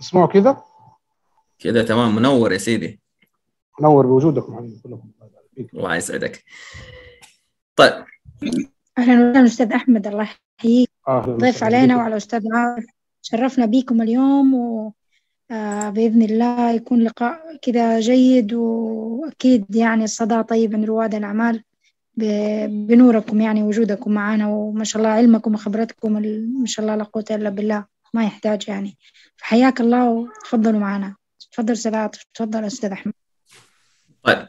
اسمعوا كذا كده تمام. منور يا سيدي. منور بوجودكم حبيبي كلكم الله يسعدك. طيب. أهلا وسهلا أستاذ أحمد. الله يحييك. ضيف علينا. وعلى أستاذ عارف. شرفنا بيكم اليوم و آه، بإذن الله يكون لقاء كده جيد وأكيد يعني الصدى طيب من رواد الأعمال ب- بنوركم يعني وجودكم معنا وما شاء الله علمكم وخبرتكم ما شاء الله لا قوة إلا بالله. ما يحتاج يعني. فحياك الله وتفضلوا معنا. تفضل عاطف تفضل أستاذ أحمد. طيب.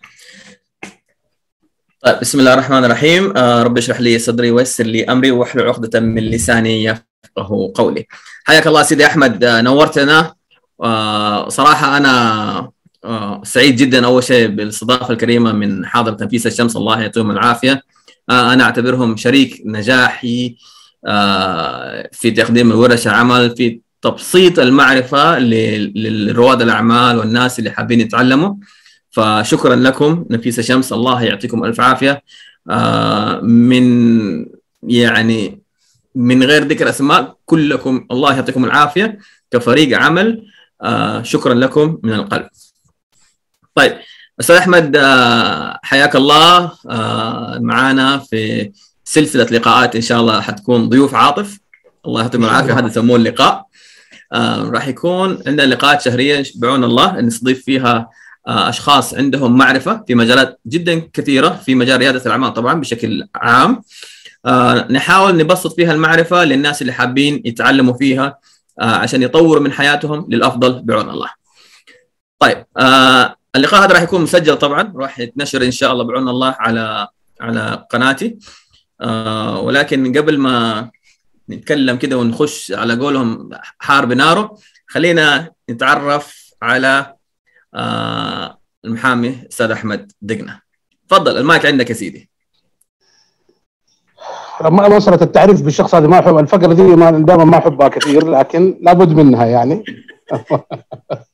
طيب بسم الله الرحمن الرحيم. آه رب اشرح لي صدري ويسر لي أمري واحلل عقدة من لساني يفقه قولي. حياك الله سيدي أحمد. آه نورتنا. آه صراحة أنا آه سعيد جدا أول شيء بالاستضافة الكريمة من حاضرة نفيسة الشمس. الله يعطيهم العافية. آه أنا أعتبرهم شريك نجاحي. في تقديم ورش العمل في تبسيط المعرفة لرواد الأعمال والناس اللي حابين يتعلموا. فشكرا لكم نفيسة شمس الله يعطيكم ألف عافية. آه، من يعني من غير ذكر أسماء كلكم الله يعطيكم العافية كفريق عمل. آه، شكرا لكم من القلب. طيب أستاذ أحمد آه، حياك الله. آه، معنا في سلسلة لقاءات إن شاء الله حتكون ضيوف عاطف. الله يعطيهم العافية. هذا يسموه اللقاء. آه، راح يكون عندنا لقاءات شهرية بعون الله نستضيف فيها آه، أشخاص عندهم معرفة في مجالات جدا كثيرة في مجال ريادة الأعمال طبعا بشكل عام. آه، نحاول نبسط فيها المعرفة للناس اللي حابين يتعلموا فيها آه، عشان يطوروا من حياتهم للأفضل بعون الله. طيب آه، اللقاء هذا راح يكون مسجل طبعا. راح يتنشر إن شاء الله بعون الله على على قناتي. آه، ولكن قبل ما نتكلم كده ونخش على قولهم حرب ناره خلينا نتعرف على آه المحامي أستاذ أحمد دقنة. تفضل المايك عندك يا سيدي. لما مسألة التعريف بالشخص هذه ما أحب الفقرة دي ما دائما ما أحبها كثير لكن لابد منها يعني.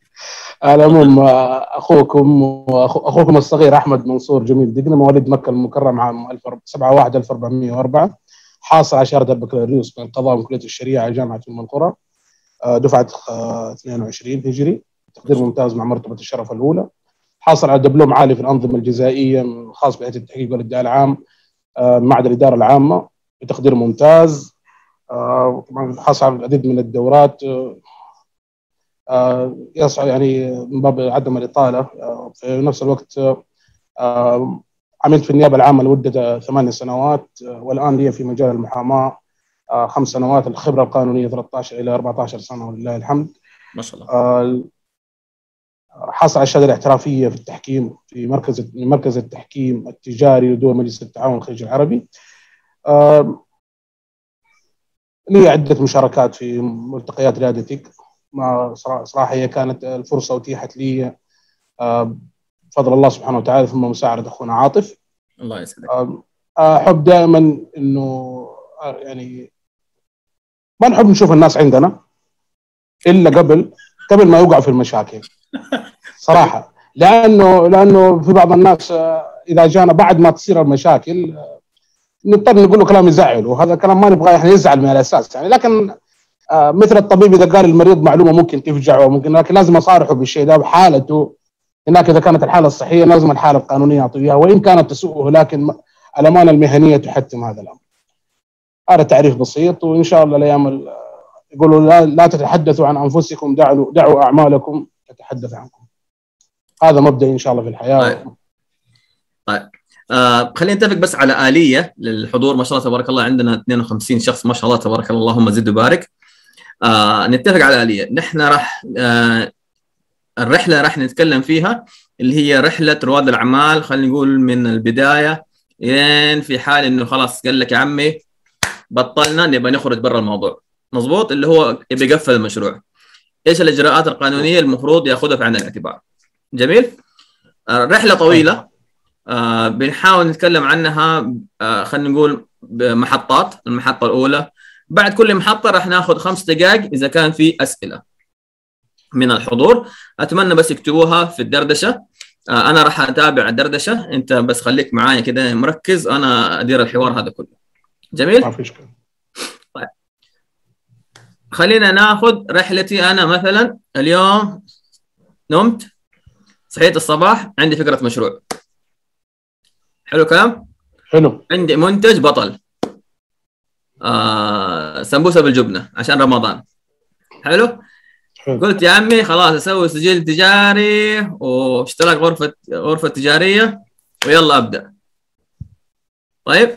على العموم آه، أخوكم واخوكم الصغير أحمد منصور جميل دقنة مواليد مكة المكرمة عام 1071 1404 حاصل على شهاده البكالوريوس من القضاء من كليه الشريعة جامعة ام القرى آه، دفعة آه، 22 هجري. تقدير ممتاز مع مرتبة الشرف الأولى. حاصل على دبلوم عالي في الأنظمة الجزائية خاص بهيئه التحقيق والادعاء العام آه، معهد الإدارة العامة. بتقدير ممتاز. آه، طبعا حصل على العديد من الدورات آه، يسعى يعني من باب عدم الإطالة آه، في نفس الوقت آه، عملت في النيابة العامة لمدة ثمان سنوات والآن لي في مجال المحاماة خمس سنوات الخبرة القانونية 13 إلى 14 سنة ولله الحمد. ما شاء الله. حصل على الشهادة الاحترافية في التحكيم في مركز مركز التحكيم التجاري لدول مجلس التعاون الخليج العربي. لي عدة مشاركات في ملتقيات ريادتك ما صرا- صراحة هي كانت الفرصة اتيحت لي آه، بفضل الله سبحانه وتعالى ثم مساعدة أخونا عاطف. الله يسعدك. آه، أحب دائما إنه آه، يعني ما نحب نشوف الناس عندنا إلا قبل قبل ما يوقعوا في المشاكل. صراحة. لأنه لأنه في بعض الناس إذا جانا بعد ما تصير المشاكل نضطر نقول له كلام يزعل وهذا كلام ما نبغاه إحنا يزعل من الأساس يعني. لكن مثل الطبيب إذا قال المريض معلومة ممكن تفجعه وممكن لكن لازم أصارحه بالشيء ده بحالته هناك إذا كانت الحالة الصحية لازم الحالة القانونية أعطيه إياها وإن كانت تسوءه لكن الأمانة المهنية تحتم هذا الأمر. هذا تعريف بسيط وإن شاء الله الأيام ال- يقولوا لا, لا تتحدثوا عن أنفسكم دعوا دعوا أعمالكم تتحدث عنكم. هذا مبدأ إن شاء الله في الحياة طيب. طيب آه خلينا نتفق بس على آلية للحضور ما شاء الله تبارك الله عندنا 52 شخص ما شاء الله تبارك الله اللهم زد وبارك آه نتفق على آلية نحن راح آه الرحلة راح نتكلم فيها اللي هي رحلة رواد الأعمال خلينا نقول من البداية لين في حال إنه خلاص قال لك يا عمي بطلنا نبغى نخرج برا الموضوع. مظبوط؟ اللي هو يبي يقفل المشروع. إيش الإجراءات القانونية المفروض يأخذها في عين الاعتبار؟ جميل؟ آه، رحلة طويلة. آه، بنحاول نتكلم عنها آه، خلينا نقول بمحطات المحطة الأولى. بعد كل محطة راح ناخذ خمس دقائق إذا كان في أسئلة من الحضور. أتمنى بس يكتبوها في الدردشة. آه، أنا راح أتابع الدردشة. أنت بس خليك معايا كده مركز. أنا أدير الحوار هذا كله. جميل؟ ما اشكال خلينا ناخذ رحلتي أنا مثلا. اليوم نمت صحيت الصباح عندي فكرة مشروع. حلو كلام حلو. عندي منتج بطل. آه سمبوسة بالجبنة عشان رمضان. حلو؟ قلت يا عمي خلاص أسوي سجل تجاري واشتراك غرفه غرفة تجارية ويلا أبدأ. طيب؟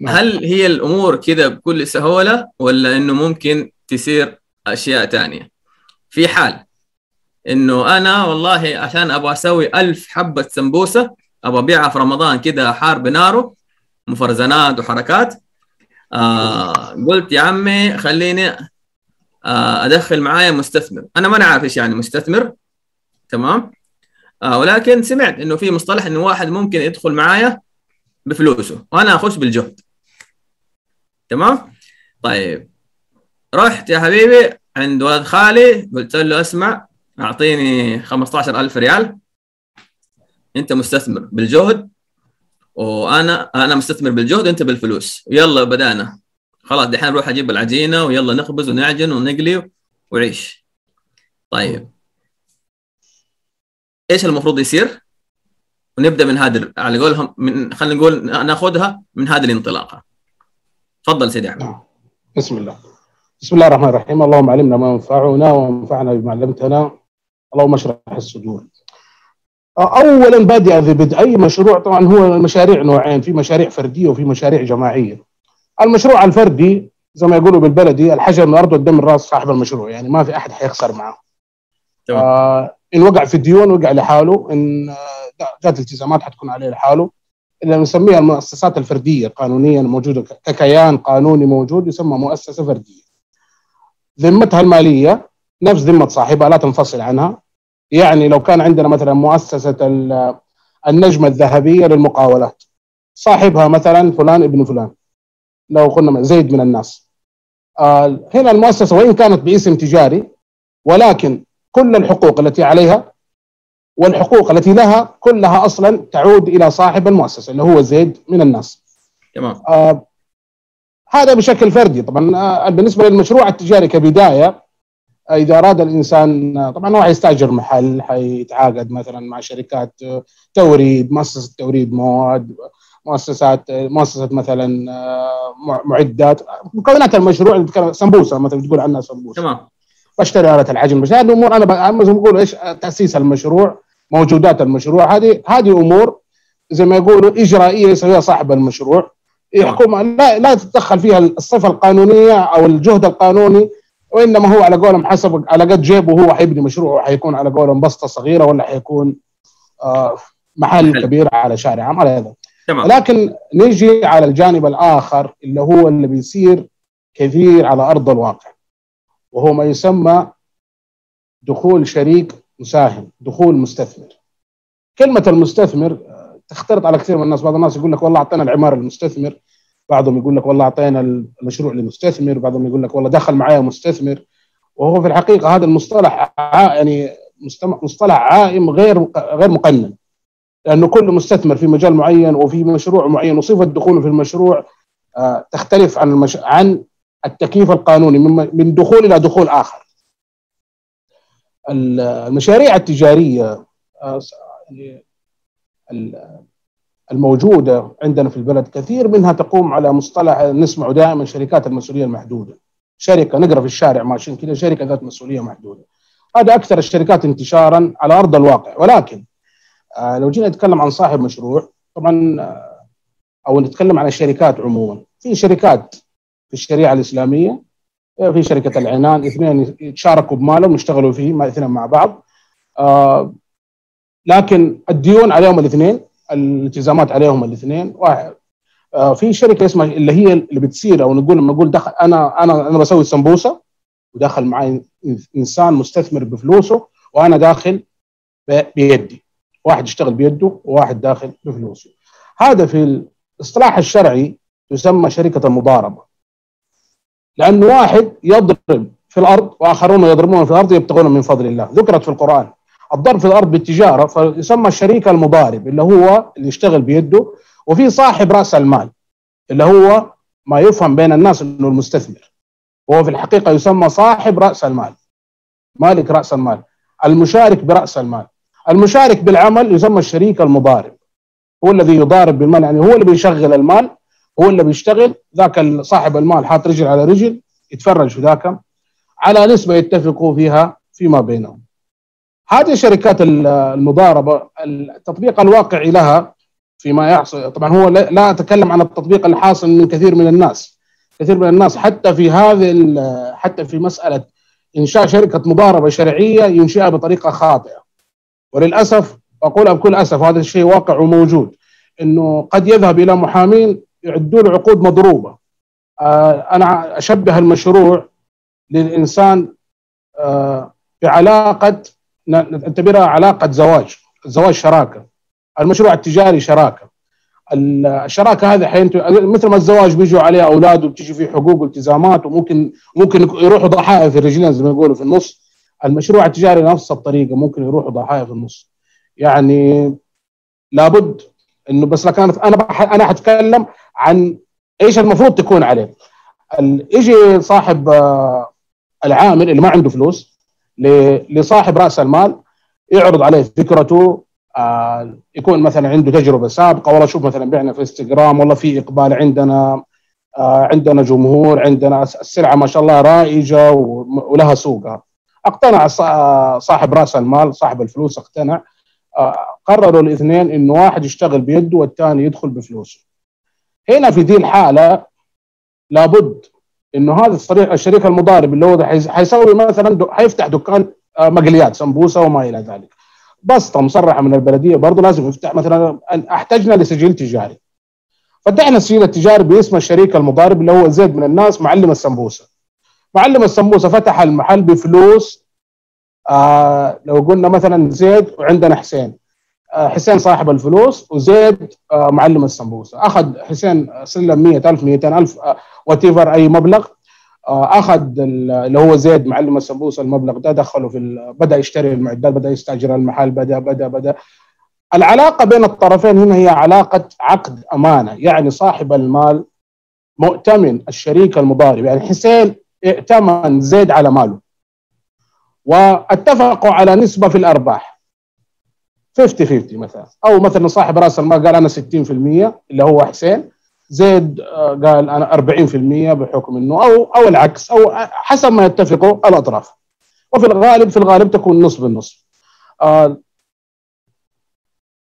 نعم. هل هي الأمور كذا بكل سهولة ولا إنه ممكن تصير أشياء تانية؟ في حال إنه أنا والله عشان أبغى أسوي ألف حبة سمبوسة أبغى أبيعها في رمضان كذا حار بناره مفرزنات وحركات آه قلت يا عمي خليني آه أدخل معايا مستثمر. أنا ما عارف إيش يعني مستثمر تمام؟ آه ولكن سمعت إنه في مصطلح إنه واحد ممكن يدخل معايا بفلوسه وأنا أخش بالجهد. تمام؟ طيب. رحت يا حبيبي عند ولد خالي قلت له اسمع أعطيني 15000 ريال. أنت مستثمر بالجهد وأنا أنا مستثمر بالجهد أنت بالفلوس. يلا بدأنا. خلاص دحين نروح أجيب العجينة ويلا نخبز ونعجن ونقلي وعيش. طيب. إيش المفروض يصير؟ ونبدأ من هذا على قولهم من خلينا نقول نأخذها من هذه الانطلاقة. تفضل سيدي أحمد. نعم. بسم الله. بسم الله الرحمن الرحيم. اللهم علمنا ما ينفعنا وانفعنا بما علمتنا. اللهم اشرح الصدور. اولا بادئ ذي بدء أي مشروع؟ طبعا هو المشاريع نوعين في مشاريع فردية وفي مشاريع جماعية. المشروع الفردي زي ما يقولوا بالبلدي الحجر من الأرض والدم من راس صاحب المشروع يعني ما في أحد حيخسر معه. تمام. آه إن وقع في الديون وقع لحاله إن آه، جات التزامات حتكون عليه لحاله. اللي نسميها المؤسسات الفردية قانونيا موجودة ككيان قانوني موجود يسمى مؤسسة فردية. ذمتها المالية نفس ذمة صاحبها لا تنفصل عنها. يعني لو كان عندنا مثلا مؤسسة ال- النجمة الذهبية للمقاولات صاحبها مثلا فلان ابن فلان لو قلنا زيد من الناس. آه هنا المؤسسة وإن كانت باسم تجاري ولكن كل الحقوق التي عليها والحقوق التي لها كلها أصلا تعود إلى صاحب المؤسسة اللي هو زيد من الناس. تمام. آه هذا بشكل فردي. طبعا آه بالنسبة للمشروع التجاري كبداية إذا أراد الإنسان طبعا هو حيستأجر محل حيتعاقد مثلا مع شركات توريد مؤسسة توريد مواد مؤسسات مؤسسة مثلا آه مع- معدات مكونات المشروع اللي بتتكلم- سمبوسة مثلا بتقول عنها سمبوسة. تمام. بشتري آلة العجن بس هذه الأمور أنا ب- زي ما بقول إيش تأسيس المشروع موجودات المشروع هذه هذه أمور زي ما يقولوا إجرائية يسويها صاحب المشروع. الحكومة لا لا تتدخل فيها الصفة القانونية أو الجهد القانوني وإنما هو على قولهم حسب على قد جيبه هو حيبني مشروع حيكون على قولهم بسطة صغيرة ولا حيكون آه محل محل. كبير على شارع عام على هذا. تمام. ولكن نيجي على الجانب الآخر اللي هو اللي بيصير كثير على أرض الواقع وهو ما يسمى دخول شريك مساهم دخول مستثمر. كلمة المستثمر آه، تختلط على كثير من الناس بعض الناس يقول لك والله أعطينا العمارة للمستثمر بعضهم يقول لك والله أعطينا المشروع للمستثمر بعضهم يقول لك والله دخل معايا مستثمر وهو في الحقيقة هذا المصطلح يعني مصطلح عائم غير غير مقنن لأنه كل مستثمر في مجال معين وفي مشروع معين وصفة دخوله في المشروع آه، تختلف عن المش... عن التكييف القانوني من دخول إلى دخول آخر. ال- المشاريع التجارية آه، س- ال- الموجودة عندنا في البلد كثير منها تقوم على مصطلح نسمعه دائما شركات المسؤولية المحدودة. شركة نقرأ في الشارع ماشيين كذا شركة ذات مسؤولية محدودة. هذا أكثر الشركات انتشارا على أرض الواقع ولكن آه، لو جينا نتكلم عن صاحب مشروع طبعا آه، أو نتكلم عن الشركات عموما في شركات في الشريعة الإسلامية في شركة العنان اثنين يتشاركوا بمالهم يشتغلوا فيه اثنين مع بعض آه لكن الديون عليهم الاثنين الالتزامات عليهم الاثنين. واحد آه في شركة اسمها اللي هي اللي بتصير أو نقول لما نقول دخل أنا أنا أنا بسوي سمبوسة ودخل معي إنسان مستثمر بفلوسه وأنا داخل بيدي. واحد يشتغل بيده وواحد داخل بفلوسه. هذا في الاصطلاح الشرعي يسمى شركة المضاربة. لأن واحد يضرب في الأرض وآخرون يضربون في الأرض يبتغون من فضل الله. ذكرت في القرآن. الضرب في الأرض بالتجارة فيسمى الشريك المضارب اللي هو اللي يشتغل بيده وفي صاحب رأس المال اللي هو ما يفهم بين الناس أنه المستثمر. وهو في الحقيقة يسمى صاحب رأس المال مالك رأس المال المشارك برأس المال. المشارك بالعمل يسمى الشريك المضارب هو الذي يضارب بالمال يعني هو اللي بيشغل المال هو اللي بيشتغل ذاك صاحب المال حاط رجل على رجل يتفرج في ذاك على نسبة يتفقوا فيها فيما بينهم. هذه شركات المضاربة التطبيق الواقعي لها فيما يحصل. طبعا هو لا أتكلم عن التطبيق الحاصل من كثير من الناس. كثير من الناس حتى في هذه حتى في مسألة إنشاء شركة مضاربة شرعية ينشئها بطريقة خاطئة. وللأسف اقولها بكل أسف هذا الشيء واقع وموجود إنه قد يذهب إلى محامين يعدوا له عقود مضروبة. آه أنا أشبه المشروع للإنسان آه بعلاقة نعتبرها علاقة زواج زواج شراكة. المشروع التجاري شراكة. الشراكة هذه حينت... مثل ما الزواج بيجوا عليه أولاد وبتيجي فيه حقوق والتزامات وممكن ممكن يروحوا ضحايا في الرجلين زي ما يقولوا في النص. المشروع التجاري نفس الطريقة ممكن يروحوا ضحايا في النص. يعني لابد إنه بس لكن أنا. أنا حتكلم عن إيش المفروض تكون عليه. يجي صاحب العامل اللي ما عنده فلوس لصاحب رأس المال يعرض عليه فكرته آه يكون مثلا عنده تجربة سابقة والله شوف مثلا بعنا في إنستغرام والله في إقبال عندنا آه عندنا جمهور عندنا السلعة ما شاء الله رائجة ولها سوقها. اقتنع صاحب رأس المال صاحب الفلوس اقتنع آه قرروا الاثنين انه واحد يشتغل بيده والثاني يدخل بفلوسه. هنا في دي الحالة لابد إنه هذا الصريح الشريك المضارب اللي هو حيسوي مثلا حيفتح دكان مقليات سمبوسة وما إلى ذلك. بسطه مصرحه من البلدية برضه لازم يفتح مثلا أحتجنا لسجل تجاري. فتحنا السجل التجاري باسم الشريك المضارب اللي هو زيد من الناس معلم السمبوسة. معلم السمبوسة فتح المحل بفلوس آه لو قلنا مثلا زيد وعندنا حسين. آه حسين صاحب الفلوس وزيد آه معلم السمبوسة. أخذ حسين سلم 100000 200000 آه وات أي مبلغ. أخذ اللي هو زيد معلم السمبوسة المبلغ ده دخله في بدأ يشتري المعدات بدأ يستأجر المحل بدأ بدأ بدأ. العلاقة بين الطرفين هنا هي علاقة عقد أمانة. يعني صاحب المال مؤتمن الشريك المضارب. يعني حسين ائتمن زيد على ماله. واتفقوا على نسبة في الأرباح. 50 50 مثلا. أو مثلا صاحب راس المال قال أنا 60% اللي هو حسين زيد قال أنا 40% بحكم إنه أو أو العكس أو حسب ما يتفقوا الأطراف. وفي الغالب في الغالب تكون نص بالنص. آه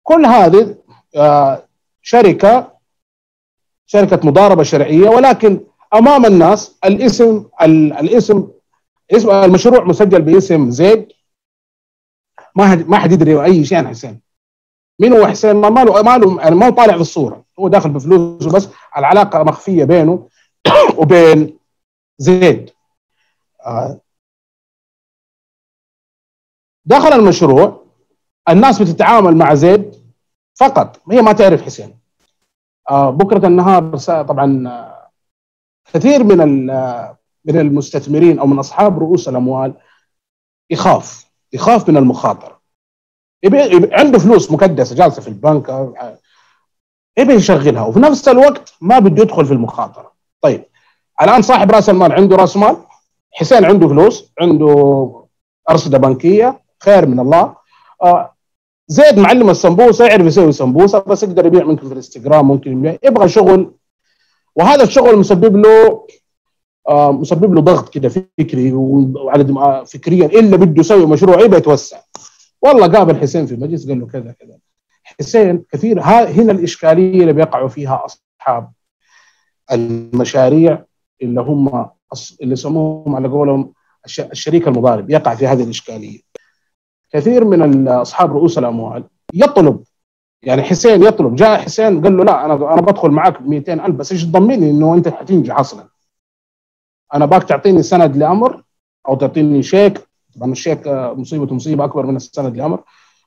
كل هذه آه شركة شركة مضاربة شرعية ولكن أمام الناس الاسم الاسم اسم المشروع مسجل باسم زيد ما ما حد يدري أي شيء عن حسين. مين هو حسين؟ ما ماله ماله يعني ما هو طالع في الصورة هو داخل بفلوسه بس العلاقة مخفية بينه وبين زيد. دخل المشروع. الناس بتتعامل مع زيد فقط. هي ما تعرف حسين. بكرة النهار طبعا كثير من من المستثمرين أو من أصحاب رؤوس الأموال يخاف. يخاف من المخاطرة. يبي عنده فلوس مكدسة جالسة في البنك يبي يشغلها. وفي نفس الوقت ما بده يدخل في المخاطرة. طيب الآن صاحب رأس المال عنده رأس مال؟ حسين عنده فلوس عنده أرصدة بنكية خير من الله. آه زيد معلم السمبوسة يعرف يسوي سمبوسة بس يقدر يبيع ممكن في الإنستغرام ممكن يبيع. يبغى شغل وهذا الشغل مسبب له مسبب له ضغط كده فكري وعلى فكريا إلا بده يسوي مشروع يبغى يتوسع. والله قابل حسين في مجلس قال له كذا كذا. حسين كثير هنا الإشكالية اللي بيقعوا فيها أصحاب المشاريع اللي هم اللي يسموهم على قولهم الشريك المضارب يقع في هذه الإشكالية. كثير من اصحاب رؤوس الأموال يطلب يعني حسين يطلب جاء حسين قال له لا أنا أنا بدخل معك ب 200000 بس إيش تضمني إنه أنت حتنجح أصلا؟ أنا باك تعطيني سند لأمر أو تعطيني شيك. طبعا الشيك مصيبته مصيبة أكبر من السند لأمر.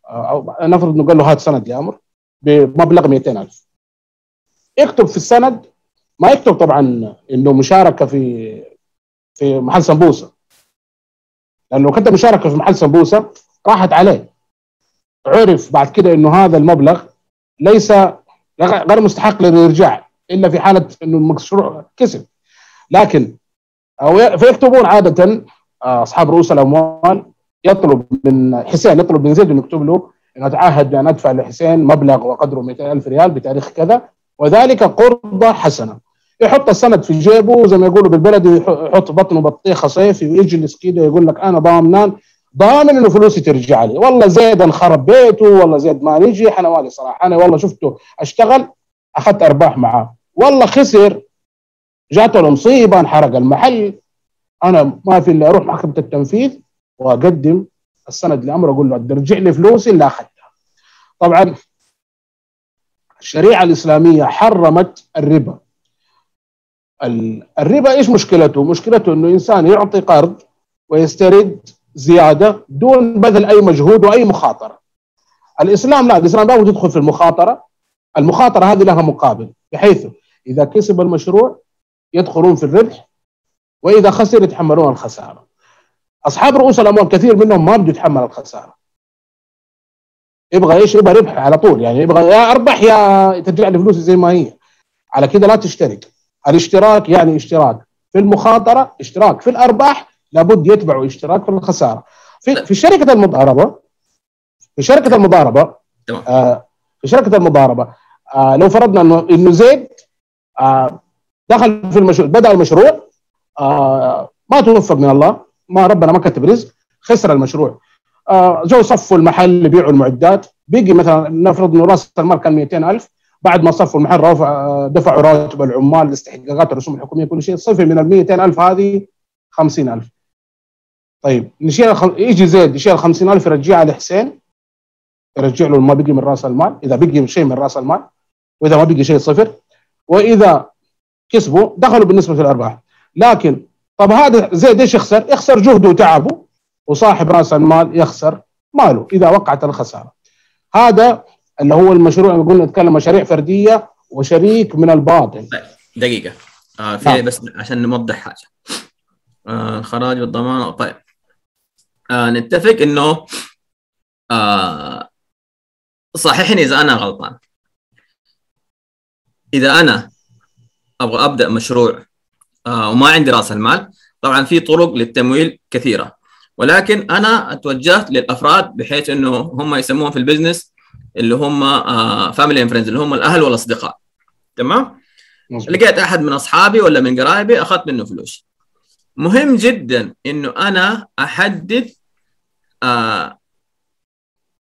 أو نفرض انه قال له هات سند لأمر بمبلغ 200000 يكتب في السند ما يكتب طبعا إنه مشاركة في في محل سمبوسة. لأنه كتب مشاركة في محل سمبوسة راحت عليه. عرف بعد كده إنه هذا المبلغ ليس غير مستحق للإرجاع إلا في حالة إنه المشروع كسب. لكن أو فيكتبون عادة آه، أصحاب رؤوس الأموال يطلب من حسين يطلب من زيد انه يكتب له انه أتعهد بأن أدفع لحسين مبلغ وقدره 200 ألف ريال بتاريخ كذا وذلك قرضه حسنة. يحط السند في جيبه زي ما يقولوا بالبلدي يحط بطنه بطيخة صيفي ويجلس كده يقول لك أنا ضامنان ضامن إنه فلوسي ترجع لي. والله زيد انخرب بيته والله زيد ما نجح أنا مالي صراحة أنا والله شفته أشتغل أخذت أرباح معاه. والله خسر. جاته المصيبه انحرق المحل أنا ما في إلا أروح محكمة التنفيذ وأقدم السند لأمر أقول له ارجع لي فلوسي اللي أخذتها طبعا الشريعة الإسلامية حرمت الربا الربا إيش مشكلته؟ مشكلته إنه إنسان يعطي قرض ويسترد زيادة دون بذل أي مجهود وأي مخاطرة. الإسلام لا الإسلام لا يدخل في المخاطرة المخاطرة هذه لها مقابل بحيث إذا كسب المشروع يدخلون في الربح وإذا خسر يتحملون الخسارة. أصحاب رؤوس الأموال كثير منهم ما بده يتحمل الخسارة. يبغى إيش؟ يبغى ربح على طول يعني يبغى يا أربح يا ترجع لي فلوسي زي ما هي. على كده لا تشترك. الاشتراك يعني اشتراك في المخاطرة، اشتراك في الأرباح، لابد يتبعوا اشتراك في الخسارة. في في شركة المضاربة في شركة المضاربة. آه في شركة المضاربة آه لو فرضنا إنه إنه زيد آه دخل في المشروع بدأ المشروع آه ما توفق من الله ما ربنا ما كتب رزق خسر المشروع آه جو صفوا المحل يبيعوا المعدات بيجي مثلا نفرض إنه راس المال كان 200000 بعد ما صفوا المحل رفع آه، دفعوا رواتب العمال الاستحقاقات الرسوم الحكومية كل شيء صفي من ال 200000 هذه 50000 طيب نشيل. يجي زيد يشيل ال 50000 يرجعها لحسين يرجع له ما بقي من راس المال إذا بقي شيء من راس المال وإذا ما بقي شيء صفر وإذا كسبوا دخلوا بالنسبة للأرباح لكن طب هذا زيد إيش يخسر؟ يخسر جهده وتعبه وصاحب رأس المال يخسر ماله إذا وقعت الخسارة. هذا اللي هو المشروع اللي قلنا نتكلم مشاريع فردية وشريك من الباطن. دقيقة آه في نعم. بس عشان نوضح حاجة آه الخراج والضمان طيب آه نتفق إنه آه صححني إذا أنا غلطان إذا أنا أبغى أبدأ مشروع آه وما عندي رأس المال. طبعا في طرق للتمويل كثيرة. ولكن أنا اتوجهت للأفراد بحيث إنه هم يسموهم في البزنس اللي هم family and friends اللي هم الأهل والأصدقاء. تمام؟ مظبوط. لقيت أحد من أصحابي ولا من قرايبي اخذت منه فلوس. مهم جدا إنه أنا أحدد آه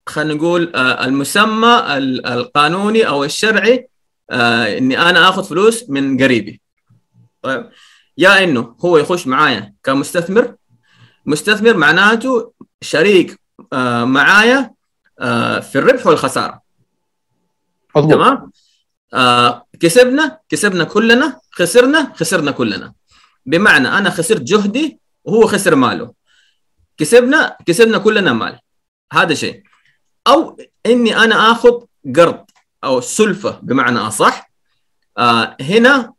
خلينا نقول آه المسمى ال- القانوني أو الشرعي آه إني أنا آخذ فلوس من قريبي. طيب. يا إنه هو يخش معايا كمستثمر. مستثمر معناته شريك آه معايا آه في الربح والخسارة. تمام؟ آه كسبنا كسبنا كلنا خسرنا خسرنا كلنا. بمعنى أنا خسرت جهدي وهو خسر ماله. كسبنا كسبنا كلنا مال. هذا شيء. أو إني أنا آخذ قرض. أو سلفة بمعنى أصح. آه هنا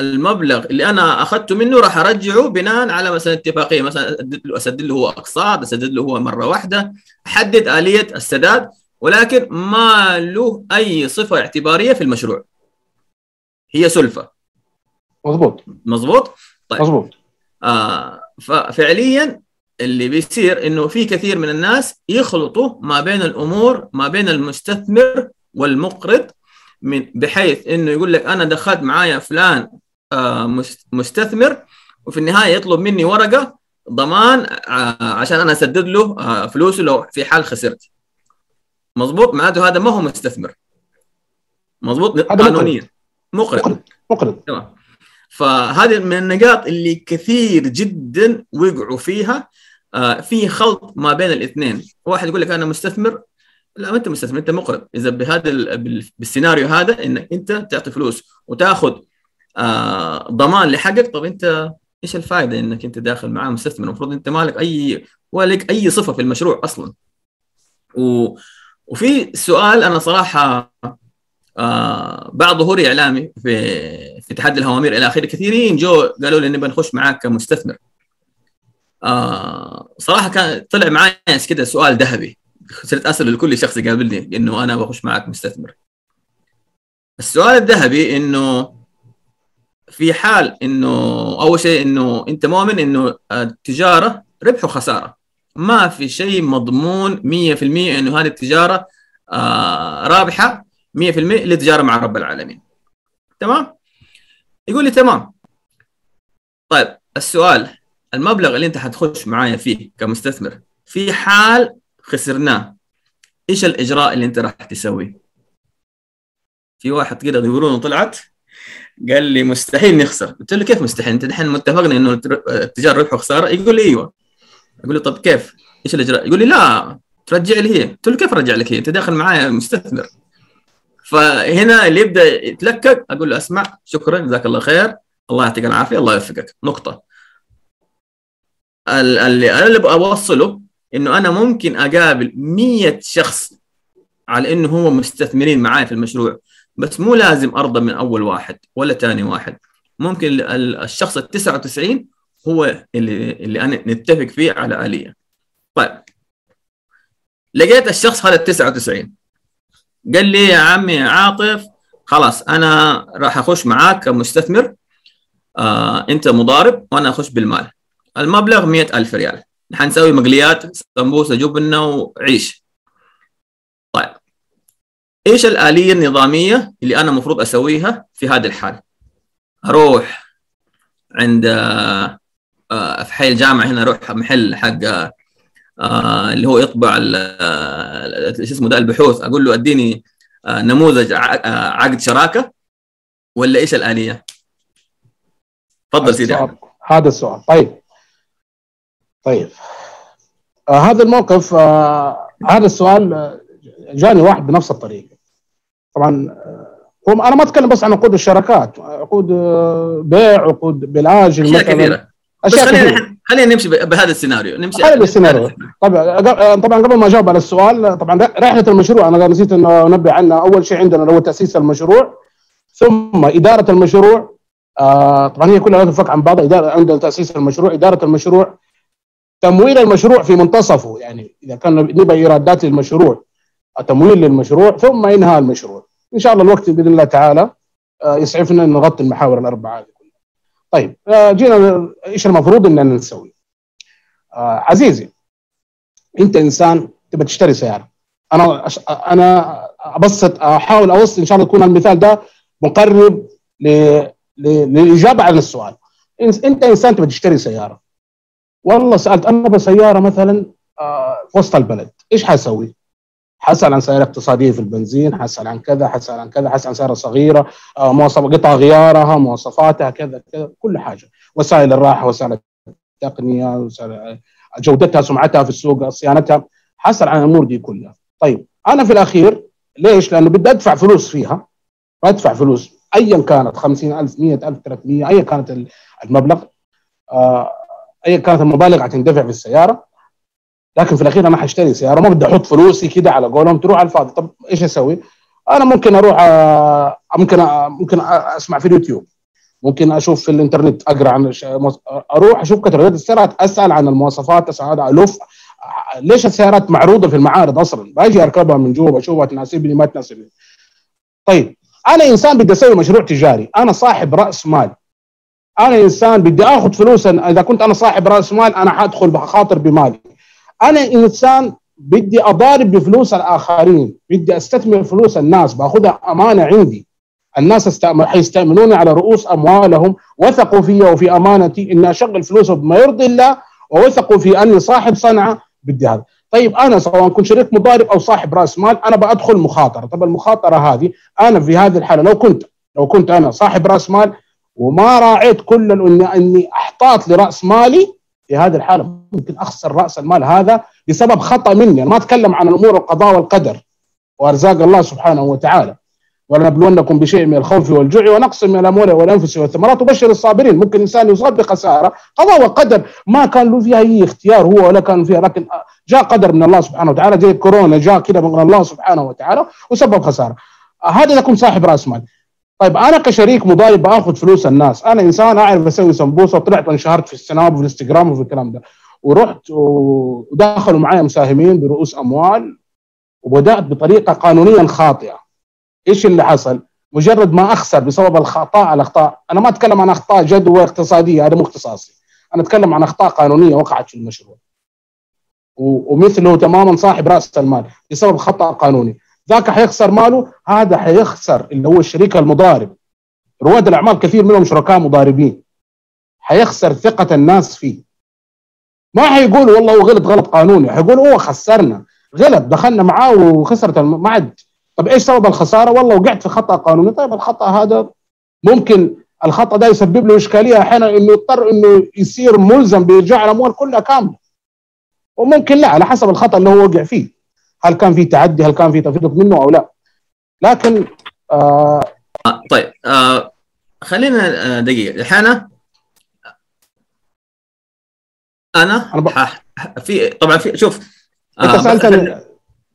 المبلغ اللي أنا أخذته منه راح أرجعه بناء على مثلا اتفاقية. مثلا أسدد له- أسدد له هو اقساط أسدد له هو مرة واحدة. أحدد آلية السداد ولكن ما له أي صفة اعتبارية في المشروع. هي سلفة. مظبوط. مظبوط؟ طيب. مظبوط. آه ففعليا اللي بيصير إنه في كثير من الناس يخلطوا ما بين الأمور ما بين المستثمر والمقرض من بحيث إنه يقول لك أنا دخلت معايا فلان آه مس- مستثمر وفي النهاية يطلب مني ورقة ضمان آه عشان أنا أسدد له آه فلوسه لو في حال خسرت. مظبوط؟ معناته هذا ما هو مستثمر. مظبوط. قانونيا. مقرض. مقرض. مقرض. تمام. فهذه من النقاط اللي كثير جدا وقعوا فيها. آه في خلط ما بين الاثنين. واحد يقول لك أنا مستثمر. لا ما أنت مستثمر أنت مقرض إذا بهذا ال- بال- بالسيناريو هذا إنك أنت تعطي فلوس وتأخذ آه ضمان لحقك طب أنت إيش الفائده إنك أنت داخل معاه مستثمر؟ المفروض أنت مالك أي ولا لك أي صفة في المشروع أصلا. و وفي سؤال أنا صراحة آه بعد ظهوري إعلامي في في تحدي الهوامير إلى آخره. كثيرين جو قالوا لي نبغى نخش معاك كمستثمر. آه صراحة كان طلع معي كده سؤال ذهبي. صرت أسأل لكل شخص يقابلني إنه أنا بخش معاك مستثمر. السؤال الذهبي إنه في حال إنه أول شيء إنه أنت مؤمن إنه التجارة ربح وخسارة. ما في شيء مضمون 100% إنه هذه التجارة آه رابحة 100% للتجاره مع رب العالمين. تمام؟ يقول لي تمام. طيب السؤال المبلغ اللي انت حتخش معايا فيه كمستثمر في حال خسرناه إيش الإجراء اللي انت راح تسويه؟ في واحد كده يقولون طلعت قال لي مستحيل نخسر. قلت له كيف مستحيل؟ انت دحين متفقنا إنه التجاره ربح وخساره يقول لي أيوه. أقول له طب كيف؟ إيش الإجراء؟ يقول لي لا ترجع لي هي. قلت له كيف أرجع لك هي؟ أنت داخل معايا مستثمر. فهنا اللي يبدأ يتلكك أقول له أسمع شكرا جزاك الله خير الله يعطيك العافية الله يوفقك. نقطة. اللي أنا اللي أبغى أوصله إنه أنا ممكن أقابل 100 شخص على إنه هو مستثمرين معاي في المشروع بس مو لازم أرضى من أول واحد ولا ثاني واحد. ممكن الشخص ال 99 هو اللي اللي أنا نتفق فيه على آلية. طيب. لقيت الشخص هذا ال 99 قال لي يا عمي عاطف خلاص أنا راح أخش معاك كمستثمر آه أنت مضارب وأنا أخش بالمال. المبلغ مئة ألف ريال. حنسوي مقليات سمبوسة جبنة وعيش. طيب. إيش الآلية النظامية اللي أنا المفروض أسويها في هذه الحالة؟ أروح عند آه في حي الجامعة هنا أروح محل حق آه اللي هو يطبع شو اسمه ده البحوث. أقول له أديني آه نموذج عقد شراكة. ولا إيش الآلية؟ تفضل سيدي. هذا السؤال. طيب. طيب. آه هذا الموقف آه هذا السؤال جاني واحد بنفس الطريقة. طبعا هو أنا ما أتكلم بس عن عقود الشراكات عقود بيع عقود بالاجل أشياء كثيره أشياء بس خلينا خلينا نمشي بهذا السيناريو. نمشي هذا السيناريو. طبعا طبعا قبل ما أجاوب على السؤال طبعا رحلة المشروع أنا نسيت ان انبه عنها أول شيء عندنا اللي هو تأسيس المشروع ثم إدارة المشروع. آه طبعا هي كلها لا تنفك عن بعضها. إدارة عندنا تأسيس المشروع إدارة المشروع تمويل المشروع في منتصفه يعني إذا كان نبغى إيرادات للمشروع تمويل للمشروع ثم إنهاء المشروع إن شاء الله الوقت بإذن الله تعالى يسعفنا إن نغطي المحاور الأربعة هذه كلها. طيب جينا إيش المفروض اننا نسوي؟ عزيزي أنت إنسان تبغى تشتري سيارة أنا. أنا أبسط أحاول أوصل إن شاء الله يكون المثال ده مقرب. للإجابة عن السؤال أنت إنسان تبغى تشتري سيارة والله سألت أنا بسياره مثلا في وسط البلد. إيش حأسوي؟ حسأل عن سيارة اقتصادية في البنزين حسأل عن كذا حسأل عن كذا حسأل عن سيارة صغيرة مواصف قطع غيارها مواصفاتها كذا كذا كل حاجة. وسائل الراحة وسائل التقنية وسائل جودتها سمعتها في السوق صيانتها. حسأل عن الأمور دي كلها. طيب أنا في الأخير ليش؟ لأنه بدي أدفع فلوس فيها. أدفع فلوس أيا كانت 50000 100000 300 أيا كانت المبلغ. أيا كانت المبالغ حتندفع في السيارة لكن في الأخير أنا حاشتري سيارة ما بدي أحط فلوسي كده على قولهم تروح على الفاضي طب إيش أسوي؟ أنا ممكن أروح ممكن ممكن أسمع في اليوتيوب ممكن أشوف في الإنترنت أقرأ عن أروح أشوف كتالوجات السيارات أسأل عن المواصفات أسأل ألف ليش السيارات معروضة في المعارض أصلا؟ بأجي أركبها من جوا بشوفها تناسبني ما تناسبني. طيب أنا إنسان بدي أسوي مشروع تجاري، أنا صاحب رأس مال. أنا إنسان بدي آخذ فلوس إذا كنت أنا صاحب رأس مال أنا حأدخل بخاطر بمالي. أنا إنسان بدي أضارب بفلوس الآخرين بدي أستثمر فلوس الناس بأخذها أمانة عندي. الناس حيستأمنوني على رؤوس أموالهم. وثقوا في وفي أمانتي إني أشغل فلوسهم بما يرضي الله ووثقوا في أني صاحب صنعة بدي هذا. طيب أنا سواء كنت شريك مضارب أو صاحب رأس مال أنا بدخل مخاطرة. طب المخاطرة هذه أنا في هذه الحالة لو كنت لو كنت أنا صاحب رأس مال وما راعيت كل اني إني أحتاط لرأس مالي في هذه الحالة. ممكن أخسر رأس المال هذا بسبب خطأ مني. أنا ما أتكلم عن الأمور القضاء والقدر وأرزاق الله سبحانه وتعالى. ولنبلونكم بشيء من الخوف والجوع ونقص من الأموال والأنفس والثمرات. وبشر الصابرين. ممكن إنسان يصاب بخساره قضاء وقدر. ما كان له فيها أي اختيار هو ولا كان فيها. لكن جاء قدر من الله سبحانه وتعالى. زي كورونا جاء كده من الله سبحانه وتعالى وسبب خسارة. هذا اذا كنت صاحب رأس مال. طيب أنا كشريك مضارب بآخذ فلوس الناس. أنا إنسان أعرف أسوي سمبوسة وطلعت وانشهرت في السناب وفي الإنستغرام وفي الكلام ده. ورحت ودخلوا معي مساهمين برؤوس أموال وبدأت بطريقة قانونيا خاطئة. إيش اللي حصل؟ مجرد ما أخسر بسبب الخطأ الأخطاء. أنا ما أتكلم عن أخطاء جدوى اقتصادية هذا مو اختصاصي. أنا أتكلم عن أخطاء قانونية وقعت في المشروع. ومثله تماما صاحب رأس المال بسبب خطأ قانوني. ذاك حيخسر ماله هذا حيخسر اللي هو الشريك المضارب. رواد الأعمال كثير منهم شركاء مضاربين. حيخسر ثقة الناس فيه. ما حيقول والله هو غلط غلط قانوني. حيقول هو خسرنا. غلط دخلنا معاه وخسرت ما عاد. طب إيش سبب الخسارة؟ والله وقعت في خطأ قانوني. طيب الخطأ هذا ممكن الخطأ ده يسبب له إشكالية أحيانا إنه يضطر إنه يصير ملزم بإرجاع الأموال كلها كاملة. وممكن لا على حسب الخطأ اللي هو وقع فيه. هل كان في تعدي؟ هل كان في تفريط منه أو لا؟ لكن آه طيب آه خلينا دقيقة. الحين أنا, أنا ب... في طبعا في شوف أنت آه سالتني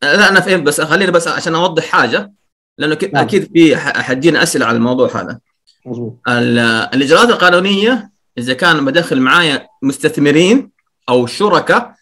لا أنا فهمت بس خليني بس عشان أوضح حاجة لأنه نعم. أكيد في حتجينا أسئلة على الموضوع هذا. مظبوط. الإجراءات القانونية إذا كان بدخل معايا مستثمرين أو شركاء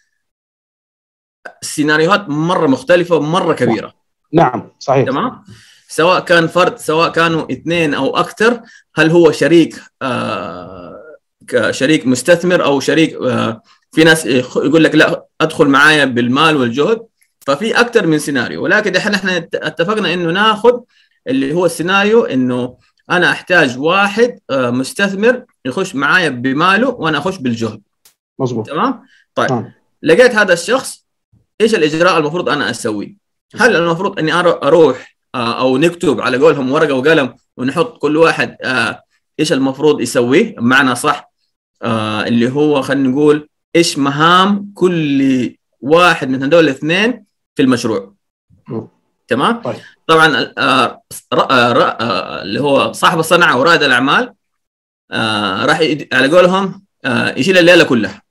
السيناريوهات مرة مختلفة ومرة كبيرة. نعم صحيح. تمام؟ سواء كان فرد سواء كانوا اثنين أو أكثر هل هو شريك آه كشريك مستثمر أو شريك آه في ناس يقول لك لا أدخل معايا بالمال والجهد. ففي أكثر من سيناريو. ولكن إحنا إحنا اتفقنا إنه ناخذ اللي هو السيناريو إنه أنا أحتاج واحد مستثمر يخش معايا بماله وأنا أخش بالجهد. مظبوط. تمام؟ طيب. آه. لقيت هذا الشخص إيش الإجراء المفروض أنا أسويه؟ هل المفروض إني أروح أو نكتب على قولهم ورقة وقلم ونحط كل واحد إيش المفروض يسويه بمعنى صح؟ اللي هو خلينا نقول إيش مهام كل واحد من هذول الاثنين في المشروع. تمام؟ طيب. طبعا آه آه اللي هو صاحب الصنعه ورائد الأعمال آه راح على قولهم يشيل الليلة كلها.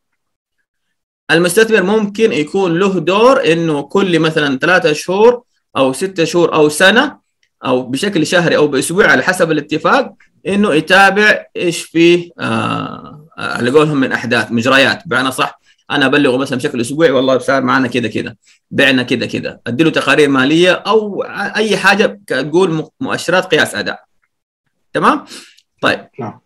المستثمر ممكن يكون له دور إنه كل مثلا ثلاثة شهور أو ستة شهور أو سنة أو بشكل شهري أو بأسبوع على حسب الاتفاق إنه يتابع إيش فيه آه على قولهم من أحداث مجريات بمعنى صح أنا أبلغه مثلا بشكل أسبوعي والله صار معنا كذا كذا بعنا كذا كذا. ادي له تقارير مالية أو أي حاجة تقول مؤشرات قياس أداء. تمام؟ طيب. نعم.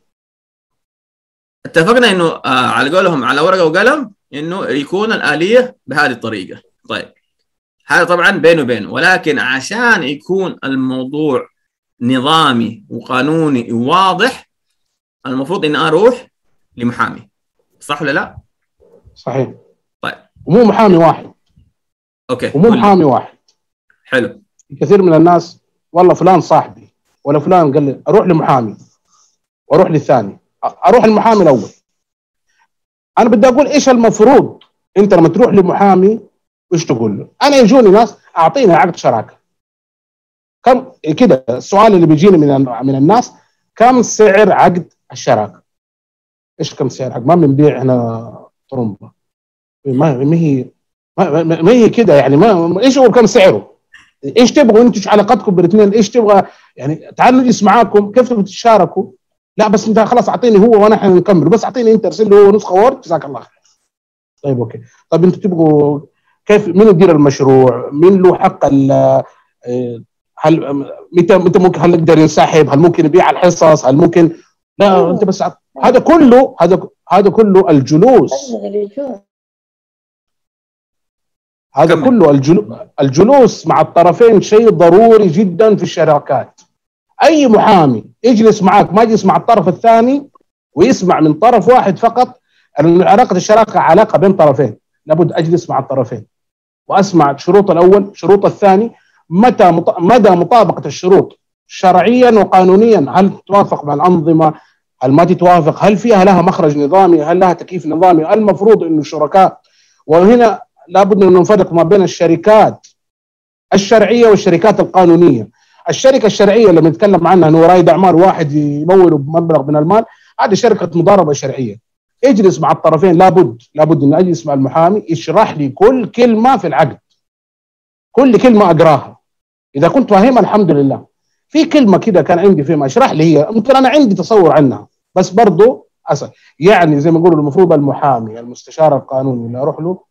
اتفقنا إنه آه على قولهم على ورقة وقلم إنه يكون الآلية بهذه الطريقة. طيب. هذا طبعا بينه وبينه ولكن عشان يكون الموضوع نظامي وقانوني واضح المفروض إني أروح لمحامي. صح ولا لا؟ صحيح. طيب. ومو محامي واحد. أوكي. ومو محامي واحد. حلو. كثير من الناس والله فلان صاحبي ولا فلان قال لي أروح لمحامي وأروح للثاني. أروح المحامي الأول. أنا بدي أقول إيش المفروض أنت لما تروح لمحامي إيش تقول له؟ أنا يجوني ناس أعطيني عقد شراكة كم كده السؤال اللي بيجيني من من الناس كم سعر عقد الشراكة؟ إيش كم سعر عقد؟ ما بنبيع إحنا طرمبة ما هي ما, هي كده يعني ما إيش هو كم سعره؟ إيش تبغوا أنتم علاقتكم بالاثنين؟ إيش تبغى يعني تعالوا نجلس معاكم كيف تبغوا تتشاركوا؟ لا بس انت خلاص اعطيني هو وانا إحنا نكمل بس اعطيني انت ارسل له نسخة Word جزاك الله خير. طيب okay طيب أنتم تبغوا كيف مين يدير المشروع؟ مين له حق هل متى متى ممكن هل يقدر ينسحب؟ هل ممكن يبيع الحصص؟ هل ممكن لا انت بس هذا كله هذا هذا كله الجلوس هذا. كله الجلو الجلوس مع الطرفين شيء ضروري جدا في الشراكات أي محامي يجلس معك ما يجلس مع الطرف الثاني ويسمع من طرف واحد فقط علاقة الشراكة علاقة بين طرفين لابد أجلس مع الطرفين وأسمع شروط الأول شروط الثاني متى. مدى مطابقة الشروط شرعيا وقانونيا؟ هل توافق مع الأنظمة؟ هل ما تتوافق؟ هل فيها لها مخرج نظامي؟ هل لها تكييف نظامي؟ المفروض إنه الشركاء وهنا لابد أن نفرق ما بين الشركات الشرعية والشركات القانونية. الشركة الشرعية اللي بنتكلم عنها إنه رائد اعمال واحد يمول بمبلغ من المال هذه شركة مضاربة شرعية. اجلس مع الطرفين لابد لابد إن أجلس مع المحامي يشرح لي كل كلمة في العقد. كل كلمة أقراها. إذا كنت فاهمها الحمد لله. في كلمة كده كان عندي فيما أشرح لي هي ممكن أنا عندي تصور عنها بس برضه أسأل. يعني زي ما يقولوا المفروض المحامي المستشار القانوني اللي أروح له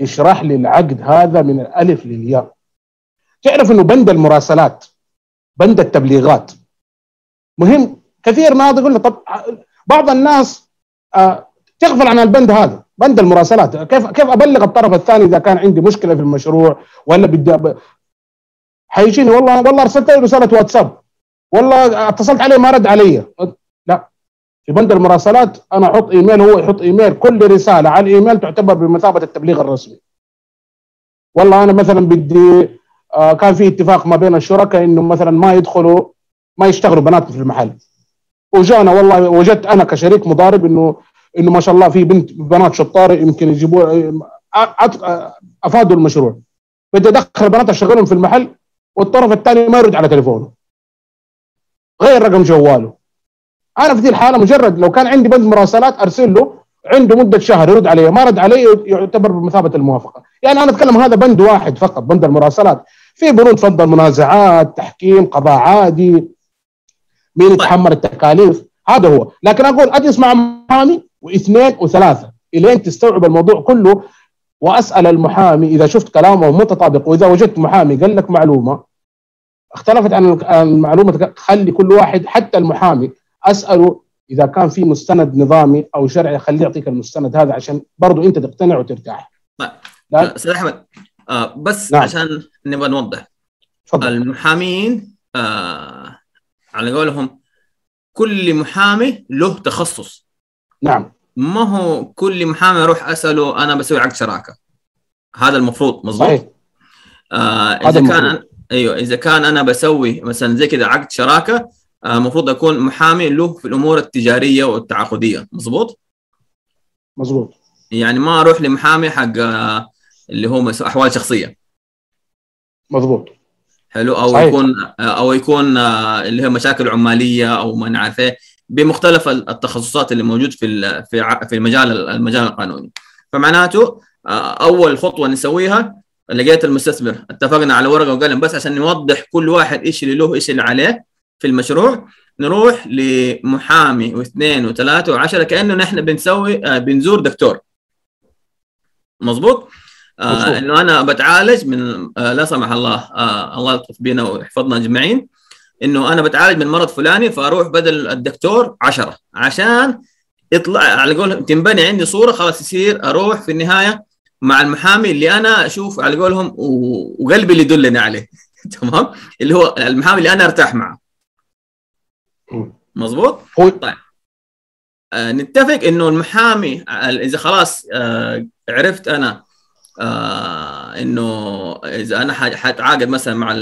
يشرح لي العقد هذا من الألف للياء. تعرف إنه بند المراسلات بند التبليغات. مهم. كثير ناضي يقول طب بعض الناس آه تغفل عن البند هذا بند المراسلات. كيف كيف أبلغ الطرف الثاني إذا كان عندي مشكلة في المشروع ولا بدي حيجيني. والله والله أرسلت له رسالة واتساب. والله اتصلت عليه ما رد علي. لا. في بند المراسلات أنا أحط إيميل هو يحط إيميل. كل رسالة على الإيميل تعتبر بمثابة التبليغ الرسمي. والله أنا مثلا بدي كان في اتفاق ما بين الشركاء إنه مثلا ما يدخلوا ما يشتغلوا بنات في المحل. وجانا والله وجدت أنا كشريك مضارب إنه إنه ما شاء الله في بنت بنات شطاره يمكن يجيبوا أفادوا المشروع. بدي أدخل بنات اشغلهم في المحل والطرف الثاني ما يرد على تليفونه. غير رقم جواله. أنا في دي الحالة مجرد لو كان عندي بند مراسلات أرسل له عنده مدة شهر يرد علي ما رد علي يعتبر بمثابة الموافقة. يعني أنا أتكلم هذا بند واحد فقط بند المراسلات. في بنود فضل منازعات تحكيم قضاء عادي مين يتحمل التكاليف؟ هذا هو. لكن أقول أجلس مع محامي واثنين وثلاثة إلين تستوعب الموضوع كله وأسأل المحامي إذا شفت كلامه متطابق وإذا وجدت محامي قال لك معلومة اختلفت عن المعلومة خلي كل واحد حتى المحامي أسأله إذا كان في مستند نظامي أو شرعي خليه يعطيك المستند هذا عشان برضه أنت تقتنع وترتاح. طيب. أستاذ أحمد آه بس نعم. عشان نبغى نوضح. فضل. المحامين آه على قولهم كل محامي له تخصص. نعم. ما هو كل محامي أروح أسأله أنا بسوي عقد شراكة؟ هذا المفروض مضبوط صحيح. آه إذا كان. أيوه إذا كان أنا بسوي مثلا زي كذا عقد شراكة المفروض آه أكون محامي له في الأمور التجارية والتعاقدية. مضبوط مضبوط يعني ما أروح لمحامي حق آه اللي هو أحوال شخصية. مضبوط. حلو. أو صحيح. يكون أو يكون اللي هي مشاكل عمالية أو ما نعرف إيه بمختلف التخصصات اللي موجود في في في المجال المجال القانوني. فمعناته أول خطوة نسويها لقيت المستثمر. اتفقنا على ورقة وقلم بس عشان نوضح كل واحد إيش اللي له إيش اللي عليه في المشروع. نروح لمحامي واثنين وثلاثة وعشرة كأنه نحن بنسوي بنزور دكتور. مظبوط؟ آه إنه أنا بتعالج من آه لا سمح الله آه الله يلطف بينا ويحفظنا اجمعين إنه أنا بتعالج من مرض فلاني فأروح بدل الدكتور عشرة. عشان يطلع على قولهم تنبني عندي صورة خلاص يصير أروح في النهاية مع المحامي اللي أنا أشوف على قولهم وقلبي اللي يدلني عليه. تمام؟ اللي هو المحامي اللي أنا أرتاح معه. مظبوط؟ طيب. آه نتفق إنه المحامي إذا خلاص آه عرفت أنا آه إنه إذا أنا حتعاقد مثلا مع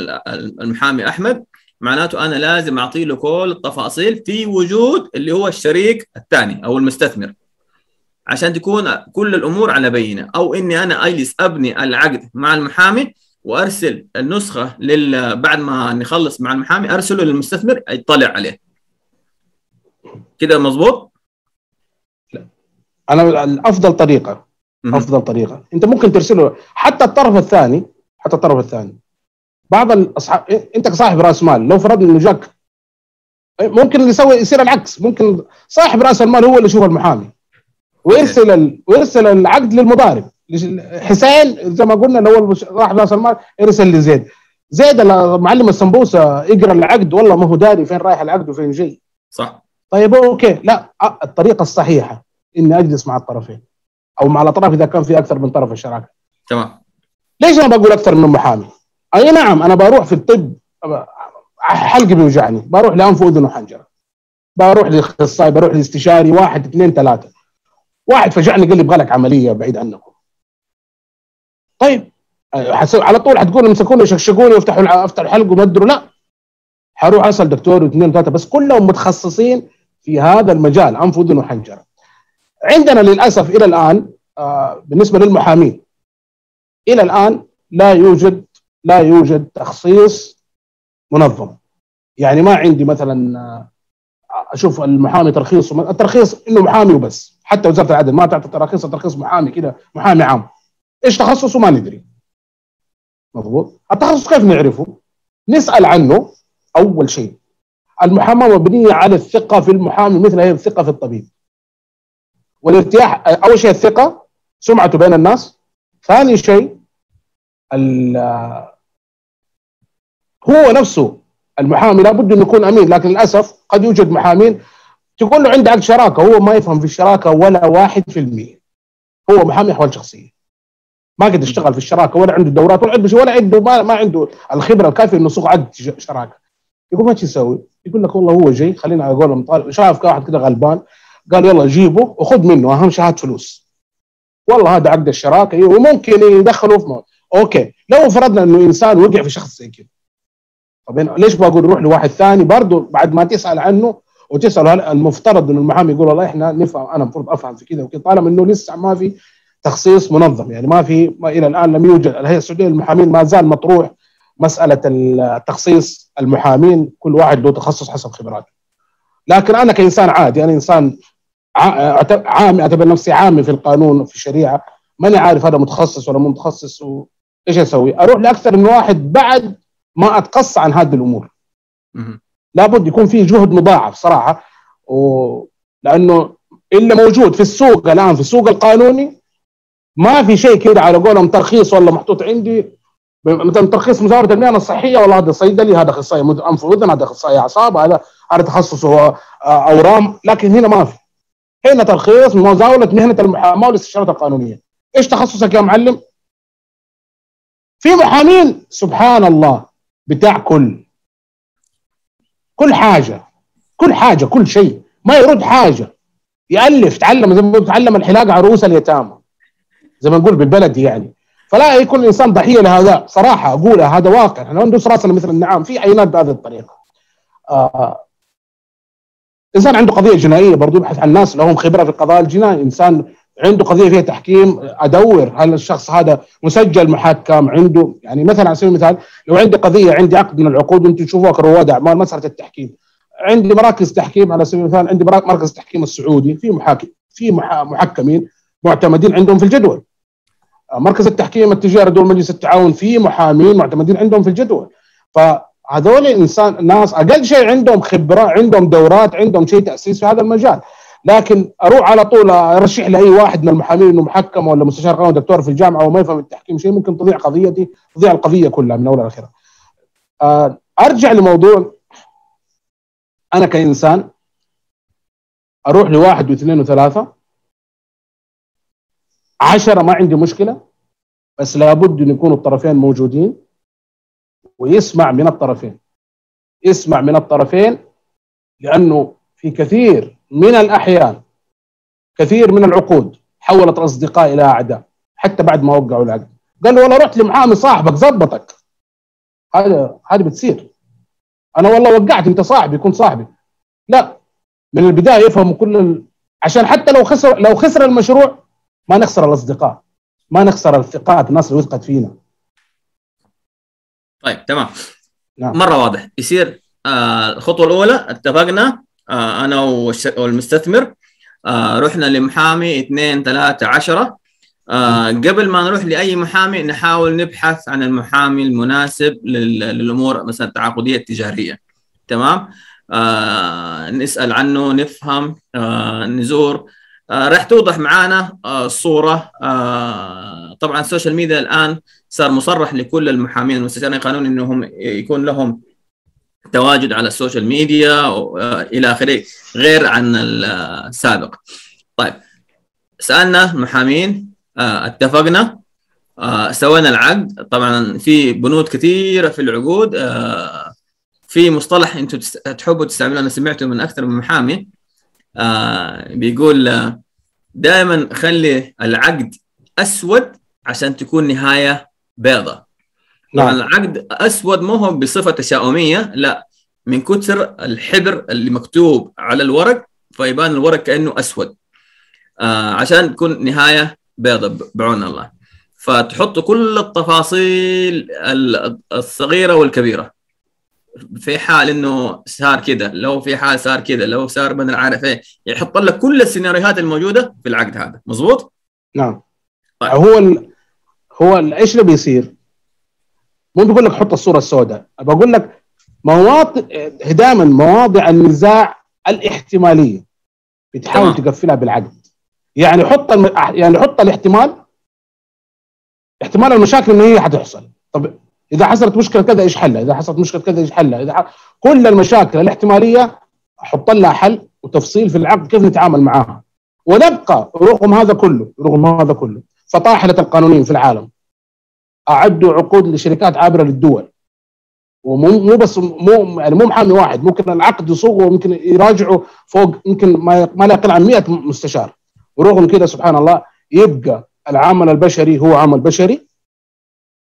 المحامي أحمد معناته أنا لازم أعطي له كل التفاصيل في وجود اللي هو الشريك الثاني أو المستثمر عشان تكون كل الأمور على بينة. أو إني أنا أجلس أبني العقد مع المحامي وأرسل النسخة لل بعد ما نخلص مع المحامي أرسله للمستثمر يطلع عليه. كده مظبوط؟ أنا الأفضل طريقة. أفضل طريقة. أنت ممكن ترسله حتى الطرف الثاني حتى الطرف الثاني. بعض الأصحاب أنت كصاحب رأس مال لو فرضنا إنه جاك ممكن اللي يسوي يصير العكس. ممكن صاحب رأس المال هو اللي يشوف المحامي. ويرسل ال... ويرسل العقد للمضارب. حسين زي ما قلنا لو صاحب رأس المال يرسل لزيد. زيد معلم السمبوسة يقرأ العقد والله ما هو داري فين رايح العقد وفين جاي. صح. طيب أوكي. لا الطريقة الصحيحة إني أجلس مع الطرفين. أو مع الأطراف إذا كان في أكثر من طرف الشراكة. تمام. ليش أنا بقول أكثر من محامي؟ أي نعم أنا بروح في الطب حلقي بيوجعني. بروح لأنف وأذن وحنجرة. بروح لاخصائي بروح لاستشاري واحد اثنين ثلاثة. واحد فجعني قال لي يبغى لك عملية بعيد عنكم طيب على طول حتقول امسكوني شكشكوني وافتحوا أفتح الحلق ومدروا لا. حروح أسأل دكتور واثنين ثلاثة بس كلهم متخصصين في هذا المجال أنف وأذن وحنجرة. عندنا للأسف إلى الآن بالنسبة للمحامين. إلى الآن لا يوجد لا يوجد تخصيص منظم. يعني ما عندي مثلا آه أشوف المحامي ترخيص الترخيص إنه محامي وبس. حتى وزارة العدل ما تعطي تراخيص ترخيص محامي كده محامي عام. إيش تخصصه؟ ما ندري. مضبوط التخصص كيف نعرفه؟ نسأل عنه أول شيء. المحاماة مبنية على الثقة في المحامي مثل هي الثقة في الطبيب. والارتياح أول شيء الثقة سمعته بين الناس. ثاني شيء هو نفسه المحامي لابد انه يكون أمين لكن للأسف قد يوجد محامين تقول له عقد شراكة هو ما يفهم في الشراكة ولا واحد في المية. هو محامي أحوال شخصية. ما قد اشتغل في الشراكة ولا عنده دورات ولا عنده ولا عنده ما, ما عنده الخبرة الكافية إنه يصوغ عقد شراكة. يقول ما يسوي؟ يقول لك والله هو جاي خلينا على قولهم شاف واحد كذا غلبان قال يلا جيبه وخذ منه أهم شيء هات فلوس. والله هذا عقد الشراكة وممكن يدخله في موت. أوكي لو فرضنا إنه إنسان وقع في شخص زي كذا طب ليش بقول روح لواحد ثاني؟ برضه بعد ما تسأل عنه وتسأل هل المفترض إنه المحامي يقول والله إحنا نفهم أنا المفروض أفهم في كذا وكذا طالما إنه لسه ما في تخصيص منظم يعني ما في ما إلى الآن لم يوجد. الهيئه السعودية للمحامين ما زال مطروح مسألة التخصيص المحامين كل واحد له تخصص حسب خبراته. لكن أنا كإنسان عادي أنا إنسان عامي أعتبر نفسي عامي في القانون وفي الشريعة. ماني عارف هذا متخصص ولا مو متخصص وايش أسوي؟ أروح لأكثر من واحد بعد ما اتقصى عن هذه الأمور. لابد يكون في جهد مضاعف صراحة. و... لأنه اللي موجود في السوق الآن في السوق القانوني ما في شيء كده على قولهم ترخيص ولا محطوط عندي. مثلا ترخيص مزاولة المهنة الصحية والله هذا صيدلي هذا اخصائي أنف وإذن هذا اخصائي أعصاب هذا هذا تخصصه أورام. لكن هنا ما في. هنا ترخيص مزاولة مهنة المحاماه والاستشارات القانونية. إيش تخصصك يا معلم؟ في محامين سبحان الله بتاع كل. كل حاجة. كل حاجة كل شيء. ما يرد حاجة. يألف تعلم زي ما بتعلم الحلاقه عروس اليتامى. زي ما نقول بالبلدي يعني. فلا يكون الإنسان ضحية لهذا. صراحة أقولها هذا واقع. إحنا ندوس راسنا مثل النعام. في عينات بهذه الطريقة. آه إنسان عنده قضية جنائية برضه يبحث عن ناس لهم خبرة في القضاء الجنائي. إنسان عنده قضية فيها تحكيم أدور هل الشخص هذا مسجل محكم عنده يعني مثلا على سبيل المثال لو عندي قضية عندي عقد من العقود وأنتم تشوفوها كرواد اعمال مساله التحكيم. عندي مراكز تحكيم على سبيل المثال عندي مركز التحكيم السعودي في محاكم في محكمين معتمدين عندهم في الجدول. مركز التحكيم التجاري دول مجلس التعاون في محامين معتمدين عندهم في الجدول. فهذول انسان ناس أقل شيء عندهم خبرة عندهم دورات عندهم شيء تأسيس في هذا المجال. لكن أروح على طول أرشح لأي واحد من المحامين إنه محكم ولا مستشار قانون دكتور في الجامعة وما يفهم التحكيم شيء ممكن تضيع قضيتي تضيع القضية كلها من اولها لاخرها. أرجع لموضوع أنا كإنسان أروح لواحد واثنين وثلاثة. عشرة ما عندي مشكلة بس لابد أن يكونوا الطرفين موجودين. ويسمع من الطرفين. يسمع من الطرفين لأنه في كثير من الأحيان كثير من العقود حولت الأصدقاء إلى أعداء حتى بعد ما وقعوا العقد. قال له والله رحت لمحامي صاحبك زبطك هذا هذه بتصير. أنا والله وقعت أنت صاحبي كنت صاحبي. لا من البداية يفهموا كل ال... عشان حتى لو خسر لو خسر المشروع ما نخسر الأصدقاء. ما نخسر الثقات الناس اللي وثقت فينا. طيب تمام. نعم. مرة واضح. يصير آه الخطوة الأولى اتفقنا آه أنا والمستثمر آه رحنا لمحامي اثنين ثلاثة عشرة. آه قبل ما نروح لأي محامي نحاول نبحث عن المحامي المناسب للأمور مثلا التعاقدية التجارية. تمام؟ آه نسأل عنه نفهم آه نزور راح توضح معانا آه الصورة آه طبعا ال social media الآن صار مصرح لكل المحامين المستشارين القانوني إنهم يكون لهم تواجد على ال social media إلى آخره غير عن السابق. طيب سألنا المحامين اتفقنا سوينا العقد طبعا في بنود كثيرة في العقود في مصطلح أنتم تحبوا تستعملوه أنا سمعته من أكثر من محامي بيقول دائما خلي العقد أسود عشان تكون نهاية بيضة. طبعا العقد أسود مو هو بصفة تشاؤميه لا. من كثر الحبر اللي مكتوب على الورق فيبان الورق كأنه أسود. آه عشان تكون نهاية بيضة بعون الله. فتحط كل التفاصيل الصغيرة والكبيرة. في حال إنه صار كده لو في حال صار كده لو صار من عارف إيه يحط لك كل السيناريوهات الموجودة في العقد هذا مظبوط؟ نعم. طيب. هو ال... هو إيش اللي بيصير؟ مو بقول لك حط الصورة السوداء بقول لك مواطن دائما مواضع النزاع الاحتمالية بتحاول تقفلها بالعقد. يعني حط الم... يعني حط الاحتمال احتمال المشاكل إنه هي حتحصل. طب إذا حصلت مشكلة كذا إيش حلها؟ إذا حصلت مشكلة كذا إيش حلها؟ إذا ح... كل المشاكل الاحتمالية أحط لها حل وتفصيل في العقد كيف نتعامل معاها. ونبقى رغم هذا كله رغم هذا كله فطاحله القانونيين في العالم. أعدوا عقود لشركات عابرة للدول. ومو مو بس مو يعني مو محامي واحد ممكن العقد يصوغه وممكن يراجعوا فوق يمكن ما ما لا يقل عن 100 مستشار. ورغم كذا سبحان الله يبقى العامل البشري هو عامل بشري.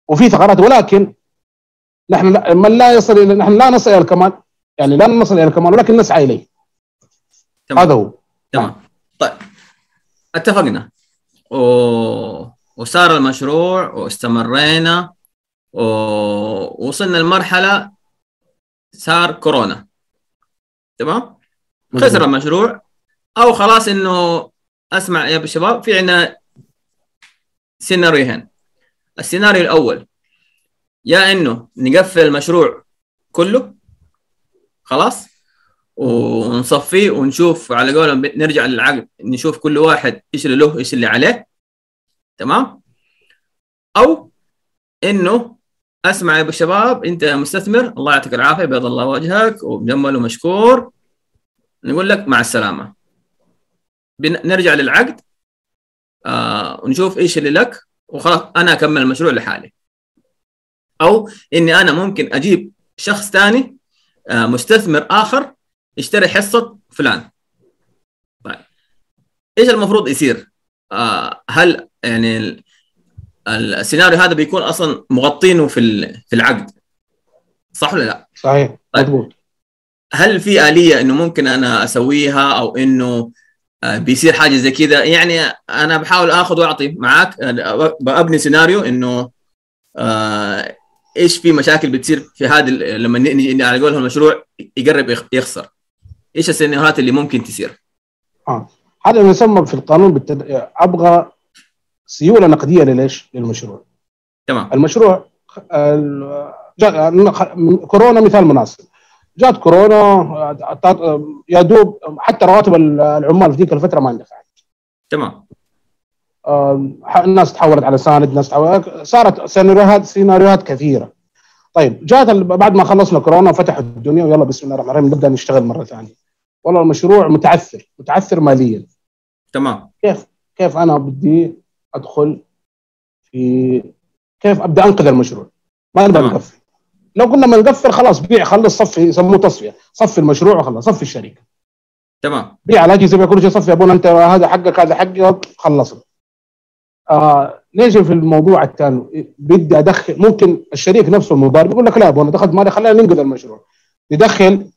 وفي ثغرات ولكن نحن لا من لا يصل إلى نحن لا نصل إلى الكمال. يعني لا نصل إلى الكمال ولكن نسعى إليه. تمام. هذا هو. تمام. طيب. اتفقنا. و... وصار المشروع واستمرينا ووصلنا لمرحلة صار كورونا. تمام؟ خسر المشروع. أو خلاص إنه أسمع يا شباب في عندنا سيناريوهين. السيناريو الأول. يا إنه نقفل المشروع كله خلاص ونصفيه ونشوف على قولهم نرجع للعقد نشوف كل واحد إيش اللي له إيش اللي عليه تمام؟ أو إنه أسمع يا أبو الشباب أنت مستثمر الله يعطيك العافية بيض الله وجهك ومجمل ومشكور. نقول لك مع السلامة. نرجع للعقد آه ونشوف إيش اللي لك وخلاص أنا أكمل المشروع لحالي. أو إني أنا ممكن أجيب شخص ثاني آه مستثمر آخر يشتري حصة فلان. طيب. إيش المفروض يصير؟ آه هل يعني السيناريو هذا بيكون أصلا مغطينه في في العقد؟ صح ولا لا؟ صحيح طيب. مضبوط. هل في آلية إنه ممكن أنا أسويها أو إنه بيصير حاجة زي كذا؟ يعني أنا بحاول آخذ وأعطي معاك بأبني سيناريو إنه آه إيش في مشاكل بتصير في هذا لما نجي على قولهم المشروع يقرب يخسر إيش السيناريوهات اللي ممكن تصير؟ آه هذا يسمى في القانون بالتد... أبغى سيولة نقدية لليش؟ للمشروع. تمام المشروع كورونا مثال مناسب. جات كورونا يا دوب حتى رواتب العمال في ذيك الفترة ما اندفعت. تمام الناس تحولت على ساند ناس تحولت صارت سيناريوهات سيناريوهات كثيرة. طيب جات بعد ما خلصنا كورونا فتحوا الدنيا ويلا بسم الله الرحمن الرحيم نبدأ نشتغل مرة ثانية. والله المشروع متعثر متعثر ماليا. تمام. كيف كيف أنا بدي أدخل في كيف أبدأ أنقذ المشروع؟ ما نبغى نقفل. لو قلنا ما نقفل خلاص بيع خلص صفي يسموه تصفية. صفي المشروع وخلص صفي الشركة. تمام. بيع الاجهزه بيع كل شيء صفي أبونا أنت هذا حقك هذا حقي خلصنا. آه نيجي في الموضوع الثاني بدي أدخل ممكن الشريك نفسه المضارب يقول لك لا ابونا دخلت مالي خلينا ننقذ المشروع. يدخل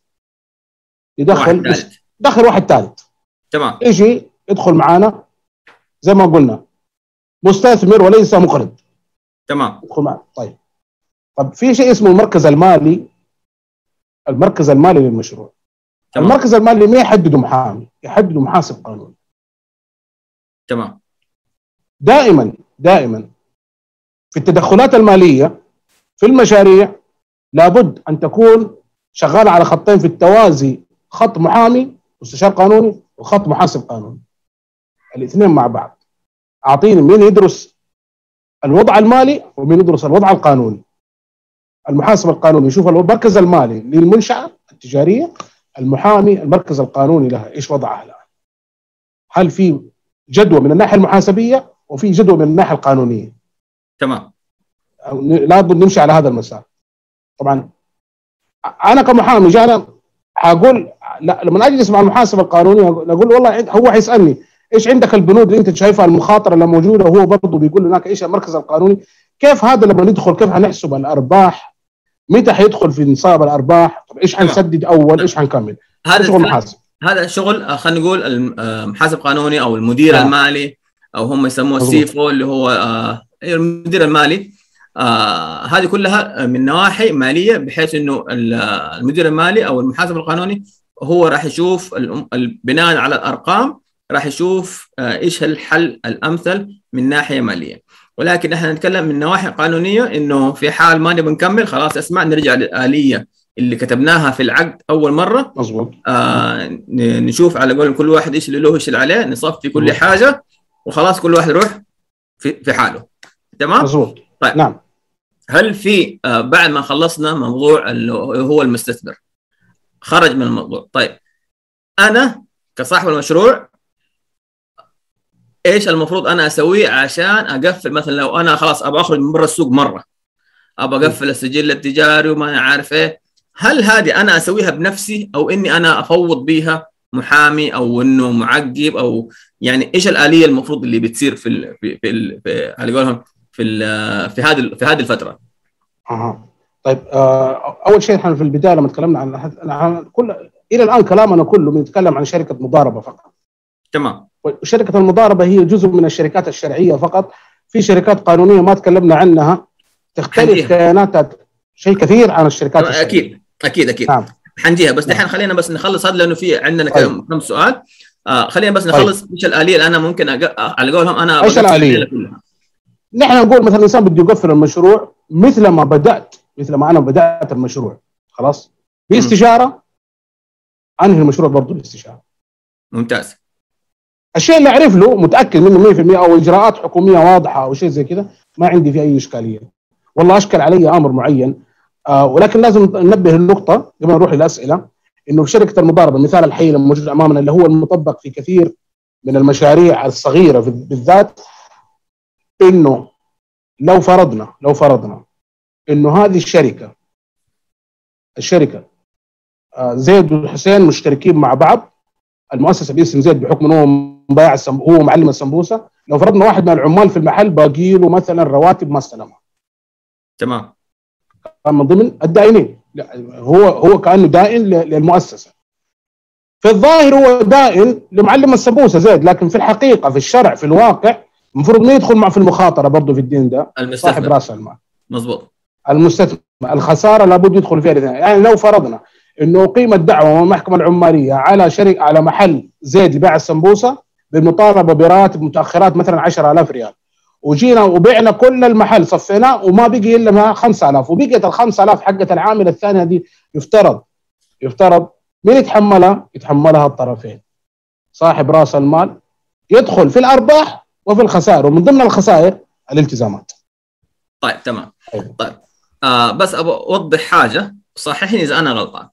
يدخل واحد دخل واحد ثالث تمام. يجي يدخل معانا. زي ما قلنا مستثمر وليس مقرض تمام. يدخل معنا طيب. طب في شيء اسمه المركز المالي المركز المالي للمشروع. تمام. المركز المالي ما يحدده محامي؟ يحدده محاسب قانوني. تمام. دائما دائما في التدخلات المالية في المشاريع لابد أن تكون شغالة على خطين في التوازي خط محامي مستشار قانوني وخط محاسب قانوني. الاثنين مع بعض. أعطيني مين يدرس الوضع المالي ومين يدرس الوضع القانوني. المحاسب القانوني يشوف المركز المالي للمنشأة التجارية المحامي المركز القانوني لها إيش وضعها الآن؟ هل في جدوى من الناحية المحاسبية؟ وفي جدوى من الناحية القانونية. تمام. لابد نمشي على هذا المسار. طبعا أنا كمحامي جانا أقول لا لما أجلس مع المحاسب القانوني أقول والله هو حيسألني إيش عندك البنود اللي أنت شايفها المخاطرة اللي موجودة؟ وهو برضه بيقول هناك إيش المركز القانوني؟ كيف هذا لما ندخل كيف حنحسب الأرباح؟ متى حيدخل في نصاب الأرباح؟ طب إيش حنسدد أول؟ إيش حنكمل هذا شغل محاسب. هذا شغل خلينا نقول المحاسب قانوني أو المدير آه. المالي أو هم يسموه. السي فو اللي هو آه المدير المالي. آه هذه كلها من نواحي مالية بحيث إنه ال- المدير المالي أو المحاسب القانوني هو راح يشوف بناء على الأرقام راح يشوف آه إيش الحل الأمثل من ناحية مالية. ولكن إحنا نتكلم من نواحي قانونية إنه في حال ما نبي نكمل خلاص اسمع نرجع للاليه اللي كتبناها في العقد أول مرة. مظبوط. آه نشوف على قول كل واحد إيش اللي له إيش اللي عليه نصفي كل مظبوط. حاجة. وخلاص كل واحد يروح في في حاله. تمام؟ مظبوط. طيب. نعم. هل في آه، بعد ما خلصنا موضوع اللي هو المستثمر خرج من الموضوع. طيب. أنا كصاحب المشروع إيش المفروض أنا أسويه عشان أقفل؟ مثلا لو أنا خلاص أبغى أخرج من برا السوق مرة أبغى أقفل السجل التجاري وما أنا عارف إيه هل هذه أنا أسويها بنفسي أو إني أنا أفوض بيها؟ محامي أو إنه معقب أو يعني إيش الآلية المفروض اللي بتصير في ال في في, ال في على قولهم في ال في هذه في هذه الفترة؟ أها. طيب آه أول شيء إحنا في البداية لما تكلمنا عن, عن كل إلى الآن كلامنا كله بنتكلم عن شركة مضاربة فقط. تمام. وشركة المضاربة هي جزء من الشركات الشرعية فقط. في شركات قانونية ما تكلمنا عنها. تختلف كياناتها شيء كثير عن الشركات الشرعية. أكيد. أكيد أكيد. نعم. حنجيها. بس دحين خلينا بس نخلص هذا لأنه في عندنا كم كم سؤال. آه خلينا بس نخلص إيش الآلية اللي أنا ممكن أق... على قولهم أنا إيش الآلية؟ نحن نقول مثلا الإنسان بده يقفل المشروع مثل ما بدأت مثل ما أنا بدأت المشروع. خلاص؟ باستشاره أنهي المشروع برضه باستشاره ممتاز. الشيء اللي أعرف له متأكد منه 100% أو إجراءات حكومية واضحة أو شيء زي كذا ما عندي فيه أي إشكالية. والله اشكل علي أمر معين. آه ولكن لازم ننبه النقطه قبل ما نروح للأسئلة إنه في شركة المضاربة المثال الحي الموجود أمامنا اللي هو المطبق في كثير من المشاريع الصغيرة بالذات إنه لو فرضنا لو فرضنا إنه هذه الشركة الشركة آه زيد وحسين مشتركين مع بعض المؤسسة باسم زيد بحكم هو مبايع هو معلم السمبوسة لو فرضنا واحد من العمال في المحل باقي له مثلا رواتب ما استلمها. تمام. من ضمن الدائنين. هو هو كأنه دائن للمؤسسة. في الظاهر هو دائن لمعلم السمبوسه زيد لكن في الحقيقة في الشرع في الواقع المفروض ما يدخل معه في المخاطرة برضه في الدين ده. صاحب رأس المال. مضبوط المستثمر الخسارة لابد يدخل فيها الإثنين. يعني لو فرضنا إنه أقيمت دعوة من المحكمة العمالية على شركه على محل زيد لبيع السمبوسه بالمطالبه براتب متأخرات مثلا 10000 ريال. وجينا وبعنا كل المحل صفيناه وما بقي إلا ما 5000 وبقيت ال 5000 حقت العامل الثانية دي يفترض يفترض مين يتحملها؟ يتحملها الطرفين. صاحب رأس المال يدخل في الأرباح وفي الخسائر ومن ضمن الخسائر الالتزامات. طيب تمام. طيب. آه بس أبغى أوضح حاجة صححني إذا أنا غلطان.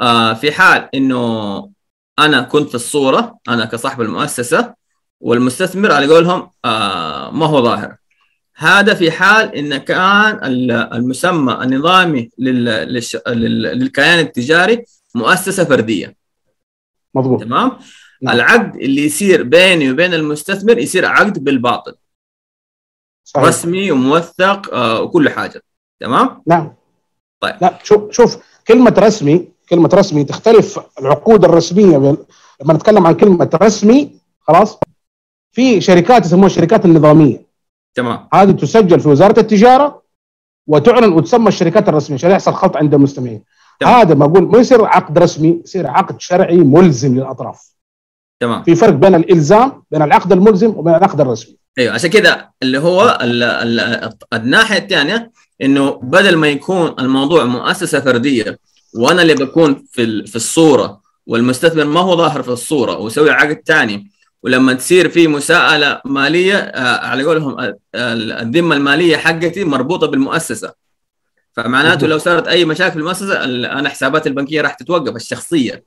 آه في حال إنه أنا كنت في الصورة أنا كصاحب المؤسسة والمستثمر على قولهم آه ما هو ظاهر. هذا في حال إن كان المسمى النظامي للكيان التجاري مؤسسة فردية. مضبوط. تمام؟ نعم. العقد اللي يصير بيني وبين المستثمر يصير عقد بالباطل. صحيح. رسمي وموثق آه وكل حاجة. تمام؟ نعم. طيب. لا شوف شوف كلمة رسمي كلمة رسمي تختلف العقود الرسمية لما نتكلم عن كلمة رسمي خلاص في شركات يسموها الشركات النظامية. تمام. هذه تسجل في وزارة التجارة وتعلن وتسمى الشركات الرسمية عشان يحصل خلط عند المستمعين. هذا ما أقول ما يصير عقد رسمي يصير عقد شرعي ملزم للأطراف. تمام. في فرق بين الإلزام بين العقد الملزم وبين العقد الرسمي. أيوه عشان كذا اللي هو ال ال الناحية الثانية إنه بدل ما يكون الموضوع مؤسسة فردية وأنا اللي بكون في في الصورة والمستثمر ما هو ظاهر في الصورة ويسوي عقد ثاني ولما تصير في مساءلة مالية آه على قولهم الذمة المالية حقتي مربوطة بالمؤسسة. فمعناته لو صارت أي مشاكل في المؤسسة أنا حساباتي البنكية راح تتوقف الشخصيه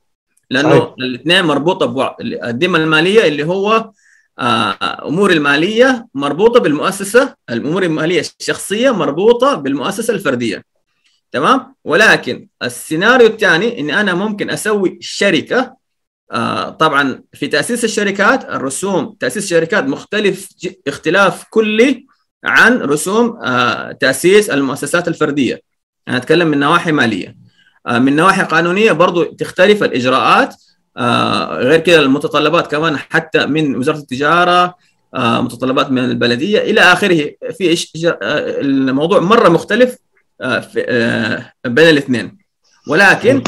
لأنه الاثنين مربوطة ببعض الذمة المالية اللي هو امور المالية مربوطة بالمؤسسة الأمور المالية الشخصية مربوطة بالمؤسسة الفردية. تمام؟ ولكن السيناريو الثاني إني أنا ممكن أسوي شركة آه طبعا في تأسيس الشركات الرسوم تأسيس الشركات مختلف اختلاف كلي عن رسوم آه تأسيس المؤسسات الفردية. أنا أتكلم من نواحي مالية. آه من نواحي قانونية برضو تختلف الإجراءات. غير كده المتطلبات كمان حتى من وزارة التجارة متطلبات من البلدية إلى آخره. في الموضوع مرة مختلف بين الاثنين. ولكن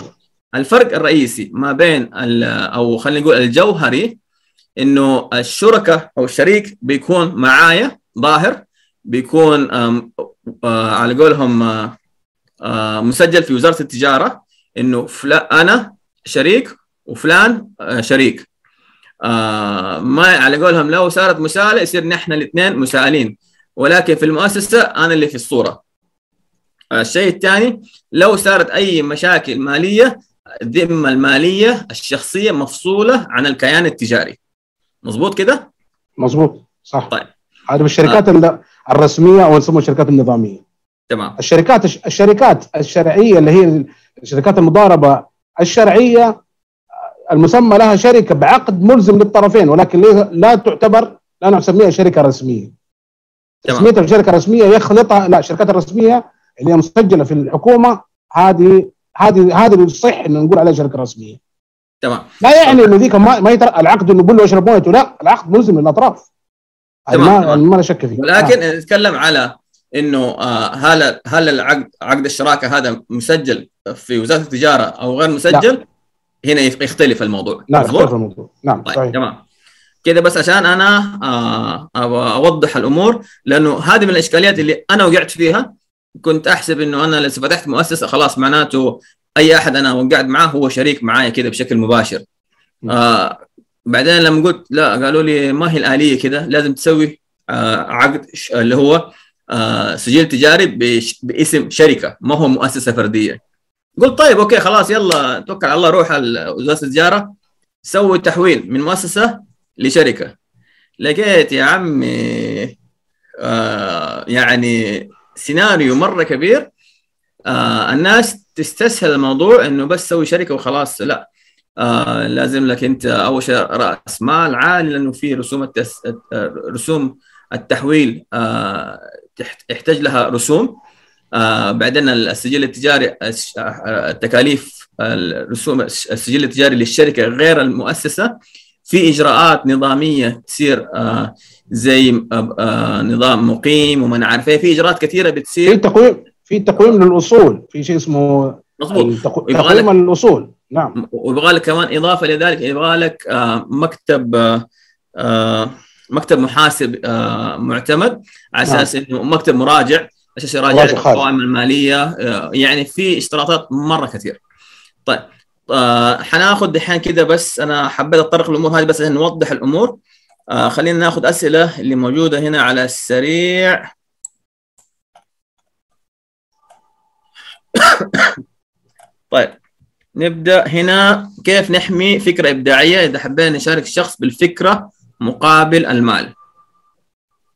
الفرق الرئيسي ما بين أو خلينا نقول الجوهري إنه الشركة أو الشريك بيكون معايا ظاهر بيكون آه على قولهم آه مسجل في وزارة التجارة إنه أنا شريك وفلان شريك. آه ما على قولهم لو صارت مساءلة يصير نحن الاثنين مسائلين ولكن في المؤسسة أنا اللي في الصورة. الشيء الثاني لو صارت أي مشاكل مالية الذمة المالية الشخصية مفصولة عن الكيان التجاري. مظبوط كده؟ مظبوط صح. طيب. هذا بالشركات آه. الرسمية أو نسموها الشركات النظامية. تمام. الشركات الشركات الشرعية اللي هي شركات المضاربة الشرعية المسمى لها شركة بعقد ملزم للطرفين ولكن لا تعتبر لا نسميها شركة رسمية. تسميتها شركة رسمية يخلطها لا الشركات الرسمية اللي هي مسجلة في الحكومة هذه هذه هذه بيصح إنه نقول عليها شركة رسمية. تمام. لا يعني إنه ذيك ما, ما يتر... العقد إنه يقول له اشرب مويته لا العقد ملزم للأطراف. تمام ما ما شك فيه ولكن آه. نتكلم على إنه آه هل هل العقد عقد الشراكة هذا مسجل في وزارة التجارة أو غير مسجل؟ لا. هنا يختلف الموضوع. لا يختلف الموضوع. نعم طيب صحيح. تمام. كده بس عشان أنا آه أوضح الأمور لأنه هذه من الإشكاليات اللي أنا وقعت فيها. كنت أحسب إنه أنا لو فتحت مؤسسة خلاص معناته أي أحد أنا وقعت معاه هو شريك معايا كده بشكل مباشر. آه بعدين لما قلت لا قالوا لي ما هي الآلية كده لازم تسوي آه عقد اللي هو آه سجل تجاري باسم شركة ما هو مؤسسة فردية. قلت طيب أوكي خلاص يلا توكل على الله روح وزارة التجارة سوي تحويل من مؤسسة لشركة. لقيت يا عمي آه يعني سيناريو مرة كبير آه الناس تستسهل الموضوع إنه بس سوي شركة وخلاص لا آه لازم لك أنت أول شيء رأس مال عالي لأنه في رسوم التس... رسوم التحويل آه يحتاج لها رسوم آه بعدين السجل التجاري التكاليف الرسوم السجل التجاري للشركة غير المؤسسة في إجراءات نظامية تصير آه زي آه نظام مقيم وما نعرف إيه في اجراءات كثيرة بتصير. في تقويم في تقويم للأصول. في شيء اسمه مضبوط تقويم الاصول نعم. ويبغى لك كمان إضافة لذلك. يبغى لك آه مكتب آه مكتب محاسب آه معتمد على أساس نعم. إنه مكتب مراجع أساس يراجع القوائم المالية. آه يعني في اشتراطات مرة كثير طيب آه حناخذ دحين كده بس. أنا حبيت اتطرق الأمور هذه بس عشان نوضح الأمور. آه خلينا ناخذ أسئلة اللي موجودة هنا على السريع. طيب نبدأ هنا. كيف نحمي فكرة إبداعية؟ إذا حبينا نشارك الشخص بالفكرة مقابل المال.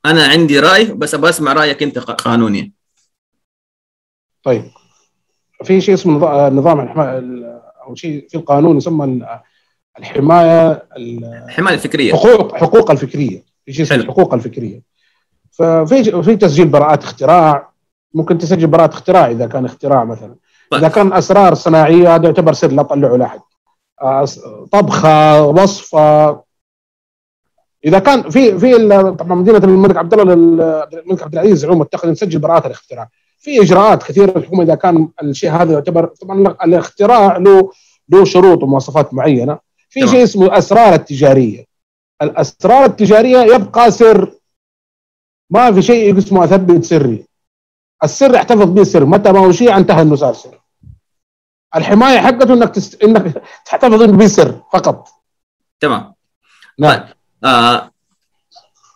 أنا عندي رأي بس أبغى أسمع رأيك أنت قانوني طيب في شيء اسمه نظام الحمايه أو شيء في القانون يسمى الحماية الحماية الفكرية. حقوق حقوق الفكرية. في شيء اسمه الحقوق الفكرية. ففي في تسجيل براءات اختراع. ممكن تسجل براءة اختراع إذا كان اختراع مثلا. طيب. إذا كان أسرار صناعية هذا يعتبر سر لا تطلعه لأحد. طبخة وصفة. إذا كان في في طبعا مدينة الملك عبد الله الملك عبد العزيز عموما اتخذ نسجل براءات الاختراع. في إجراءات كثيرة الحكومة إذا كان الشيء هذا يعتبر طبعا الاختراع له له شروط ومواصفات معينة. في شيء اسمه أسرار التجارية. الأسرار التجارية يبقى سر. ما في شيء اسمه أثبت سري. السر احتفظ به سر. متى ما هو شيء انتهى إنه صار سر. الحماية حقته إنك تست... إنك تحتفظ به سر فقط. تمام. نعم. طيب. آه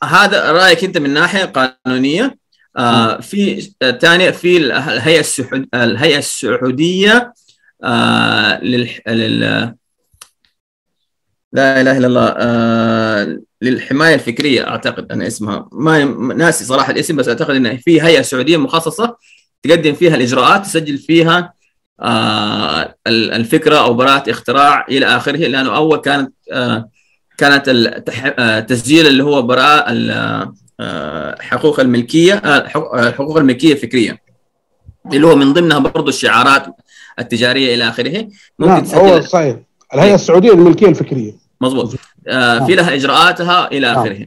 هذا رأيك أنت من ناحية قانونية. آه في ثاني في الهيئة السعود الهيئة السعودية آه لل... لل لا إله إلا الله. آه للحماية الفكرية أعتقد أنا اسمها. ما ناسي صراحة الاسم بس أعتقد إن في هيئة سعودية مخصصة تقدم فيها الإجراءات تسجل فيها آه الفكرة أو براءة اختراع إلى آخره لأنه أول كانت آه كانت التسجيل اللي هو براءة حقوق الملكية حقوق الملكية الفكريه اللي هو من ضمنها برضه الشعارات التجارية إلى آخره. ممكن نعم تسجل هو صحيح. الهيئة السعودية للملكية الفكرية. مضبوط. آه في لها إجراءاتها إلى آخره.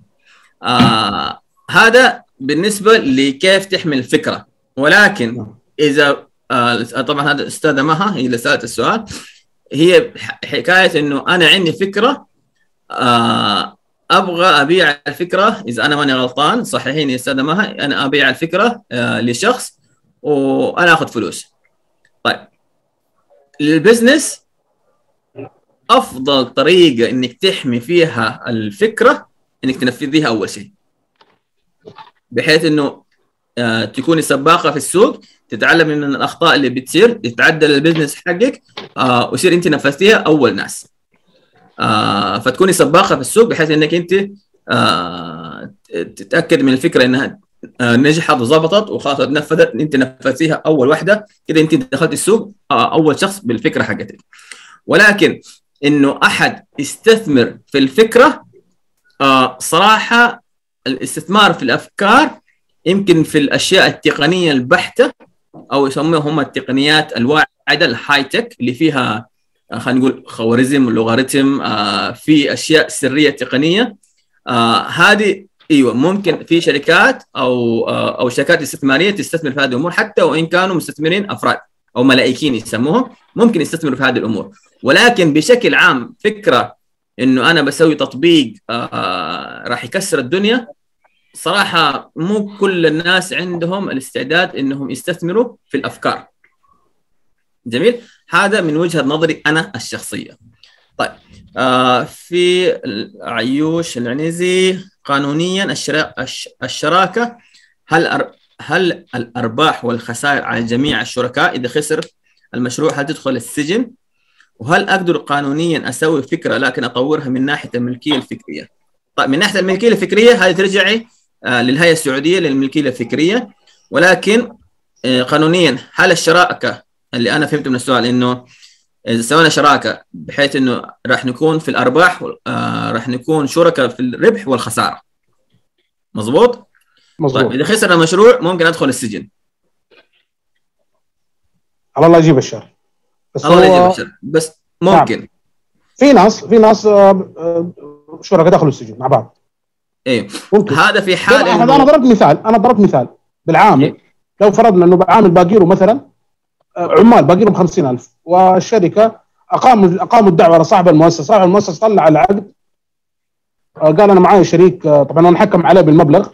آه هذا بالنسبة لكيف تحمل الفكرة. ولكن إذا آه طبعا هذا أستاذة مها هي اللي سألت السؤال. هي حكاية إنه أنا عندي فكرة آه أبغى أبيع الفكرة. إذا أنا ماني غلطان صححيني أستاذة مها أنا أبيع الفكرة آه لشخص وأنا آخذ فلوس. طيب. لل business أفضل طريقة إنك تحمي فيها الفكرة إنك تنفذيها أول شيء. بحيث إنه آه، تكوني سباقة في السوق تتعلمي من الأخطاء اللي بتصير تتعدل ال business حقك آه، ويصير أنت نفذتيها أول ناس. آه، فتكوني سباقة في السوق بحيث إنك أنت تتأكد من الفكرة إنها نجحت وظبطت وخلاص نفذت أنت نفذتيها أول واحدة كده أنت دخلت السوق أول شخص بالفكرة حقتك. ولكن إنه أحد يستثمر في الفكرة آه، صراحة الاستثمار في الأفكار يمكن في الأشياء التقنية البحتة أو يسموها هم التقنيات الواعدة الهاي تك اللي فيها آه، خلينا نقول خوارزم لوغاريتم آه، في أشياء سرية تقنية. آه، هذه إيوه ممكن في شركات أو آه، أو شركات استثمارية تستثمر في هذه الأمور حتى وإن كانوا مستثمرين أفراد أو ملائكيين يسموهم. ممكن يستثمروا في هذه الأمور. ولكن بشكل عام فكرة إنه أنا بسوي تطبيق آه، راح يكسر الدنيا صراحة مو كل الناس عندهم الاستعداد إنهم يستثمروا في الأفكار. جميل؟ هذا من وجهة نظري أنا الشخصية. طيب آه في عيوش العنزي قانونيا الشرا... الش- الشراكة هل أر... هل الأرباح والخسائر على جميع الشركاء إذا خسر؟ المشروع هل تدخل السجن؟ وهل أقدر قانونيا أسوي فكرة لكن أطورها من ناحية الملكية الفكرية؟ طيب من ناحية الملكية الفكرية هذه ترجعي آه للهيئة السعودية للملكية الفكرية. ولكن آه قانونيا هل الشراكة اللي أنا فهمته من السؤال إنه إذا سوينا شراكة بحيث إنه راح نكون في الأرباح آه راح نكون شركاء في الربح والخسارة. مظبوط مظبوط طيب إذا خسر المشروع ممكن أدخل السجن. على الله يجيب الشر. بس الله يجيب الشر. بس ممكن. في ناس في ناس آه، آه، شركاء دخلوا السجن مع بعض. أيوه ممكن. هذا في حال أنا إنه ضربت مثال. أنا ضربت مثال. بالعامل إيه. لو فرضنا إنه عامل باقي له مثلا آه، عمال باقي لهم 50000 والشركة اقاموا أقاموا الدعوة على صاحب المؤسسة، صاحب المؤسسة طلع العقد قال أنا معايا شريك طبعا أنا حكم عليه بالمبلغ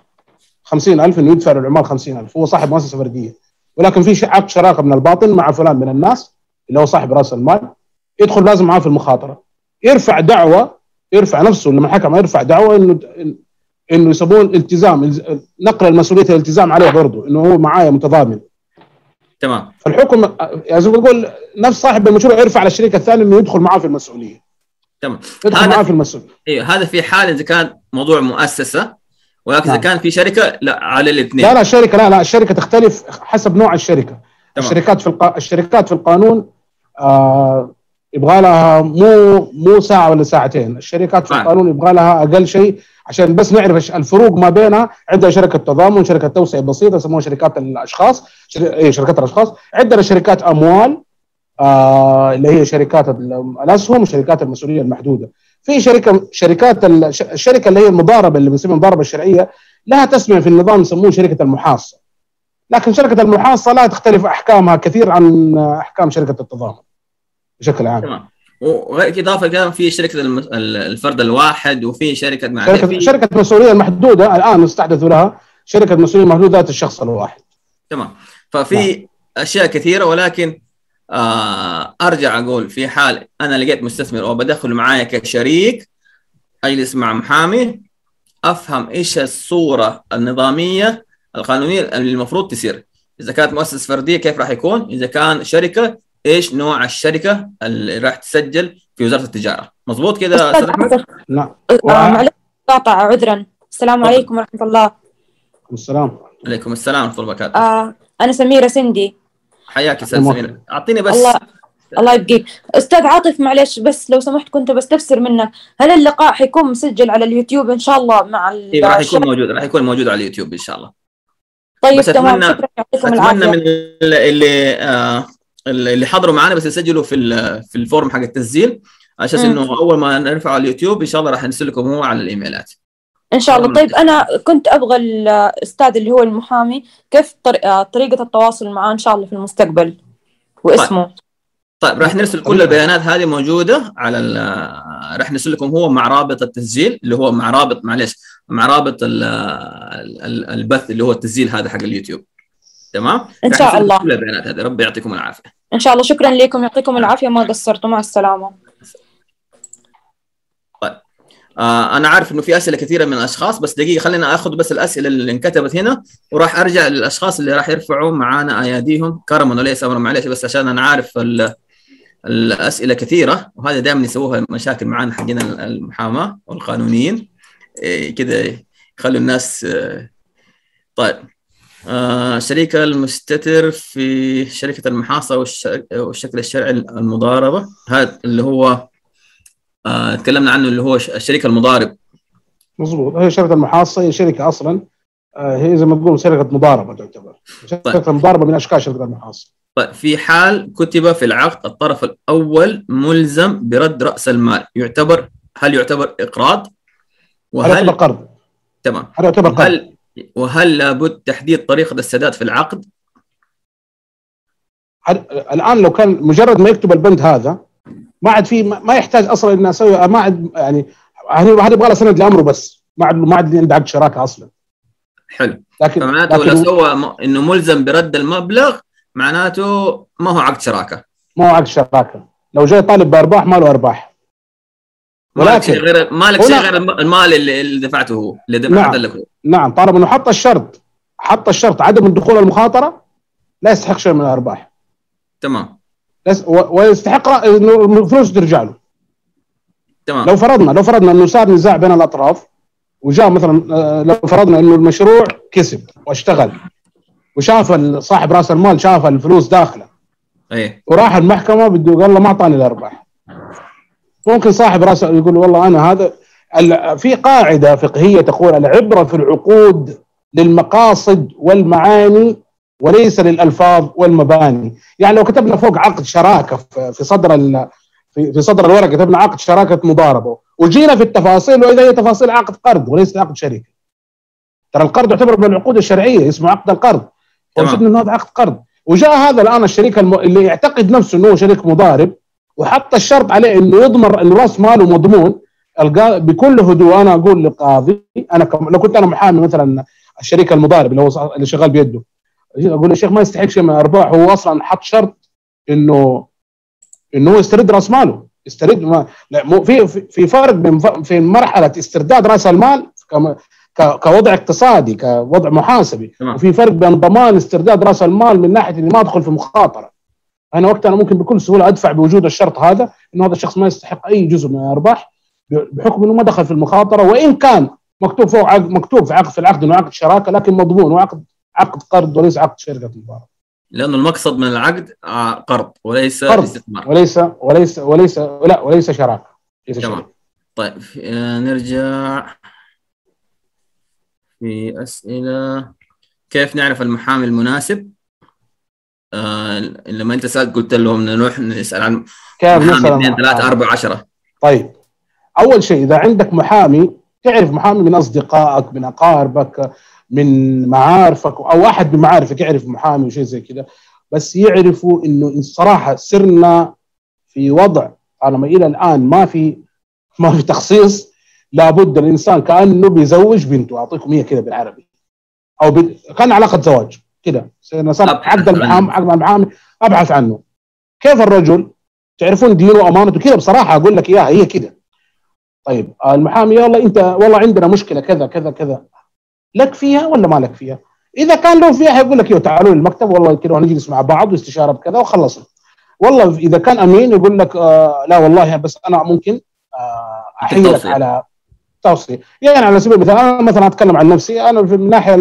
50000 إنه يدفع للعمال 50000 هو صاحب مؤسسة فردية. ولكن في عقد شراكه من الباطن مع فلان من الناس اللي هو صاحب رأس المال يدخل لازم معاه في المخاطرة. يرفع دعوة يرفع نفسه لما الحكم يرفع دعوة إنه إنه يسموه الالتزام الز- نقل المسؤولية الالتزام عليه برضه إنه هو معايا متضامن. تمام. فالحكم يعني زي ما بقول نفس صاحب المشروع يرفع على الشريك الثاني إنه يدخل معاه في المسؤولية. تمام. يدخل هذا معاه في- في المسؤولية. أيوه هذا في حال إذا كان موضوع مؤسسة ولكن إذا نعم. كان في شركة لا على الاثنين لا لا الشركة لا لا الشركة تختلف حسب نوع الشركة تمام. الشركات في الق... الشركات في القانون آه يبغى لها مو مو ساعة ولا ساعتين الشركات في. القانون يبغى لها أقل شيء عشان بس نعرف الفروق ما بينها عندنا شركة تضامن شركة توسعة بسيطة يسموها شركات الأشخاص شر... إيه شركات الأشخاص عندنا شركات أموال آه اللي هي شركات ال- الأسهم وشركات المسؤولية المحدودة في شركه شركات الشركة اللي هي المضاربة اللي بنسميها المضاربة الشرعية لها تسمية في النظام يسموه شركة المحاصة. لكن شركة المحاصة لا تختلف أحكامها كثير عن أحكام شركة التضامن بشكل عام. تمام. وغير اضافه كمان في شركة الفرد الواحد وفي شركة مع شركه شركة المسؤوليه المحدوده الآن استحدثوا لها شركة مسؤولية محدودة ذات الشخص الواحد. تمام. ففي أشياء كثيرة ولكن آه أرجع أقول في حال أنا لقيت مستثمر أو بدخل معايا كشريك أجلس مع محامي أفهم إيش الصورة النظامية القانونية اللي المفروض تصير. إذا كانت مؤسسة فردية كيف راح يكون؟ إذا كان شركة إيش نوع الشركة اللي راح تسجل في وزارة التجارة؟ مظبوط كده أستاذ أحمد؟ نعم معلش قاطع عذرا. السلام. عليكم ورحمة الله. السلام. عليكم السلام ورحمة الله وبركاته. آه أنا سميرة سندي. حياك أستاذ أعطيني بس الله الله يبقيك. أستاذ عاطف معلش بس لو سمحت كنت بستفسر منك هل اللقاء حيكون مسجل على اليوتيوب إن شاء الله مع ال- إيه راح يكون؟ موجود راح يكون موجود على اليوتيوب إن شاء الله. طيب بس تمام. اتمنى العافية. من اللي اللي, آه اللي حضروا معنا بس يسجلوا في في ال form حق التسجيل. على أساس. إنه أول ما نرفعه على اليوتيوب إن شاء الله راح نرسل لكم هو على الإيميلات. إن شاء الله. طيب أنا كنت أبغى الأستاذ اللي هو المحامي كيف طر- آه، طريقة التواصل معاه إن شاء الله في المستقبل واسمه. طيب. راح نرسل كل البيانات هذه موجودة على ال- راح نرسل لكم هو مع رابط التسجيل اللي هو مع رابط معلش مع رابط ال- ال- البث اللي هو التسجيل هذا حق اليوتيوب. تمام؟ إن راح شاء الله. كل البيانات هذه. ربي يعطيكم العافية. إن شاء الله. شكرا لكم. يعطيكم العافية. ما قصرتوا مع السلامة. آه أنا عارف إنه في أسئلة كثيرة من الأشخاص بس دقيقة خلينا آخذ بس الأسئلة اللي انكتبت هنا وراح أرجع للأشخاص اللي راح يرفعوا معانا أياديهم. كرما وليس امرا معلش بس عشان أنا عارف ال- الأسئلة كثيرة وهذا دائما يسووها مشاكل معانا حقين المحاماة والقانونيين. إيه كده يخلوا الناس آه، طيب. آه، المستتر في شركة المحاصة والش- والشكل الشرعي المضاربة هذا اللي هو آه، تكلمنا عنه اللي هو الشريك المضارب. مضبوط هي شركة المحاصة هي شركة أصلا. آه، هي زي ما تقول شركة مضاربة تعتبر. شركة المضاربه من أشكال شركة المحاصة. طيب في حال كتب في العقد الطرف الأول ملزم برد رأس المال. يعتبر هل يعتبر إقراض؟ هذا يعتبر وهل قرض. تمام. هذا يعتبر قرض. هل وهل لابد تحديد طريقة السداد في العقد؟ هل- الآن لو كان مجرد ما يكتب البند هذا ما عاد في ما يحتاج أصلا اني أسوي ما عاد يعني هذه يبغى لها سند لأمره بس. ما عاد ما عاد عندي عقد شراكة أصلا. حلو. لكن فمعناته لكن لو سوى م- إنه ملزم برد المبلغ معناته ما هو عقد شراكة. ما هو عقد شراكة. لو جاي طالب بأرباح ما له أرباح. مالك ولكن- شيء غير مالك شيء غير الم- المال اللي, اللي دفعته هو اللي نعم. دفعته لك هو. نعم طالما إنه حط الشرط. حط الشرط. عدم الدخول المخاطرة لا يستحق شيء من الأرباح. تمام. ويستحق إنه الفلوس ترجع له. تمام. لو فرضنا لو فرضنا إنه صار نزاع بين الأطراف وجاء مثلا آه، لو فرضنا إنه المشروع كسب واشتغل وشاف صاحب رأس المال شاف الفلوس داخلة إيه. وراح المحكمة بده قال له ما أعطاني الأرباح. ممكن صاحب راس يقول والله أنا هذا في قاعدة فقهية تقول العبرة في العقود للمقاصد والمعاني وليس للألفاظ والمباني. يعني لو كتبنا فوق عقد شراكة في صدر ال- في صدر الورقة كتبنا عقد شراكة مضاربة. وجينا في التفاصيل وإذا هي تفاصيل عقد قرض وليس عقد شركه ترى القرض يعتبر من العقود الشرعية اسمه عقد القرض. وجدنا إنه هذا عقد قرض. وجاء هذا الآن الشريك الم... اللي يعتقد نفسه إنه هو شريك مضارب وحط الشرط عليه إنه يضمن انه رأس ماله مضمون. بكل هدوء أنا أقول للقاضي أنا كم... لو كنت أنا محامي مثلا الشريك المضارب اللي هو اللي شغال بيده. أقول يا شيخ ما يستحق شيء من الارباح هو أصلا حط شرط إنه إنه هو يسترد رأس ماله يسترد ما... لا مو في في- فرق بين. في مرحلة استرداد رأس المال. كوضع اقتصادي كوضع محاسبي تمام. وفي فرق بين ضمان استرداد رأس المال من ناحية إني ما أدخل في مخاطرة أنا وقتها أنا ممكن بكل سهولة أدفع بوجود الشرط هذا إنه هذا الشخص ما يستحق أي جزء من الأرباح بحكم إنه ما دخل في المخاطرة وإن كان مكتوب فوق عقد مكتوب في عقد في العقد إنه عقد شراكة لكن مضمون وعقد عقد قرض وليس عقد شركة مضاربه لأنه المقصد من العقد آه، قرض وليس قرض. استثمار. وليس وليس وليس لا وليس شراكة. ليس تمام. طيب آه، نرجع في أسئلة. كيف نعرف المحامي المناسب؟ آه لما أنت سألت قلت لهم نروح نسأل عن كيف محامي اثنين المحامي؟ أربعة عشرة. طيب. أول شيء إذا عندك محامي تعرف محامي من أصدقائك من أقاربك من معارفك أو احد من معارفك يعرف محامي وشيء زي كذا بس يعرفوا إنه الصراحه صرنا في وضع طالما إلى الآن ما في ما في تخصيص لابد الإنسان كأنه بيزوج بنته أعطيكم هي كذا بالعربي. أو ب... كان علاقة زواج كذا عقد المحامي. عقد المحامي أبحث عنه. كيف الرجل؟ تعرفون دينه وأمانته كذا بصراحة أقول لك إياها هي كذا طيب المحامي يلا أنت والله عندنا مشكلة كذا كذا كذا. لك فيها ولا ما لك فيها؟ إذا كان له فيها حيقول لك يو تعالوا المكتب والله كذا ونجلس مع بعض واستشارة بكذا وخلصنا والله إذا كان أمين يقول لك آه لا والله بس أنا ممكن آه أحيلك. على توصية يعني على سبيل المثال أنا مثلا أتكلم عن نفسي أنا في من ناحية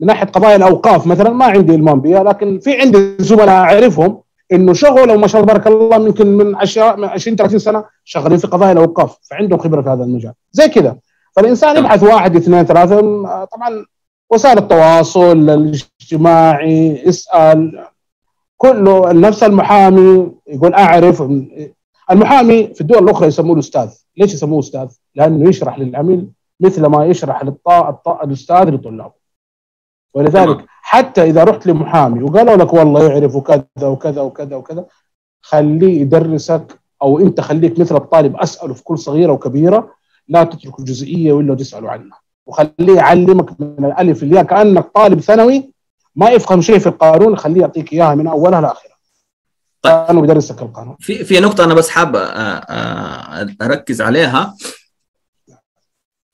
من ناحية قضايا الأوقاف مثلا ما عندي إلمام بها لكن في عندي زملاء أعرفهم إنه شغلوا ما شاء الله تبارك الله يمكن من 10 من 20 30 سنة شغالين في قضايا الأوقاف فعندهم خبرة في هذا المجال زي كذا فالإنسان. يبحث واحد اثنين ثلاثة طبعا وسائل التواصل الاجتماعي اسال كله نفس المحامي يقول أعرف المحامي في الدول الأخرى يسموه أستاذ ليش يسموه أستاذ؟ لأنه يشرح للعميل مثل ما يشرح للطا... الطا... الأستاذ لطلابه ولذلك. حتى إذا رحت لمحامي وقالوا لك والله يعرف كذا وكذا وكذا وكذا خليه يدرسك أو أنت خليك مثل الطالب أسأله في كل صغيرة وكبيرة لا تترك جزئيه الا تساله عنها. وخليه يعلمك من الألف للياء كأنك طالب ثانوي ما يفهم شيء في القانون خليه يعطيك إياها من أولها لآخرها. طيب. كانه بيدرسك القانون. في في نقطة أنا بس حابة آه، آه، أركز عليها.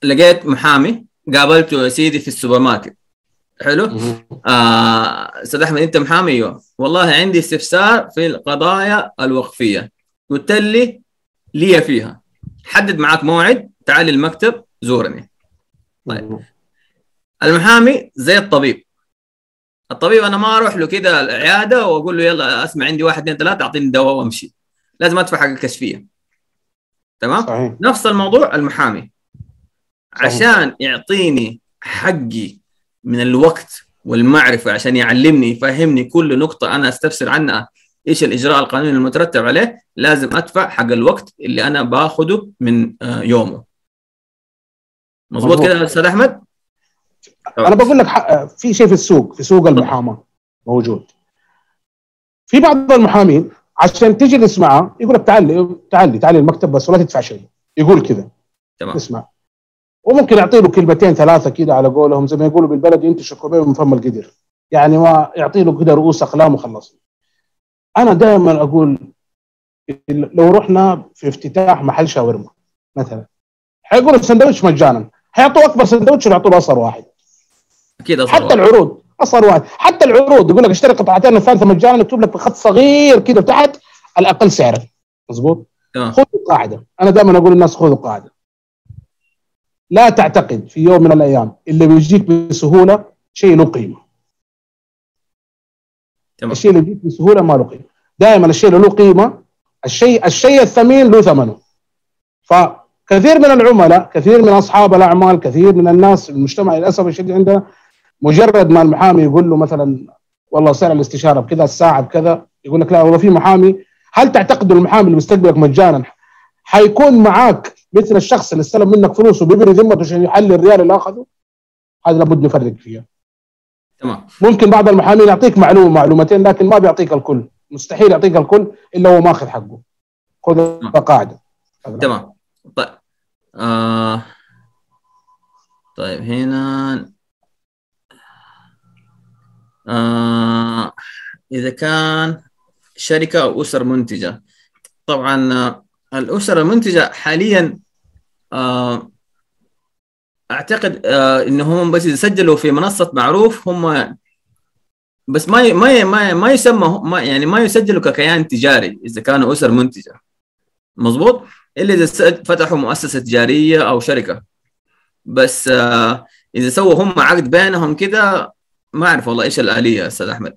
لقيت محامي قابلته يا سيدي في السوبر ماركت. حلو؟ آه، أستاذ أحمد أنت محامي؟ أيوه. والله عندي استفسار في القضايا الوقفية. قلت لي لي فيها. حدد معك موعد تعال المكتب زورني. طيب. المحامي زي الطبيب. الطبيب أنا ما أروح له كده العيادة وأقول له يلا أسمع عندي واحد اثنين ثلاثة أعطيني دواء وأمشي. لازم أدفع حق الكشفية. تمام؟ صحيح. نفس الموضوع المحامي. عشان يعطيني حقي من الوقت والمعرفة عشان يعلمني يفهمني كل نقطة أنا أستفسر عنها إيش الإجراء القانوني المترتب عليه؟ لازم أدفع حق الوقت اللي أنا باخده من آه، يومه. مظبوط. كده أستاذ أحمد؟ أنا بقول لك في شيء في السوق في سوق المحاماة موجود. في بعض المحامين عشان تجلس معه يقول لك تعال تعال تعال المكتب بس ولا تدفع شيء. يقول كذا تمام. اسمع وممكن يعطي له كلمتين ثلاثة كده على قولهم زي ما يقولوا بالبلدي انت شكوبيه من فم القدر. يعني ما يعطي له كده رؤوس أقلام وخلص أنا دائما أقول لو رحنا في افتتاح محل شاورما مثلا حيقولوا السندوتش مجانا حيعطوا أكبر سندوتش ويعطوا له اصغر واحد. أكيد أصلاً حتى العروض أصغر واحد. حتى العروض يقول لك اشتري قطعتين الثالثه مجانا مكتوب لك بخط صغير كده تحت الأقل سعرا مظبوط؟ تمام. خذوا قاعدة أنا دائما أقول للناس خذوا قاعدة لا تعتقد في يوم من الأيام اللي بيجيك بسهولة شيء له قيمة. تمام. الشيء اللي بيجيك بسهولة ما له قيمة. دائما الشيء اللي له قيمة الشيء الشيء الثمين له ثمنه. فكثير من العملاء كثير من أصحاب الأعمال كثير من الناس المجتمع للأسف الشديد عندنا مجرد ما المحامي يقول له مثلا والله سعر الاستشارة بكذا الساعة بكذا. يقول لك لا والله في محامي. هل تعتقد المحامي اللي بيستقبلك مجانا حيكون معاك مثل الشخص اللي استلم منك فلوس وبيبري ذمته عشان يحل الريال اللي أخذه؟ هذا لابد نفرق فيها. تمام. ممكن بعض المحامين يعطيك معلومة معلومتين لكن ما بيعطيك الكل. مستحيل يعطيك الكل إلا هو ماخذ حقه. خذ قاعدة تمام. طيب. آه. طيب هنا. آه. إذا كان شركة أو أسر منتجة. طبعا آه، الأسر المنتجة حاليا آه أعتقد آه إنهم بس يسجلوا في منصة معروف هم بس ما ي- ما ي- ما ي- ما يسمى ما يعني ما يسجلوا ككيان تجاري إذا كانوا أسر منتجة. مظبوط إلا إذا فتحوا مؤسسة تجارية أو شركة. بس آه، إذا سووا هم عقد بينهم كده ما أعرف والله إيش الآلية أستاذ أحمد.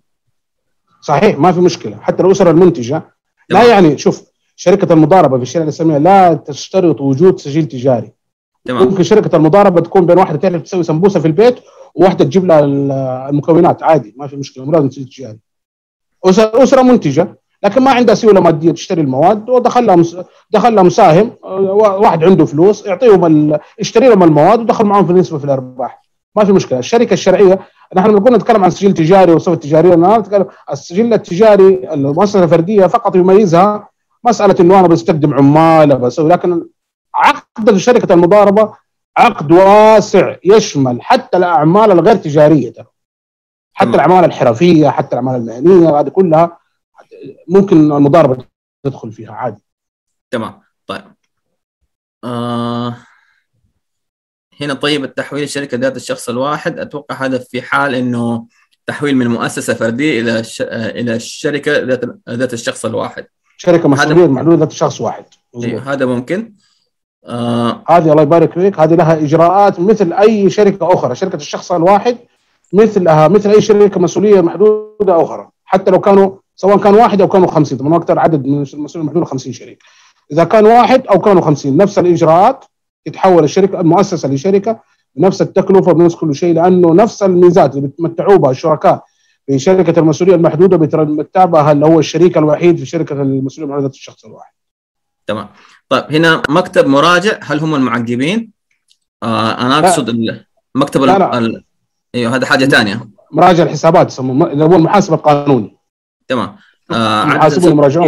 صحيح ما في مشكلة. حتى الأسر المنتجة لا. يعني شوف شركة المضاربة في الشريعه الإسلامية لا تشترط وجود سجل تجاري. تمام. ممكن شركة المضاربة تكون بين واحدة تعرف تسوي سمبوسة في البيت وواحده تجيب لها ال- المكونات عادي ما في مشكلة مو لازم تجاري اسره أسرة منتجة لكن ما عندها سيولة مادية تشتري المواد ودخل لها. دخل لها مساهم واحد عنده فلوس يعطيهم ال... يشتري لهم المواد ودخل معهم في النسبة في الأرباح ما في مشكلة الشركة الشرعية نحن لما كنا نتكلم عن سجل تجاري وصفه تجاريه أنا نتكلم السجل التجاري المؤسسة الفردية فقط يميزها مسألة إنه أنا بستخدم عمال بسوي لكن عقد شركه المضاربة عقد واسع يشمل حتى الأعمال الغير تجارية ترى. حتى. الأعمال الحرفية حتى الأعمال المهنية هذه كلها ممكن المضاربة تدخل فيها عادي. تمام. طيب. آه هنا طيب التحويل الشركة ذات الشخص الواحد. أتوقع هذا في حال إنه تحويل من مؤسسة فردية إلى ش... إلى الشركة ذات ذات الشخص الواحد. شركة مسؤوليه محدودة شخص واحد. أيوه هذا ممكن. آه هذه الله يبارك فيك. هذه لها إجراءات مثل أي شركة أخرى. شركة الشخص الواحد مثلها مثل أي شركة مسؤولية محدودة أخرى. حتى لو كانوا سواء كان واحد أو كانوا 50 طبعا أكثر عدد من المسؤوليه المحدوده 50 شركه إذا كان واحد أو كانوا 50 نفس الإجراءات تتحول الشركة المؤسسة لشركة بنفس التكلفة بنفس كل شيء لأنه نفس الميزات اللي بيتمتعوا بها الشركاء في شركة المسؤولية المحدودة بيتمتع بها اللي هو الشريك الوحيد في شركة المسؤولية المحدوده الشخص الواحد. تمام. طيب هنا مكتب مراجع هل هم المعقبين؟ آه أنا أقصد مكتب لا، لا. ال- أيوه هذا حاجة ثانية. مراجع الحسابات يسموه اللي هو المحاسب القانوني. تمام. آه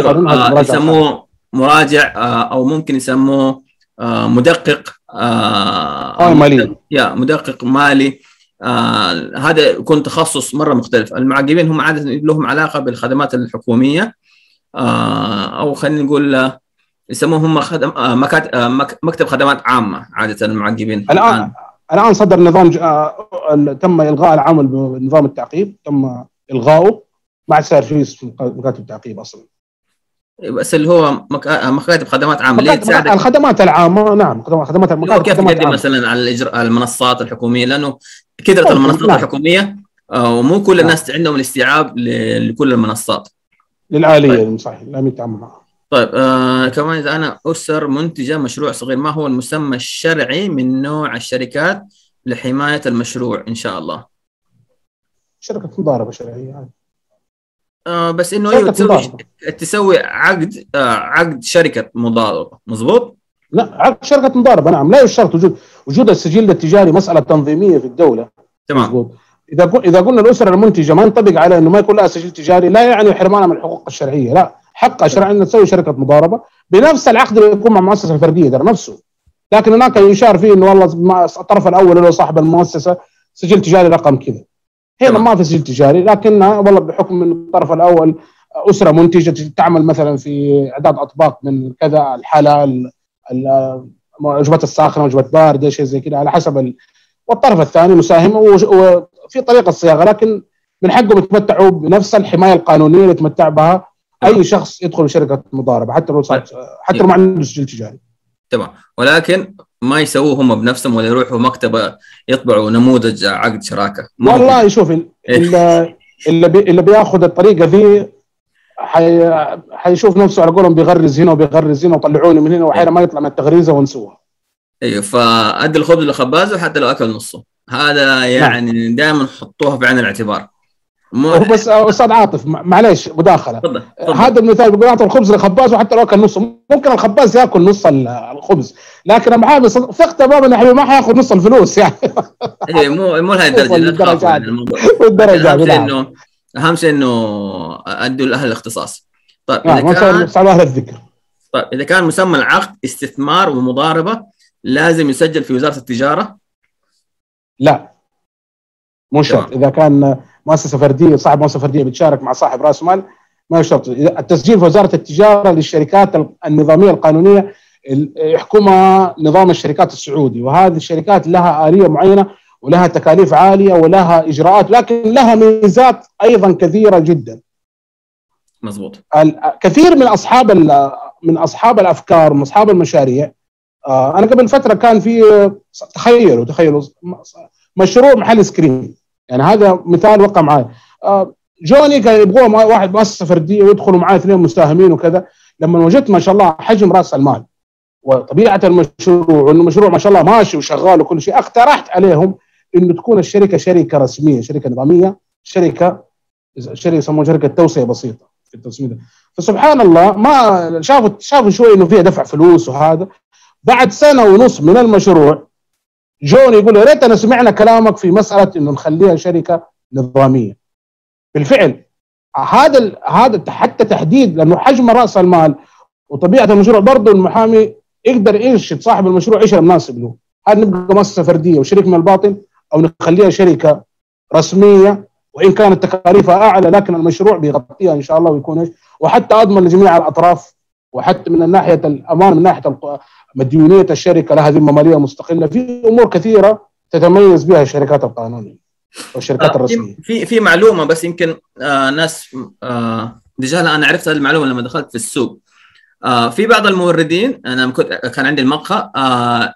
قانون هذا آه يسموه مراجع آه أو ممكن يسموه آه مدقق آه آه، مالي. يا مدقق مالي. آه هذا يكون تخصص مرة مختلف. المعقبين هم عادة لهم علاقة بالخدمات الحكومية. آه أو خلينا نقول يسموه هم خدم آه، مكات... آه، مك... مكتب خدمات عامة عادة المعقبين الان الآن. صدر نظام ج... آه، تم إلغاء العمل بنظام التعقيب تم الغائه ما عاد صار في مكاتب التعقيب أصلا. بس اللي هو مك... مكاتب خدمات عامة اللي مكاتب- تساعدك الخدمات العامة نعم خدمات خدمات اللي هو مكاتب كيف تقدم مثلا على الإجراء... المنصات الحكومية؟ لأنه كثرة ممكن، المنصات نعم. الحكومية ومو كل نعم. الناس عندهم الاستيعاب ل... لكل المنصات. للاليه المصحح لا يتعامل معها طيب آه كمان إذا أنا أسر منتجة مشروع صغير ما هو المسمى الشرعي من نوع الشركات لحماية المشروع إن شاء الله شركة مضاربة شرعية. آه بس إنه أيوه تسوي. تسوي عقد آه عقد شركة مضاربة مضبوط؟ لا عقد شركة مضاربة نعم لا يشترط وجود وجود السجل التجاري مسألة تنظيمية في الدولة تمام مضبوط إذا إذا قلنا الأسرة المنتجة ما ينطبق على إنه ما يكون لها سجل تجاري لا يعني حرمانها من الحقوق الشرعية لا حقها شرعيا انها تسوي شركة مضاربة بنفس العقد اللي يكون مع المؤسسه الفردية ترى نفسه لكن هناك يشار فيه إنه والله الطرف الأول اللي هو صاحب المؤسسة سجل تجاري رقم كذا هنا. ما في سجل تجاري لكنها والله بحكم إن الطرف الأول أسرة منتجة تعمل مثلا في أعداد أطباق من كذا الحلا ال- ال- الوجبات الساخنة وجبات باردة شيء زي كذا على حسب ال... والطرف الثاني مساهم وفي طريقة صياغه لكن من حقهم يتمتعوا بنفس الحماية القانونية اللي يتمتع بها أي شخص يدخل شركة مضاربة حتى لو صار حتى لو ما عنده سجل تجاري تمام. ولكن ما يسووه هم بنفسهم ولا يروحوا مكتبة يطبعوا نموذج عقد شراكة. والله شوف ال- اللي اللي بياخذ الطريقة ذي حي... حيشوف نفسه على قولهم بيغرز هنا وبيغرز هنا وطلعوني من هنا وحين ما يطلع من التغريزة ونسوها. أيوه فأدي الخبز لخبازه حتى لو أكل نصه. هذا يعني دائما حطوها في عين الاعتبار. هو بس أستاذ عاطف مع- معليش مداخلة. تفضل تفضل. هذا المثال بيقول اعطي الخبز للخباز وحتى لو أكل نصه ممكن الخباز يأكل نص ال- الخبز لكن المحامي ثق تماما يا حبيبي ما حيأخذ نص الفلوس يعني. إيه مو مو لهذه الدرجة لا الدرجات. نعم انه أهم شيء إنه أدوا لأهل الاختصاص. طيب نعم إذا كان أهل الذكر. طيب إذا كان مسمى العقد استثمار ومضاربة لازم يسجل في وزارة التجارة؟ لا. مو شرط. إذا كان مؤسسة فردية صاحب مؤسسة فردية بتشارك مع صاحب رأس مال ما يشترط. التسجيل في وزارة التجارة للشركات ال- النظامية القانونية ال- يحكمها نظام الشركات السعودي. وهذه الشركات لها آلية معينة ولها تكاليف عالية ولها إجراءات لكن لها ميزات أيضا كثيرة جدا. مزبوط ال- كثير من أصحاب من أصحاب الأفكار من أصحاب المشاريع آه، أنا قبل فترة كان في تخيلوا تخيلوا مشروع محل ايس كريم يعني هذا مثال وقع معي آه، جوني كان يبغوا مع- واحد مؤسسة فردية ويدخلوا معاه اثنين مساهمين وكذا. لما وجدت ما شاء الله حجم رأس المال وطبيعة المشروع وإنه المشروع ما شاء الله ماشي وشغال وكل شيء اقترحت عليهم إنه تكون الشركة شركة رسمية شركة نظامية شركة شركة يسموها شركة توسعه بسيطة في التسميه ده. فسبحان الله ما شافوا شافوا شوي إنه فيها دفع فلوس وهذا. بعد سنة ونص من المشروع جوني يقول يا ريتنا سمعنا كلامك في مسألة إنه نخليها شركة نظامية. بالفعل هذا هذا حتى تحديد لأنه حجم رأس المال وطبيعة المشروع برضه المحامي يقدر يرشد صاحب المشروع إيش المناسب له. هل نبقى مؤسسة فردية وشريك من الباطن أو نخليها شركة رسمية؟ وإن كانت تكاليفها أعلى لكن المشروع بيغطيها إن شاء الله ويكون إيش؟ وحتى أضمن لجميع الأطراف وحتى من ناحيه الأمان من ناحية مديونية الشركة لها ذمة مالية مستقلة. في أمور كثيرة تتميز بها الشركات القانونية والشركات آه، الرسمية. في- في معلومة بس يمكن آه ناس آه أنا عرفت هذه المعلومة لما دخلت في السوق. آه في بعض الموردين أنا كنت كان عندي المقهى آه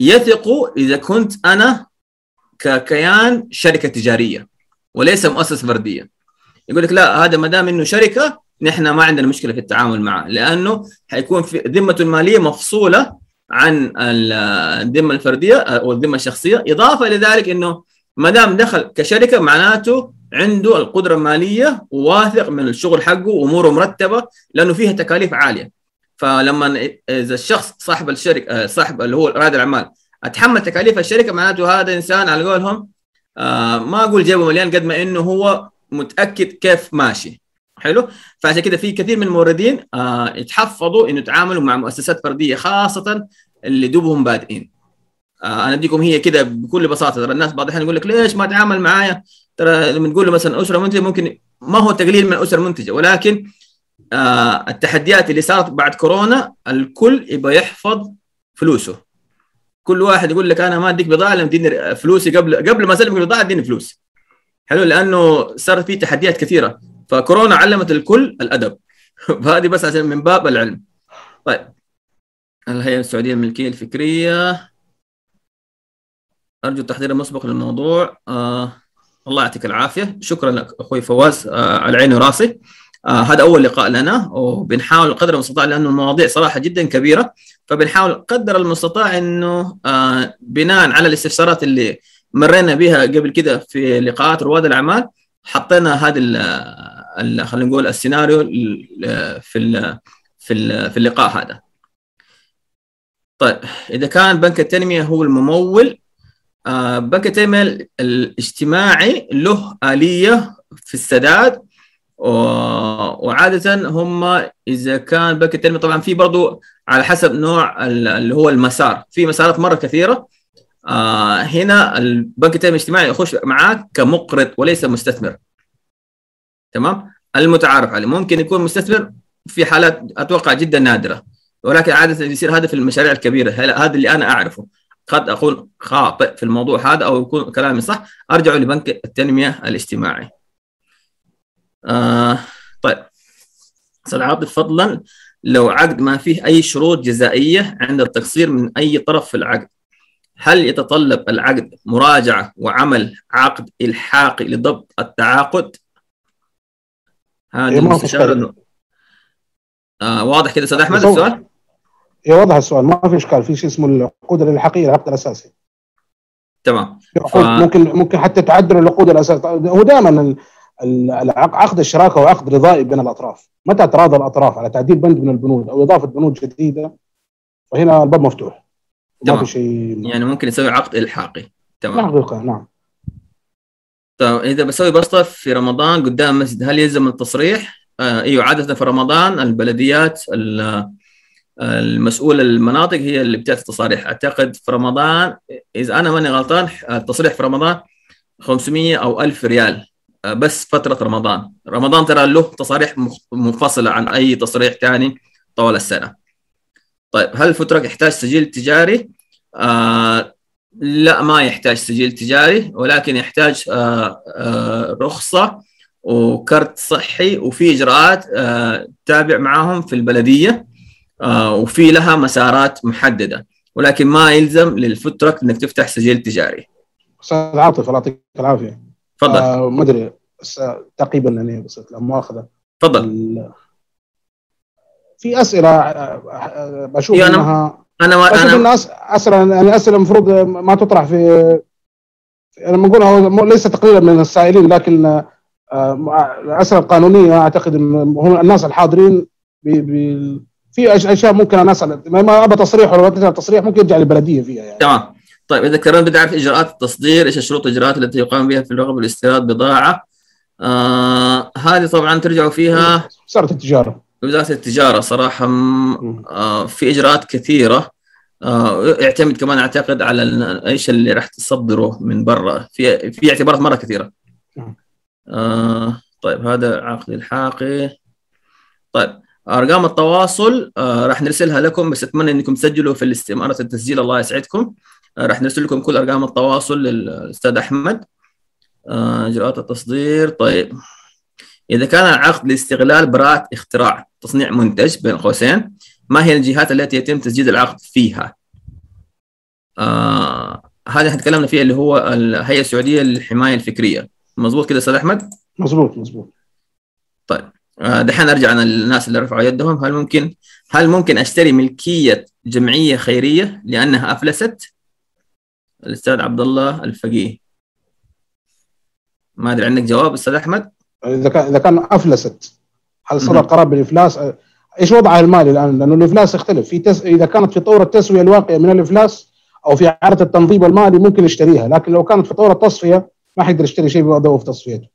يثقوا إذا كنت أنا ككيان شركة تجارية وليس مؤسسة فردية. يقول لك لا هذا ما دام إنه شركة نحن ما عندنا مشكلة في التعامل معه لأنه حيكون في ذمته الماليه مفصولة عن ال- الذمة الفردية أو الذمه الشخصية إضافة إلى ذلك إنه ما دام دخل كشركة معناته عنده القدرة المالية وواثق من الشغل حقه وأموره مرتبة لأنه فيها تكاليف عالية. فلما إذا الشخص صاحب الشركة صاحب اللي هو رائد الأعمال أتحمل تكاليف الشركة معناته هذا إنسان على قولهم آه ما أقول جيبه مليان قد ما إنه هو متأكد كيف ماشي. حلو؟ فعشان كده في كثير من الموردين آه يتحفظوا إنه يتعاملوا مع مؤسسات فردية خاصة اللي دوبهم بادئين. آه أنا أديكم هي كده بكل بساطة. ترى الناس بعض الأحيان يقول لك ليش ما تعامل معايا؟ ترى لما تقول له مثلا أسرة منتجة ممكن ما هو تقليل من الاسره المنتجه ولكن آه التحديات اللي صارت بعد كورونا الكل يبغى يحفظ فلوسه. كل واحد يقول لك أنا ما أديك بضاعة لما تديني فلوسي قبل قبل ما أسلمك البضاعه أديني فلوس. حلو؟ لأنه صارت في تحديات كثيرة. فكورونا علمت الكل الأدب. فهذه بس عشان من باب العلم. طيب. الهيئه السعودية للملكيه الفكرية؟ أرجو التحضير المسبق للموضوع. آه الله يعطيك العافية. شكرا لك أخوي فواز آه على عيني وراسي. آه هذا أول لقاء لنا. وبنحاول قدر المستطاع لأنه المواضيع صراحة جدا كبيرة. فبنحاول قدر المستطاع إنه آه بناء على الاستفسارات اللي مرينا بها قبل كده في لقاءات رواد الأعمال حطينا هذا خلينا نقول السيناريو في ال في ال في اللقاء هذا. طيب إذا كان بنك التنمية هو الممول آه بنك التنمية الاجتماعي له آلية في السداد وعادة هم إذا كان بنك التنمية طبعا في برضه على حسب نوع اللي هو المسار في مسارات مرة كثيرة آه هنا البنك التنمية الاجتماعي يخش معاك كمقرض وليس مستثمر تمام؟ المتعارف عليه. ممكن يكون مستثمر في حالات أتوقع جدا نادرة ولكن عادة يصير هذا في المشاريع الكبيرة. هذا اللي أنا أعرفه؟ قد أكون خاطئ في الموضوع هذا أو يكون كلامي صح. أرجع لبنك التنمية الاجتماعي. آه طيب. أستاذ عاطف فضلا لو عقد ما فيه أي شروط جزائية عند التقصير من أي طرف في العقد هل يتطلب العقد مراجعة وعمل عقد إلحاقي لضبط التعاقد؟ هذه المستشارة آه واضح كده. أستاذ أحمد السؤال؟ اي واضح السؤال. ما في إشكال. في شيء اسمه العقود الالحاقيه العقد الأساسي. تمام. ف... ممكن ممكن حتى تعدل العقود الأساسية. هو دائما عقد الشراكة هو عقد رضائي بين الأطراف. متى تراضى الأطراف؟ على تعديل بند من البنود أو إضافة بنود جديدة. فهنا الباب مفتوح. ما في شيء يعني ممكن يسوي عقد إلحاقي. تمام. نعم نعم. طيب إذا بسوي بسطه في رمضان قدام مسجد هل يلزم التصريح؟ آه إيوه عادة في رمضان البلديات المسؤول المناطق هي اللي بتعطي التصاريح أعتقد في رمضان إذا أنا ماني غلطان التصريح في رمضان 500 أو 1000 ريال بس فترة رمضان. رمضان ترى له تصاريح منفصلة عن أي تصريح ثاني طوال السنة. طيب هل الفترك يحتاج سجل تجاري؟ آه لا ما يحتاج سجل تجاري ولكن يحتاج آه آه رخصة وكرت صحي وفي إجراءات آه تابع معاهم في البلدية وفي لها مسارات محددة ولكن ما يلزم للفترك إنك تفتح سجل تجاري. أستاذ عاطف الله يعطيك العافية. تفضل. آه ما أدري تقريبا يعني بس لا مؤاخذه. تفضل. في أسئلة بشوف أنا إنها أنا ما أنا الناس اسئله يعني أسئلة المفروض ما تطرح في لما نقول هو ليس تقليلا من السائلين لكن الاسئله القانونيه أعتقد هم الناس الحاضرين بي بي في أشياء ممكن أنا أسأل. ما أبى تصريح ولا تصريح ممكن يرجع للبلدية فيها يعني. تمام. طيب إذا كرمت بدي اعرف إجراءات التصدير إيش الشروط والإجراءات التي يقام بها في الرغبه بالاستيراد بضاعة؟ آه هذه طبعا ترجعوا فيها. وزاره التجارة. وزارة التجارة صراحة آه في إجراءات كثيرة. آه يعتمد كمان أعتقد على إيش اللي راح تصدره من برا. في في اعتبارات مرة كثيرة. آه طيب هذا عقد الحاقي. طيب أرقام التواصل آه راح نرسلها لكم بس أتمنى إنكم تسجلوا في الاستمارة التسجيل. الله يسعدكم. آه راح نرسل لكم كل أرقام التواصل للأستاذ أحمد. آه إجراءات التصدير. طيب إذا كان العقد لاستغلال براءة اختراع تصنيع منتج بين قوسين ما هي الجهات التي يتم تسجيل العقد فيها؟ آه هذا إحنا تكلمنا فيه اللي هو الهيئه السعودية للحماية الفكرية مظبوط كده أستاذ أحمد؟ مظبوط مظبوط طيب آه دحين ارجع أنا للناس اللي رفعوا يدهم هل ممكن هل ممكن أشتري ملكية جمعية خيرية لأنها أفلست؟ الأستاذ عبد الله الفقيه ما أدري عندك جواب أستاذ أحمد؟ إذا كان إذا كان أفلست هل صدر قرار بالافلاس إيش وضعها المالي الآن؟ لأنه الإفلاس يختلف. في تس... إذا كانت في طور التسويه الواقعه من الإفلاس أو في إعادة التنظيم المالي ممكن يشتريها لكن لو كانت في طور التصفيه ما حيقدر يشتري شيء بوضعه في تصفيته.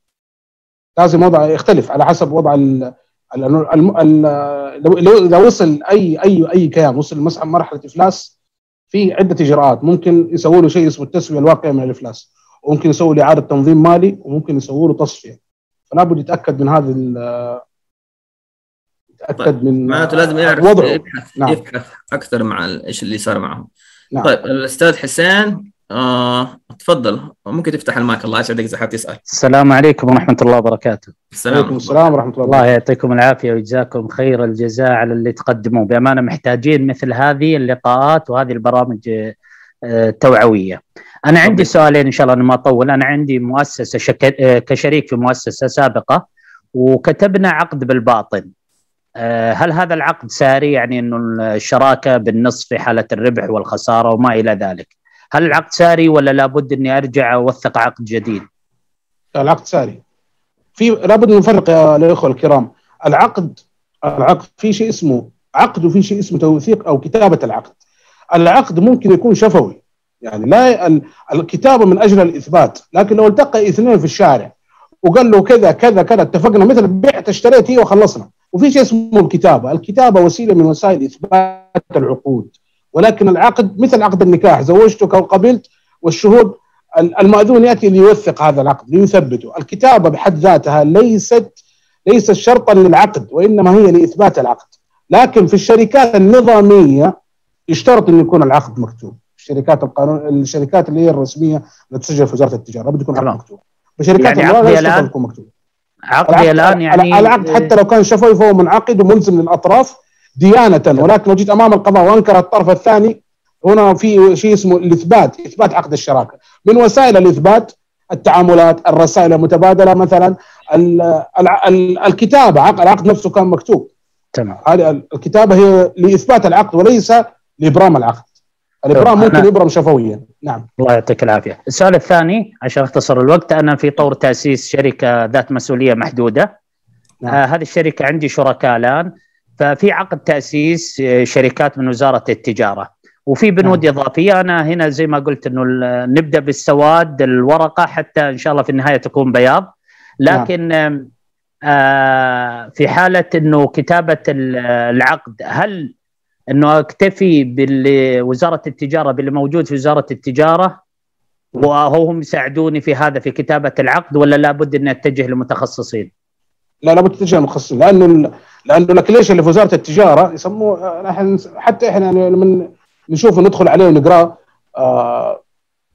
لازم وضع يختلف على حسب وضع ال ال ال ال لو إذا وصل أي أي أي كيان وصل مثلا مرحلة إفلاس في عدة إجراءات. ممكن يسووا له شيء اسمه التسوية الواقية من الإفلاس. وممكن يسووا له إعادة تنظيم مالي وممكن يسووا له تصفية. فلا بد يتأكد من هذه اتاكد من معناته لازم يعرف وضعه. يبحث نعم. يبحث أكثر مع ال- إيش اللي صار معهم. نعم. طيب الأستاذ حسين آه تفضل. ممكن تفتح المايك الله يسعدك اذا حاب تسال السلام عليكم ورحمة الله وبركاته. السلام عليكم السلام ورحمة الله الله. يعطيكم العافية ويجزاكم خير الجزاء على اللي تقدموه. بأمانة محتاجين مثل هذه اللقاءات وهذه البرامج آه، التوعوية أنا عندي. سؤالين إن شاء الله أنا ما أطول. أنا عندي مؤسسة شك... آه، كشريك في مؤسسة سابقة وكتبنا عقد بالباطن آه، هل هذا العقد ساري؟ يعني إنه الشراكة بالنصف في حالة الربح والخسارة وما إلى ذلك. هل العقد ساري ولا لابد إني أرجع أوثق عقد جديد؟ العقد ساري. في لابد نفرق يا الإخوة الكرام. العقد العقد في شيء اسمه عقد وفي شيء اسمه توثيق أو كتابة العقد. العقد ممكن يكون شفوي. يعني لا ال- الكتابة من أجل الإثبات لكن لو التقى اثنين في الشارع وقال له كذا كذا كذا اتفقنا مثل بعت اشتريت هي وخلصنا. وفي شيء اسمه الكتابة. الكتابة وسيلة من وسائل إثبات العقود. ولكن العقد مثل عقد النكاح. زوجتك أو قبلت والشهود المأذون يأتي ليوثق هذا العقد ليثبته، الكتابة بحد ذاتها ليست ليست شرطا للعقد وإنما هي لإثبات العقد، لكن في الشركات النظامية يشترط انه يكون العقد مكتوب، الشركات القانون الشركات اللي هي الرسمية اللي تسجل في وزارة التجارة لابد يكون العقد تمام. مكتوب. بشركات يعني عقدي لا يكون مكتوب. عقدي الآن يعني العقد حتى لو كان شفوي فهو منعقد وملزم للأطراف ديانة. ولكن لو جيت أمام القضاء وأنكر الطرف الثاني هنا في شيء اسمه الإثبات إثبات عقد الشراكة. من وسائل الإثبات التعاملات الرسائل المتبادلة مثلا ال ال ال الكتابة عقد العقد نفسه كان مكتوب. تمام. هذه ال- الكتابة هي لإثبات العقد وليس لإبرام العقد. الابرام ممكن يبرم شفويا نعم الله يعطيك العافية. السؤال الثاني عشان أختصر الوقت أنا في طور تأسيس شركة ذات مسؤولية محدودة. نعم. آه هذه الشركة عندي شركاء الآن ففي عقد تأسيس آه، شركات من وزارة التجارة وفي بنود نعم. إضافية أنا هنا زي ما قلت إنه نبدأ بالسواد الورقة حتى إن شاء الله في النهاية تكون بياض لكن آم، آه في حالة إنه كتابة ال- العقد هل انه اكتفي بوزاره التجارة باللي موجود في وزارة التجارة وهم يساعدوني في هذا في كتابة العقد ولا لابد اني أتجه لمتخصصين؟ لا لابد تتجه المخصصين لأنه لأنه الاكليش اللي في وزارة التجارة يسموه نحن حتى إحنا لما نشوفه ندخل عليه ونقرأه آه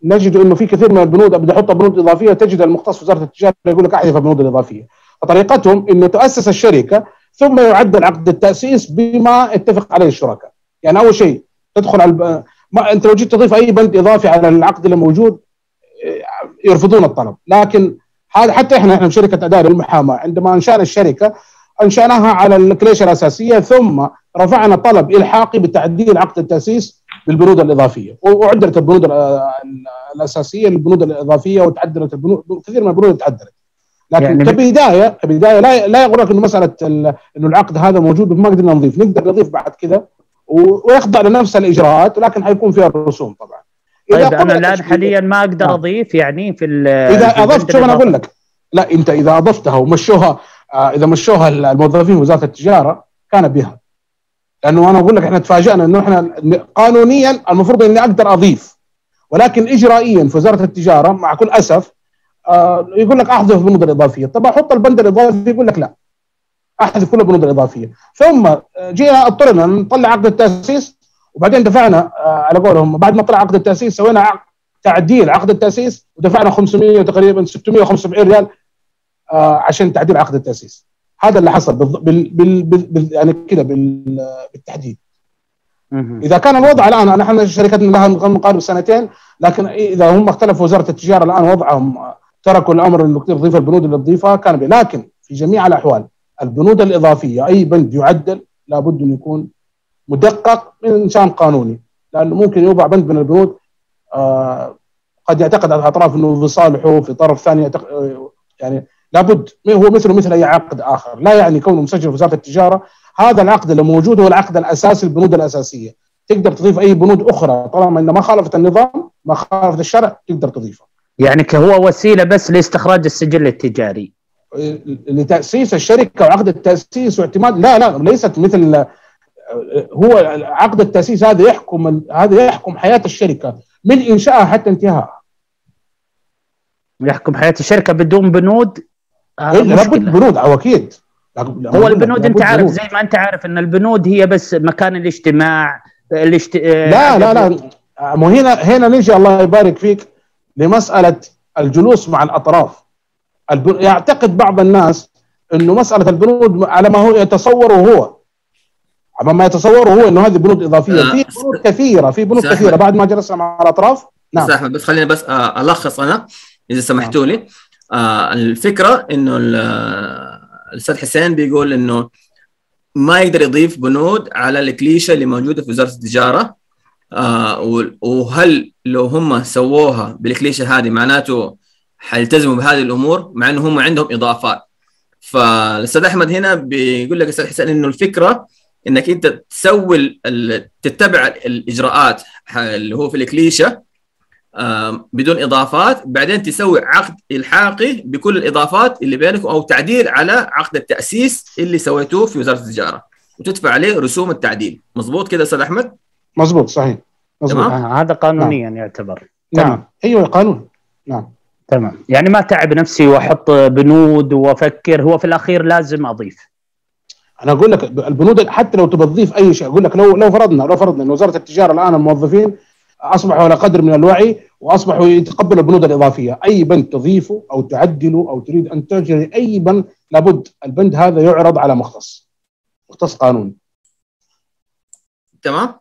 نجد إنه في كثير من البنود بدي أحط بنود إضافية تجد المختص في وزارة التجارة يقول لك أحذف البنود الاضافيه فطريقتهم إنه تؤسس الشركة ثم يعدل عقد التأسيس بما اتفق عليه الشركاء. يعني أول شيء تدخل على الب... ما أنت لو جيت تضيف أي بند إضافي على العقد اللي موجود آه، يرفضون الطلب. لكن هذا حتى إحنا إحنا شركة اداره المحاماه عندما أنشأنا الشركة أنشأناها على الكليشة الأساسية ثم رفعنا طلب الحاقي بتعديل عقد التأسيس بالبنود الإضافية. وعدلت البنود ال- ال- الأساسية للبنود الإضافية وتعدلت البنود كثير من البنود تعدلت لكن يعني كبدايه كبدايه لا لا يغرك إنه مسألة ال- إنه العقد هذا موجود وما قدرنا نضيف. نقدر نضيف بعد كذا ويخضع لنفس الإجراءات ولكن حيكون فيها الرسوم طبعا. طيب أنا الان حاليا ما أقدر نعم. أضيف يعني في ال- إذا في أضفت شوف أنا. أقول لك؟ لا أنت إذا أضفتها ومشوها آه إذا مشوها الموظفين في وزارة التجارة كان بها. لأنه أنا أقول لك إحنا تفاجئنا إنه إحنا قانونيا المفروض إني أقدر أضيف. ولكن اجرائيا في وزارة التجارة مع كل أسف آه يقول لك أحذف البنود الاضافيه طب أحط البند الإضافي؟ يقول لك لا. أحذف كل البنود الاضافيه ثم آه، جينا اضطرنا نطلع عقد التأسيس وبعدين دفعنا آه على قولهم بعد ما طلع عقد التأسيس سوينا عقد تعديل عقد التأسيس ودفعنا 500 تقريبا 675 ريال آه عشان تعديل عقد التأسيس. هذا اللي حصل بال بال بال بال يعني كذا بال بالتحديد. إذا كان الوضع الآن نحن شركتنا لها مقارب سنتين لكن إذا هم اختلفوا وزارة التجارة الآن وضعهم آه، تركوا الأمر انه تضيف البنود اللي تضيفها كان بي. لكن في جميع الأحوال البنود الإضافية أي بند يعدل لابد انه يكون مدقق من إنسان قانوني لأنه ممكن يوضع بند من البنود آه قد يعتقد الأطراف أنه في صالحه في طرف ثاني يعتقد آه، يعني لابد هو مثله مثل أي عقد آخر لا يعني كونه مسجل في وزارة التجارة هذا العقد اللي موجود هو العقد الأساسي البنود الأساسية تقدر تضيف أي بنود أخرى طالما انها ما خالفت النظام ما خالفت الشرع تقدر تضيفها يعني هو وسيلة بس لاستخراج السجل التجاري. لتأسيس الشركة وعقد التأسيس واعتماد لا لا ليست مثل هو عقد التأسيس هذا يحكم هذا يحكم حياة الشركة من انشائها حتى انتهائها يحكم حياة الشركة بدون بنود؟ هذا إيه، لابد بنود أو أكيد. هو البنود أنت عارف زي ما أنت عارف إن البنود هي بس مكان الاجتماع الاشت... لا لا لا. مو هنا هنا نجي الله يبارك فيك. لمسألة الجلوس مع الأطراف. يعتقد بعض الناس إنه مسألة البنود على ما هو يتصوره هو على ما يتصوره هو إنه هذه بنود إضافية آه، في بنود كثيرة في بنود كثيره أحمد. بعد ما جلسنا مع الأطراف نعم. نعم أحمد بس خليني بس آه، ألخص أنا إذا سمحتوا لي آه، الفكرة إنه آه، الأستاذ حسين بيقول إنه ما يقدر يضيف بنود على الكليشة اللي موجودة في وزارة التجارة آه، وهل لو هم سووها بالكليشة هذه معناته حيلتزموا بهذه الأمور؟ مع إنه هم عندهم إضافات. فالأستاذ أحمد هنا بيقول لك أستاذ حسين إنه الفكرة إنك أنت تسوي تتبع الإجراءات اللي هو في الكليشة آم، بدون إضافات بعدين تسوي عقد إلحاقي بكل الإضافات اللي بينكم أو تعديل على عقد التأسيس اللي سويتوه في وزارة التجارة وتدفع عليه رسوم التعديل. مظبوط كده أستاذ أحمد؟ مزبوط صحيح. مزبوط تمام. آه، هذا قانونيا يعتبر. نعم. أيوه قانون. نعم. تمام. يعني ما تعب نفسي وأحط بنود وأفكر هو في الأخير لازم أضيف. أنا أقول لك البنود حتى لو تبى تضيف أي شيء أقول لك لو لو فرضنا لو فرضنا إن وزارة التجارة الآن الموظفين أصبحوا على قدر من الوعي وأصبحوا يتقبلوا البنود الإضافية، أي بند تضيفه أو تعدله أو تريد أن تجري اي بند لابد البند هذا يعرض على مختص. مختص قانوني. تمام؟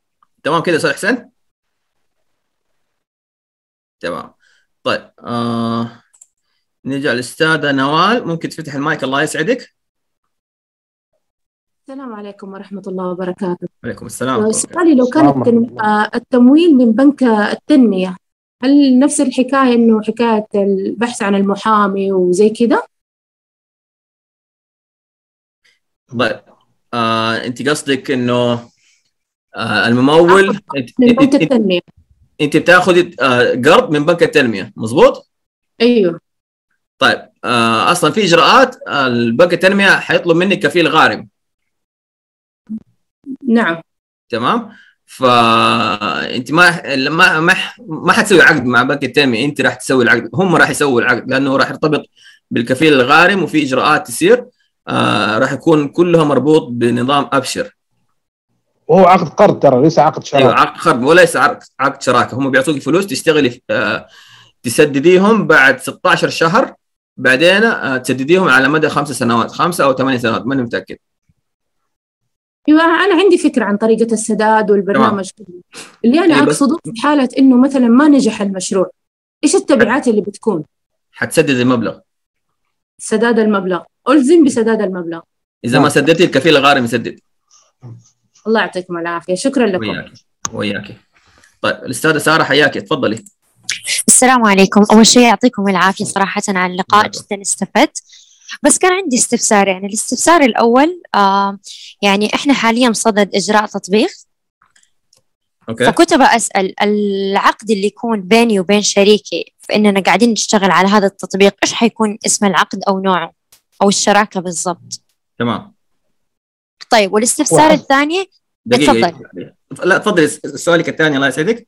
تمام كده أستاذ حسين؟ تمام. طيب آه... نرجع للاستاذه نوال. ممكن تفتح المايك الله يسعدك. السلام عليكم ورحمة الله وبركاته. عليكم السلام. سؤالي لو كان. آه، التمويل من بنك التنمية هل نفس الحكاية إنه حكاية البحث عن المحامي وزي كده؟ طيب آه... أنت قصدك إنه آه الممول انت, من بنك انت, التنمية. انت بتاخذي آه قرض من بنك التنمية مظبوط؟ أيوه. طيب آه أصلا في إجراءات آه، البنك التنمية حيطلب منك كفيل غارم. نعم. تمام؟ فانت ما ما ما ما حتسوي عقد مع بنك التنمية انت راح تسوي العقد هم راح يسووا العقد لأنه راح يرتبط بالكفيل الغارم وفي إجراءات تصير آه راح يكون كلها مربوط بنظام أبشر. وهو عقد قرض ترى ليس عقد أيوه شراكه عقد قرض وليس عقد عقد شراكة. هم بيعطوك فلوس تشتغلي آه تسدديهم بعد 16 شهر بعدين آه تسدديهم على مدى خمس سنوات خمسة أو ثمانية سنوات ماني متأكد. أيوه أنا عندي فكرة عن طريقة السداد والبرنامج. كله. اللي أنا إيه أقصده في حالة إنه مثلا ما نجح المشروع إيش التبعات اللي بتكون؟ حتسدد المبلغ. سداد المبلغ. ألزم بسداد المبلغ. إذا ما سددتي الكفيل الغارم يسدد الله يعطيكم العافية. شكرا لكم. وياك. وياك. طيب الأستاذة سارة حياكي تفضلي. السلام عليكم. أول شيء يعطيكم العافية صراحة على اللقاء. نعم. جدا استفدت. بس كان عندي استفسار. يعني الاستفسار الأول آه يعني إحنا حاليا صدد إجراء تطبيق. Okay. فكنت أبغى أسأل العقد اللي يكون بيني وبين شريكي في إننا قاعدين نشتغل على هذا التطبيق إيش حيكون اسم العقد أو نوعه أو الشراكة بالضبط؟ تمام. طيب والاستفسار واحد. الثاني تفضل. لا تفضلي سؤالك الثاني الله يسعدك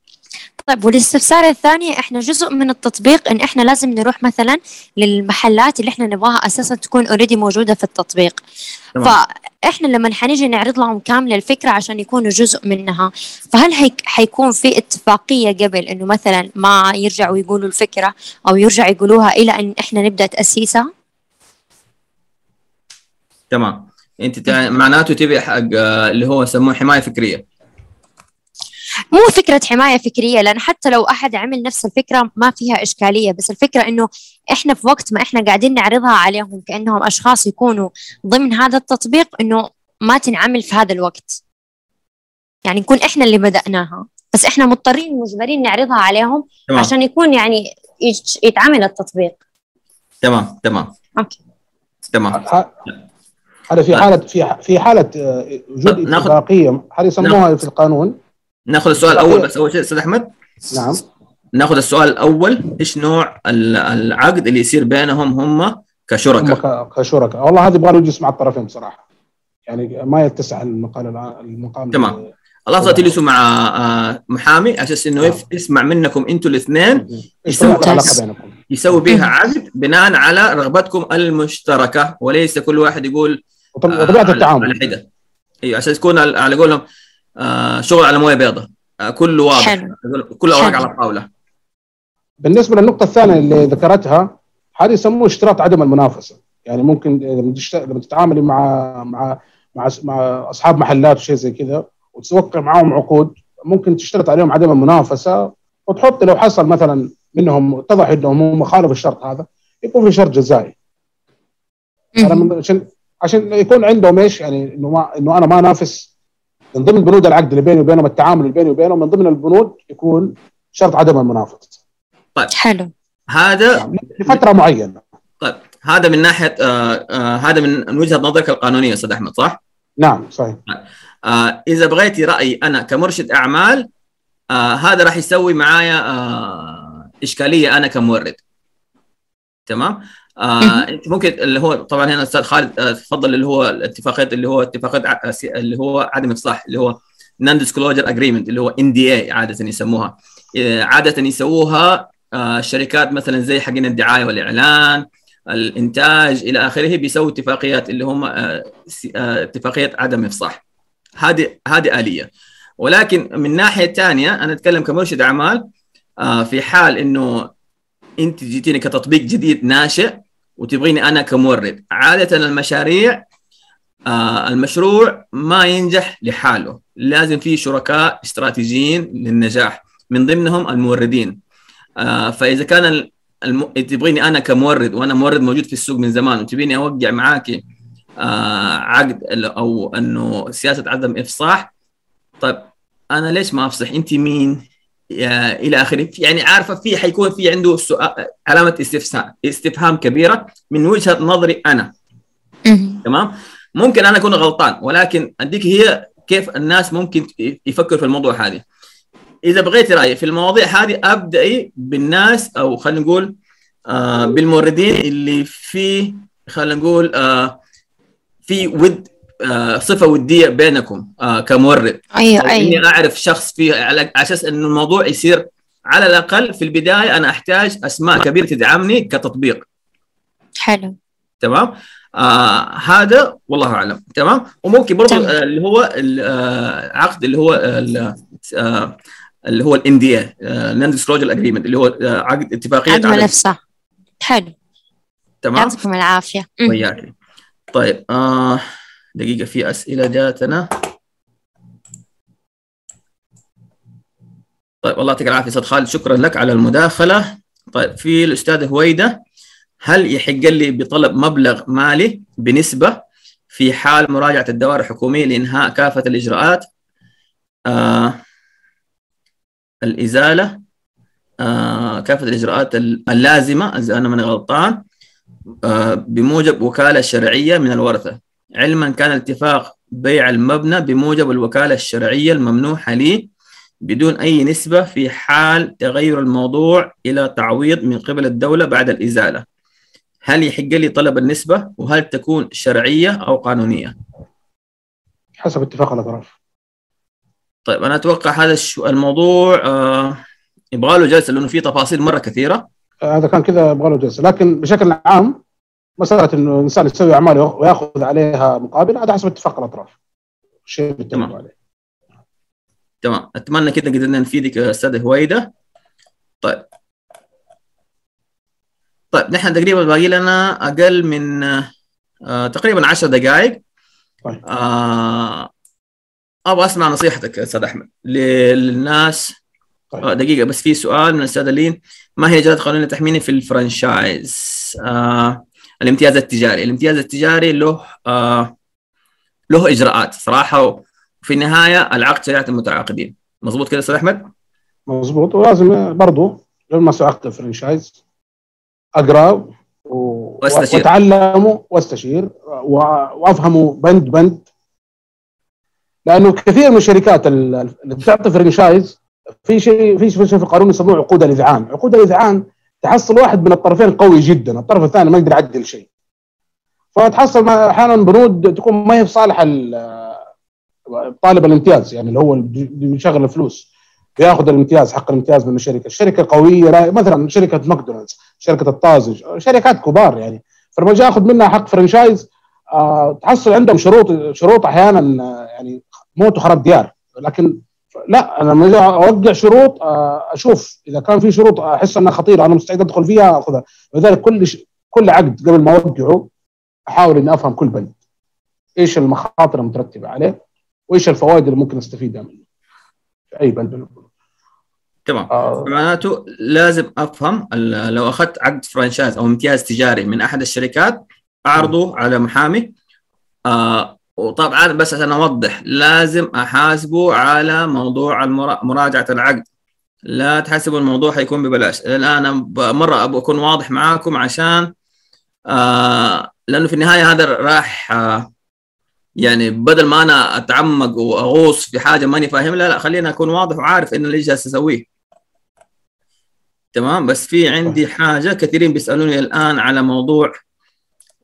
طيب والاستفسار الثاني إحنا جزء من التطبيق إن إحنا لازم نروح مثلا للمحلات اللي إحنا نبغاها أساسا تكون already موجودة في التطبيق تمام. فإحنا لما حنيجي نعرض لهم كامل الفكرة عشان يكونوا جزء منها فهل هيك حيكون في اتفاقية قبل إنه مثلا ما يرجعوا يقولوا الفكرة أو يرجعوا يقولوها إلى إن إحنا نبدأ تأسيسها تمام أنت. معناته تبي حق آه، اللي هو يسموه حماية فكرية. مو فكرة حماية فكرية لأن حتى لو أحد عمل نفس الفكرة ما فيها إشكالية بس الفكرة إنه إحنا في وقت ما إحنا قاعدين نعرضها عليهم كأنهم أشخاص يكونوا ضمن هذا التطبيق إنه ما تنعمل في هذا الوقت. يعني نكون إحنا اللي بدأناها بس إحنا مضطرين مجبرين نعرضها عليهم تمام. عشان يكون يعني يتعمل التطبيق. تمام تمام. أوكي تمام. هذا في طيب. حاله في في حالة آه، وجود طيب، ناخذ- اتفاقية. هذه يسموها في القانون. ناخذ السؤال الأول بس أول شيء أستاذ أحمد. نعم. ناخذ السؤال الأول إيش نوع ال- العقد اللي يصير بينهم هم كشركاء؟ كشركاء. والله هذه يبغى يجلس مع الطرفين بصراحة. يعني ما يتسع المقال المقام. تمام. الافضل تجلسوا مع آه، محامي. على أساس إنه يف- يسمع منكم أنتم الاثنين إيش يسوي العلاقه ممتاز. بينكم. يسوي بها عقد بناء على رغبتكم المشتركة. وليس كل واحد يقول آه، وطبيعة على- التعامل. على حده أيوه عشان تكون على قولهم آه شغل على موية بيضاء آه كله واضح. حلو. كل أوراق حلو. على الطاوله بالنسبة للنقطة الثانية اللي ذكرتها هذه يسموه اشتراط عدم المنافسة. يعني ممكن لما تشت- لما تتعاملي مع مع مع مع أصحاب محلات وشيء زي كذا وتوقع معاهم عقود ممكن تشترط عليهم عدم المنافسة. وتحط لو حصل مثلا منهم اتضح إنهم هم خالفوا الشرط هذا يكون في شرط جزائي. أنا عشان عشان يكون عندهم إيش؟ يعني إنه ما إنه أنا ما انافس من ضمن بنود العقد اللي بيني وبينهم التعامل اللي بيني وبينهم من ضمن البنود يكون شرط عدم المنافسة. حلو. هذا يعني لفترة معينة. طيب. هذا من ناحية آه آه هذا من من وجهة نظرك القانونية أستاذ أحمد صح؟ نعم صحيح. آه إذا بغيتي رايي أنا كمرشد أعمال آه هذا راح يسوي معايا آه إشكالية أنا كمورد. تمام؟ آه. انت ممكن اللي هو طبعا هنا أستاذ خالد آه تفضل اللي هو الاتفاقيات اللي هو اتفاقات ع- اللي هو عدم افصاح اللي هو Non-disclosure agreement اللي هو NDA عادة يسموها. آه، عادة يسووها آه، الشركات مثلا زي حقين الدعاية والإعلان الإنتاج إلى آخره بيسووا اتفاقيات اللي هم آه، آه، اتفاقية عدم إفصاح. هذه هذه آلية. ولكن من ناحية ثانية أنا أتكلم كمرشد أعمال آه، في حال إنه أنت جيتيني كتطبيق جديد ناشئ وتبغيني أنا كمورد. عادة المشاريع آه، المشروع ما ينجح لحاله. لازم في شركاء استراتيجيين للنجاح. من ضمنهم الموردين. آه، فإذا كان ال- الم... تبغيني أنا كمورد وأنا مورد موجود في السوق من زمان وتبيني أوقع معاكي آه، عقد أو إنه سياسة عدم إفصاح طيب أنا ليش ما أفصح؟ انت مين؟ إلى آخره. يعني عارفة في حيكون في عنده سؤال علامة استفسار استفهام كبيرة من وجهة نظري أنا. تمام؟ ممكن أنا أكون غلطان ولكن أديك هي كيف الناس ممكن يفكروا في الموضوع هذه. إذا بغيت رأيي في المواضيع هذه أبدأي بالناس أو خلينا نقول آه بالموردين اللي في خلينا نقول آه في ود صفة ودية بينكم آه كمورد. أيوه أيوه. إني أعرف شخص فيه على أساس انه الموضوع يصير على الأقل في البداية أنا أحتاج أسماء كبيرة تدعمني كتطبيق. حلو. تمام؟ آه هذا والله أعلم. تمام؟ وممكن برضه. آه اللي هو العقد اللي هو ال- آه اللي هو ال NDA non-disclosure agreement اللي هو آه عقد اتفاقية عدم- الافصاح حلو. تمام؟ يعطيكم العافية. وياك طيب آه دقيقة في أسئلة جاتنا. طيب الله يعطيك العافية أستاذ خالد. شكرا لك على المداخلة. طيب في الأستاذة هويدة هل يحق لي بطلب مبلغ مالي بنسبة في حال مراجعة الدوائر الحكومية لإنهاء كافة الإجراءات؟ آه الإزالة. آه كافة الإجراءات اللازمة إذا أنا ماني غلطان. آه بموجب وكالة شرعية من الورثة. علما كان الاتفاق بيع المبنى بموجب الوكالة الشرعية الممنوحة لي بدون أي نسبة في حال تغير الموضوع إلى تعويض من قبل الدولة بعد الإزالة. هل يحق لي طلب النسبة؟ وهل تكون شرعية أو قانونية؟ حسب اتفاق الاطراف طيب أنا أتوقع هذا الموضوع آه يبغى له جلسة لأنه في تفاصيل مرة كثيرة. آه، هذا كان كذا يبغى له جلسة. لكن بشكل عام مسألة إنه الانسان يسوي اعمال ويأخذ عليها مقابل هذا حسب اتفاق الأطراف. شيء تمام. عليه. تمام. أتمنى كده قدرنا نفيدك يا أستاذ هويدة. طيب. طيب نحن تقريبا باقي لنا أقل من آه تقريبا 10 دقائق. طيب. آه أبغى أسمع نصيحتك يا أستاذ أحمد للناس. طيب. آه دقيقة بس في سؤال من الاستاذه لين. ما هي إجراءات قانونية تحميني في الفرنشايز؟ آه الامتياز التجاري. الامتياز التجاري له آه له إجراءات صراحة وفي النهاية العقد شريعة المتعاقدين. مضبوط كده أستاذ أحمد؟ مضبوط ولازم برضو لما سأعقد الفرنشايز أقرأ و... واستشير. واتعلم واستشير و... وأفهمه بند بند. لأنه كثير من الشركات ال- اللي بتعطي فرنشايز في شيء في شيء في القانون يسموه عقود الإذعان، عقود الإذعان تحصل واحد من الطرفين قوي جدا، الطرف الثاني ما يقدر يعدل شيء. فتحصل أحيانا بنود تكون ما هي في صالح ال- طالب الامتياز يعني اللي هو بيشغل الفلوس بياخذ الامتياز حق الامتياز من الشركة، الشركة قوية لا مثلا شركة ماكدونالدز، شركة الطازج، شركات كبار يعني. فلما أجي اخذ منها حق franchise آه تحصل عندهم شروط شروط أحيانا آه، يعني موت وخراب ديار. لكن لا أنا لما أجي أوقع شروط آه، أشوف. إذا كان في شروط أحس أنها خطيرة أنا مستعد أدخل فيها أخذها. ولذلك كل ش... كل عقد قبل ما أوقعه أحاول إني أفهم كل بند. إيش المخاطر المترتبة عليه وإيش الفوائد اللي ممكن أستفيدها منه. في أي بند. من البنود. تمام. آه، معناته لازم أفهم لو أخذت عقد فرانشايز أو امتياز تجاري من أحد الشركات أعرضه على محامي آه وطبعا بس عشان أوضح لازم أحاسبه على موضوع المرا- مراجعة العقد. لا تحسبوا الموضوع حيكون ببلاش. الان مرة أبغى أكون واضح معاكم عشان آه لأنه في النهاية هذا راح آه يعني بدل ما أنا أتعمق وأغوص في حاجة ماني فاهم لا لا خليني أكون واضح وعارف إن اللي جالس اسويه تمام؟ بس في عندي حاجة كثيرين بيسألوني الآن على موضوع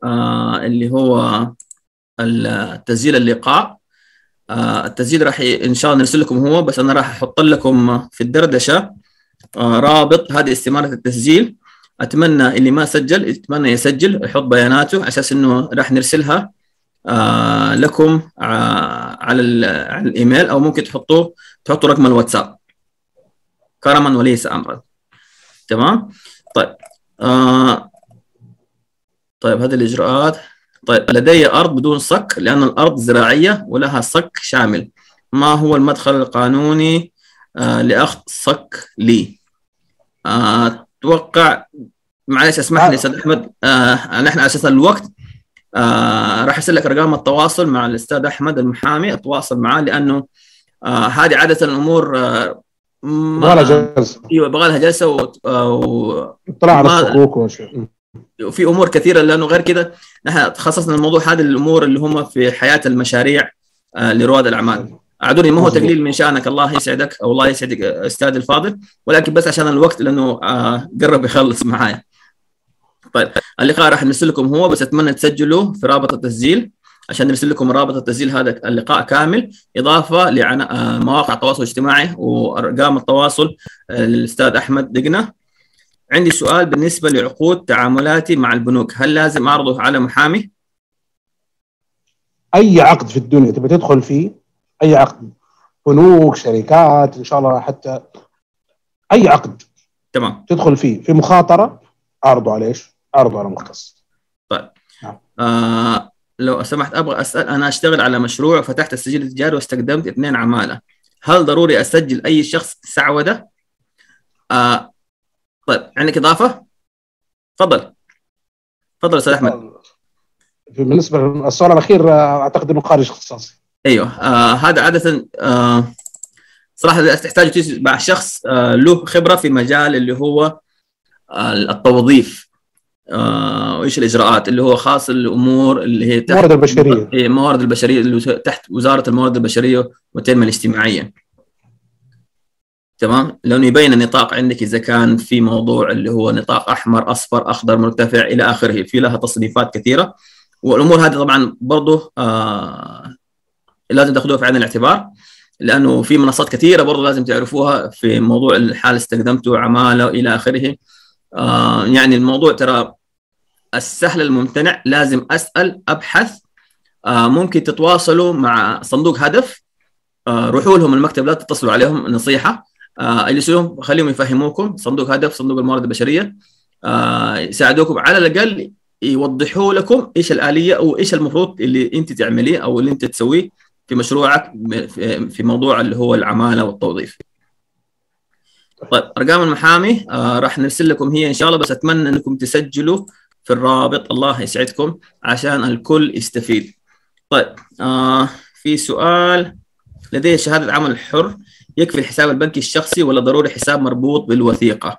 آه اللي هو التسجيل اللقاء. آه التسجيل راح إن شاء الله نرسل لكم هو بس أنا راح أحط لكم في الدردشة آه رابط هذه استمارة التسجيل. أتمنى اللي ما سجل يتمنى يسجل يحط بياناته على أساس إنه راح نرسلها آه لكم على على الإيميل أو ممكن تحطوه تحطوا رقم الواتساب. كرما وليس أمرا. تمام؟ طيب آه طيب هذه الإجراءات. طيب لدي أرض بدون صك لأن الأرض زراعية ولها صك شامل. ما هو المدخل القانوني؟ آه لأخذ صك لي. آه، أتوقع معلش اسمح لي أستاذ أحمد. آه نحن على أساس الوقت آه راح أرسل لك ارقام التواصل مع الأستاذ أحمد المحامي. أتواصل معاه لأنه آه هذه عادة الأمور آه ما- ولا جلسة. أيوه يبغى لها جلسة و... و... اطلاع على الصكوك وفي أمور كثيرة لأنه غير كده نحن تخصصنا الموضوع هذه الأمور اللي هم في حياة المشاريع آه، لرواد الأعمال. أعذرني ما هو. تقليل من شأنك. الله يسعدك أو الله يسعدك آه، أستاذ الفاضل. ولكن بس عشان الوقت لأنه آه، قرب يخلص معايا. طيب اللقاء راح نرسل لكم هو بس أتمنى تسجلوا في رابط التسجيل. عشان نرسل لكم رابط التسجيل هذا اللقاء كامل. إضافة لمواقع التواصل الاجتماعي وأرقام التواصل للأستاذ أحمد دقنة. عندي سؤال بالنسبة لعقود تعاملاتي مع البنوك. هل لازم أعرضه على محامي؟ أي عقد في الدنيا تبي تدخل فيه أي عقد. بنوك شركات إن شاء الله حتى أي عقد تمام. تدخل فيه. في مخاطرة أعرضه على إيش؟ أعرضه على مختص. آه لو سمحت أبغى أسأل أنا أشتغل على مشروع وفتحت السجل التجاري واستخدمت اثنين عمالة. هل ضروري أسجل أي شخص سعودة؟ آه طيب عندك إضافة؟ تفضل. تفضل أستاذ أحمد. بالنسبة للسؤال الأخير آه، أعتقد إنه خارج اختصاصي. أيوه آه هذا عادة آه صراحة تحتاج مع شخص آه له خبرة في مجال اللي هو آه التوظيف آه وإيش الإجراءات اللي هو خاص الأمور اللي هي تحت الموارد البشرية. إيه، الموارد البشرية اللي تحت وزارة الموارد البشرية والتنمية الاجتماعية. تمام؟ لأنه يبين النطاق عندك إذا كان في موضوع اللي هو نطاق أحمر أصفر أخضر مرتفع إلى آخره. في لها تصنيفات كثيرة. والأمور هذه طبعا برضه آه لازم تأخذوها في عين الاعتبار لأنه في منصات كثيرة برضه لازم تعرفوها في موضوع الحال استخدمته عمالة إلى آخره. آه يعني الموضوع ترى السهل الممتنع. لازم أسأل أبحث. آه ممكن تتواصلوا مع صندوق هدف. آه روحوا لهم المكتب لا تتصلوا عليهم. نصيحة. آه اجلسوا خليهم يفهموكم صندوق هدف صندوق الموارد البشرية آه يساعدوكم على الأقل يوضحوا لكم إيش الآلية أو إيش المفروض اللي أنت تعمليه أو اللي أنت تسويه في مشروعك في موضوع اللي هو العمالة والتوظيف. طيب أرقام المحامي آه راح نرسل لكم هي إن شاء الله بس أتمنى إنكم تسجلوا في الرابط الله يسعدكم عشان الكل يستفيد. طيب آه في سؤال لدي شهادة عمل حر يكفي الحساب البنكي الشخصي ولا ضروري حساب مربوط بالوثيقة؟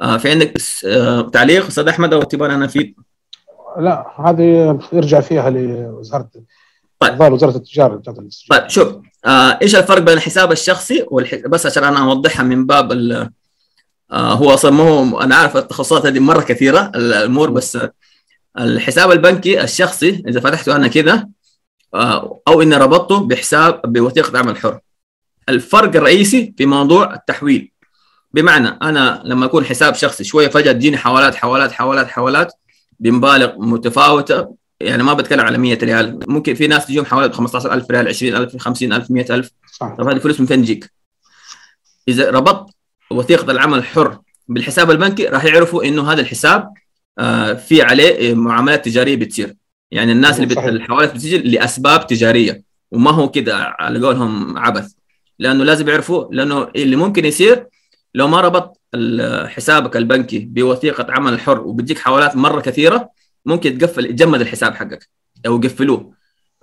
آه في عندك آه تعليق أستاذ أحمد أو تبغى أنا افيد؟ لا هذه يرجع فيها لوزاره طيب. وزارة التجارة. طيب شوف آه إيش الفرق بين الحساب الشخصي والح... بس عشان أنا أوضحها من باب ال... آه هو أصلا ما هو أنا عارف التخصصات هذه مرة كثيرة الأمور بس الحساب البنكي الشخصي إذا فتحته أنا كذا آه أو إني ربطته بحساب بوثيقة عمل حر الفرق الرئيسي في موضوع التحويل. بمعنى أنا لما يكون حساب شخصي شوية فجأة تجيني حوالات حوالات حوالات حوالات بمبالغ متفاوتة. يعني ما بتكلم على 100 ريال. ممكن في ناس تجيهم حوالي 15000 ريال 20000 50000 100000 صح. طب هذه فلوس من فين تجيك؟ إذا ربطت وثيقة العمل الحر بالحساب البنكي راح يعرفوا إنه هذا الحساب آه، في عليه معاملات تجارية بتصير. يعني الناس اللي. الحوالات بتجي لأسباب تجارية وما هو كده على قولهم عبث. لأنه لازم يعرفوا لأنه اللي ممكن يصير لو ما ربط حسابك البنكي بوثيقة عمل حر وبتجيك حوالات مرة كثيرة ممكن تقفل يتجمد الحساب حقك أو يقفلوه.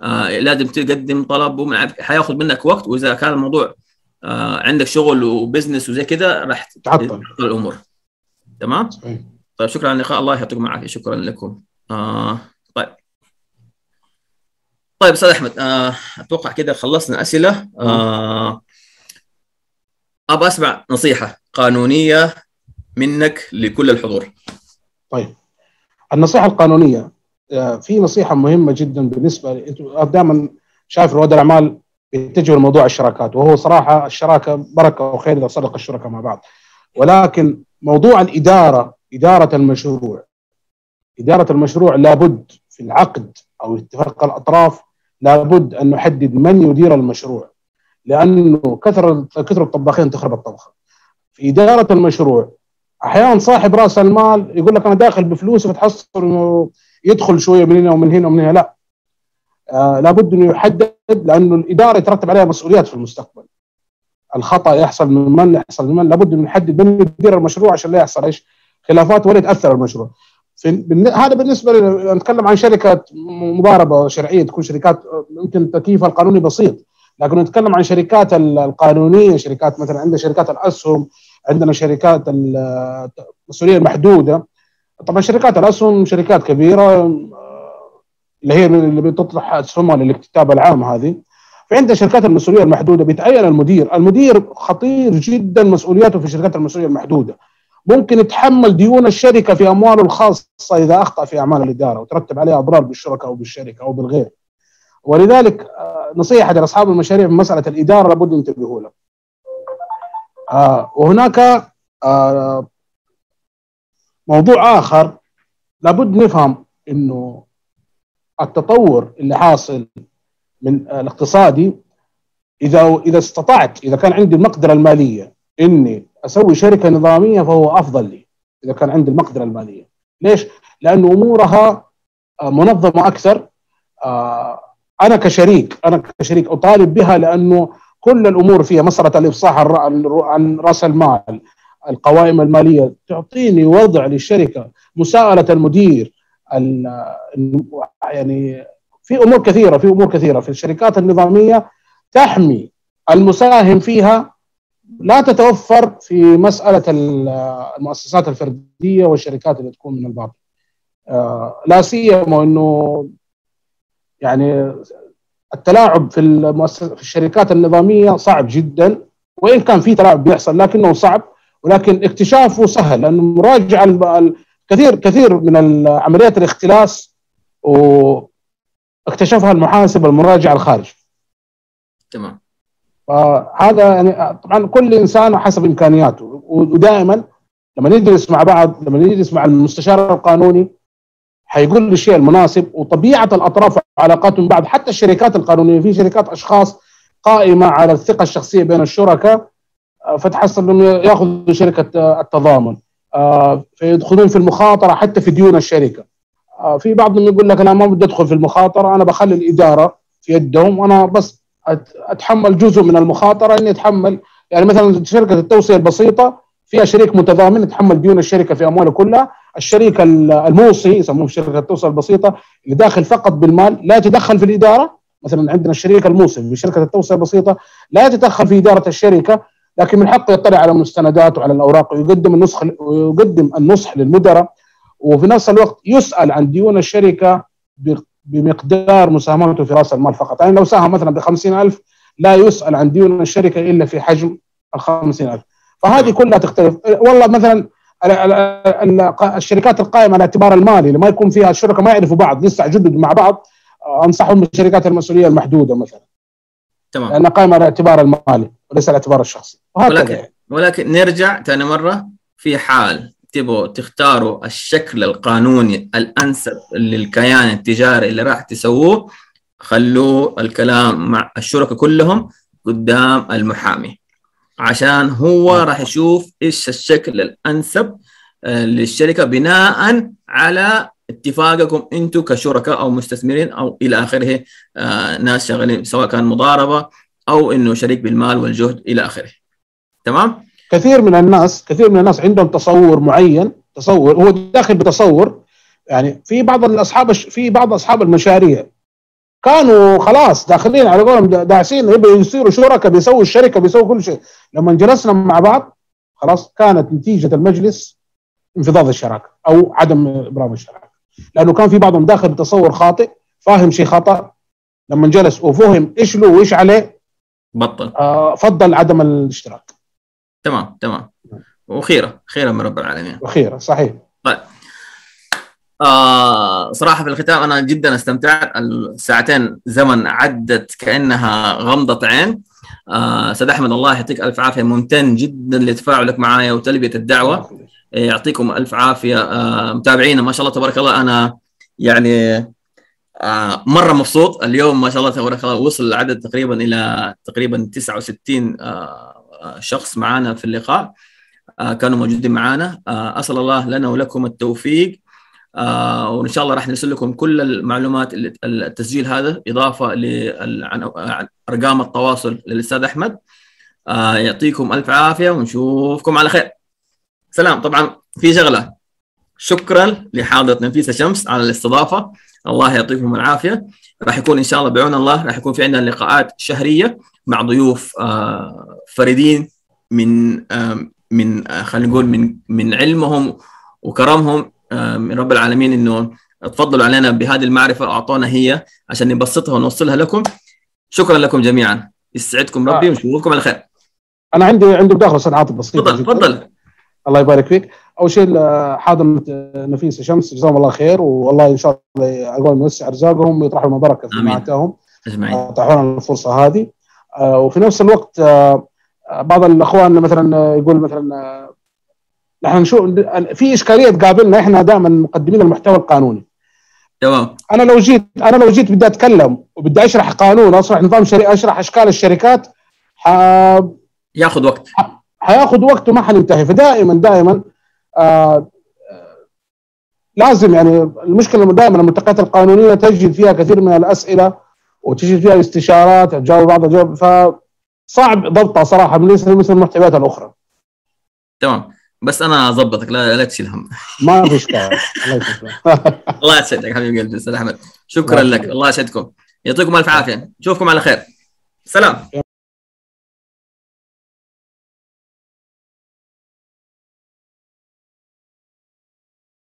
آه لازم تقدم طلب ومن حياخذ منك وقت وإذا كان الموضوع آه عندك شغل وبزنس وزي كده راح تعطل. تعطل الأمور. تمام؟ صحيح. طيب شكرا على اللقاء الله يعطيكم العافية شكرا لكم. آه طيب أستاذ أحمد آه أتوقع كده خلصنا أسئلة. آه أبغى أسمع نصيحة قانونية منك لكل الحضور. طيب. النصيحة القانونية آه، في نصيحة مهمة جدا بالنسبة دائما شايف رواد الأعمال بيتجهوا لموضوع الشراكات وهو صراحة الشراكة بركة وخير إذا صدق الشركاء مع بعض. ولكن موضوع الإدارة إدارة المشروع إدارة المشروع لابد في العقد أو اتفاق الأطراف لابد أن نحدد من يدير المشروع لأنه كثر كثر الطباخين تخرب الطبخه في إدارة المشروع أحيانا صاحب رأس المال يقول لك أنا داخل بفلوسي فتحصل إنه يدخل شوية من هنا ومن هنا ومن هنا. لا. آه لابد انه يحدد لأنه الإدارة يترتب عليها مسؤوليات في المستقبل. الخطأ يحصل من من يحصل من من. لابد انه نحدد من يدير المشروع عشان لا يحصل إيش؟ خلافات ولا يتأثر المشروع. هذا بالنسبة نتكلم عن شركه مضاربة شرعية تكون شركات آه، يمكن تكييفها القانوني بسيط. لكن نتكلم عن شركات ال- القانونية شركات مثلا عندنا شركات الأسهم عندنا شركات ال- المسؤوليه المحدودة. طبعا شركات الأسهم شركات كبيرة آه، اللي هي اللي بتطرح أسهمها للاكتتاب العام هذه. في عندنا شركات المسؤولية المحدودة بيتعين المدير، المدير خطير جدا مسؤولياته في شركات المسؤولية المحدودة. ممكن يتحمل ديون الشركة في أمواله الخاصة إذا أخطأ في أعمال الإدارة وترتب عليها أضرار بالشركاء أو بالشركة أو بالغير. ولذلك آه، نصيحة لأصحاب المشاريع في مسألة الإدارة لابد ينتبهوا لها. آه، وهناك آه، موضوع آخر لابد نفهم إنه التطور اللي حاصل من الاقتصادي إذا إذا استطعت إذا كان عندي المقدرة المالية إني أسوي شركة نظامية فهو أفضل لي إذا كان عندي المقدرة المالية. ليش؟ لأنه أمورها آه، منظمة أكثر. آه، أنا كشريك أنا كشريك أطالب بها لأنه كل الأمور فيها مسألة الإفصاح عن- رأس المال القوائم المالية تعطيني وضع للشركة مساءلة المدير ال- يعني في أمور كثيرة في أمور كثيرة. في الشركات النظامية تحمي المساهم فيها لا تتوفر في مسألة ال- المؤسسات الفردية والشركات اللي تكون من الباطن آه، لا سيما إنه يعني التلاعب في في الشركات النظامية صعب جدا وإن كان في تلاعب بيحصل لكنه صعب ولكن اكتشافه سهل لأنه ال- كثير كثير من عمليات الاختلاس واكتشفها المحاسب المراجع الخارج تمام. فهذا يعني طبعا كل إنسان حسب إمكانياته. ودائما لما ندرس مع بعض لما ندرس مع المستشار القانوني حيقول الشيء المناسب وطبيعة الأطراف وعلاقاتهم بعض حتى الشركات القانونية. في شركات أشخاص قائمة على الثقة الشخصية بين الشركاء فتحصل إنه ياخذوا شركة آه، التضامن آه، فيدخلون في المخاطرة حتى في ديون الشركة. آه، في بعضهم يقول لك أنا ما بدي أدخل في المخاطرة أنا بخلي الإدارة في يدهم وأنا بس أتحمل جزء من المخاطرة إني أتحمل. يعني مثلا شركة التوصية البسيطة فيها شريك متضامن يتحمل ديون الشركة في أمواله كلها، الشريك ال- الموصي يسموه شركة التوصية البسيطة اللي داخل فقط بالمال لا يتدخل في الإدارة، مثلا عندنا الشريك الموصي في شركة التوصية البسيطة لا يتدخل في إدارة الشركة لكن من حقه يطلع على المستندات وعلى الأوراق ويقدم النسخ ويقدم النصح للمدراء وفي نفس الوقت يسأل عن ديون الشركة بمقدار مساهمته في راس المال فقط، يعني لو ساهم مثلا ب 50000 لا يسأل عن ديون الشركة إلا في حجم ال 50000 فهذه كلها تختلف. والله مثلا ال- ال- ال- الشركات القائمة على الاعتبار المالي لما يكون فيها الشركاء ما يعرفوا بعض لسه جدد مع بعض أنصحهم بالشركات المسؤولية المحدودة مثلا. تمام. لأنها قائمة على الاعتبار المالي وليس على الاعتبار الشخصي. وهكذا ولكن ولكن نرجع ثاني مرة في حال تبغوا تختاروا الشكل القانوني الأنسب للكيان التجاري اللي راح تسووه خلوا الكلام مع الشركاء كلهم قدام المحامي. عشان هو راح يشوف إيش الشكل الأنسب آه، للشركة بناء على اتفاقكم أنتم كشركاء أو مستثمرين أو إلى آخره آه، ناس شغالين سواء كان مضاربة أو إنه شريك بالمال والجهد إلى آخره. تمام؟ كثير من الناس كثير من الناس عندهم تصور معين تصور هو داخل بتصور. يعني في بعض الأصحاب في بعض أصحاب المشاريع كانوا خلاص داخلين على قولهم دا- داعسين يبغوا يصيروا شركاء بيسووا الشركة بيسووا كل شيء. لما جلسنا مع بعض خلاص كانت نتيجة المجلس انفضاض الشراكة أو عدم إبرام الشراكة. لأنه كان في بعضهم داخل بتصور خاطئ فاهم شيء خطأ. لما جلس وفهم إيش له وإيش عليه بطل. آه فضل عدم الاشتراك. تمام تمام. وخيرة خيرة من رب العالمين. وخيرا صحيح. آه صراحة في الختام أنا جدا استمتعت الساعتين زمن عدت كأنها غمضة عين. آه سيد أحمد الله يعطيك ألف عافية. ممتن جدا لتفاعلك معايا وتلبية الدعوة. يعطيكم ألف عافية. آه متابعينا ما شاء الله تبارك الله. أنا يعني آه مرة مبسوط. اليوم ما شاء الله تبارك الله وصل العدد تقريبا إلى تقريبا 69 آه آه، شخص معنا في اللقاء. آه كانوا موجودين معنا آه أسأل الله لنا ولكم التوفيق. آه وإن شاء الله راح نرسل لكم كل المعلومات التسجيل هذا إضافة لارقام التواصل للأستاذ أحمد. يعطيكم ألف عافية ونشوفكم على خير. سلام. طبعا في شغلة. شكرا لحاضرة نفيسة شمس على الاستضافة. الله يعطيكم العافية. راح يكون إن شاء الله بعون الله راح يكون في عندنا لقاءات شهرية. مع ضيوف آه فريدين من آه من آه خلينا نقول من من علمهم وكرمهم من رب العالمين إنه تفضلوا علينا بهذه المعرفة وأعطونا هي عشان نبسطها ونوصلها لكم. شكرا لكم جميعا. يسعدكم ربي. ونشوفكم على خير. أنا عندي عندي مداخلة أستاذ عاطف بسيطة تفضل. تفضل. الله يبارك فيك. أول شيء حاضر نفيسه شمس جزاهم الله خير والله إن شاء الله أقول يوسع أرزاقهم ويطرحوا لنا بركه في أجمعين. اتاحوا الفرصة هذه. وفي نفس الوقت آه، آه، بعض الأخوان مثلا آه، يقول مثلا آه، نحن نشوف في إشكالية تقابلنا إحنا دائما مقدمين المحتوى القانوني. تمام. أنا لو جيت أنا لو جيت بدي أتكلم وبدي أشرح قانون أشرح نظام شركه أشرح أشكال الشركات ح... ياخذ وقت. حياخذ وقت وما حننتهي. فدائما دائما آه آه، لازم يعني المشكلة دائما الملتقيات القانونية تجد فيها كثير من الأسئلة وتجد فيها استشارات تجاوب بعض الجواب فصعب ضبطها صراحة ليس مثل المحتويات الأخرى. تمام. بس أنا أظبطك لا لا تشيل هم. ما في إشكال. الله يسعدك حبيب قلبي أستاذ أحمد. شكرا لك. الله يسعدكم. يعطيكم ألف عافية. نشوفكم على خير. سلام.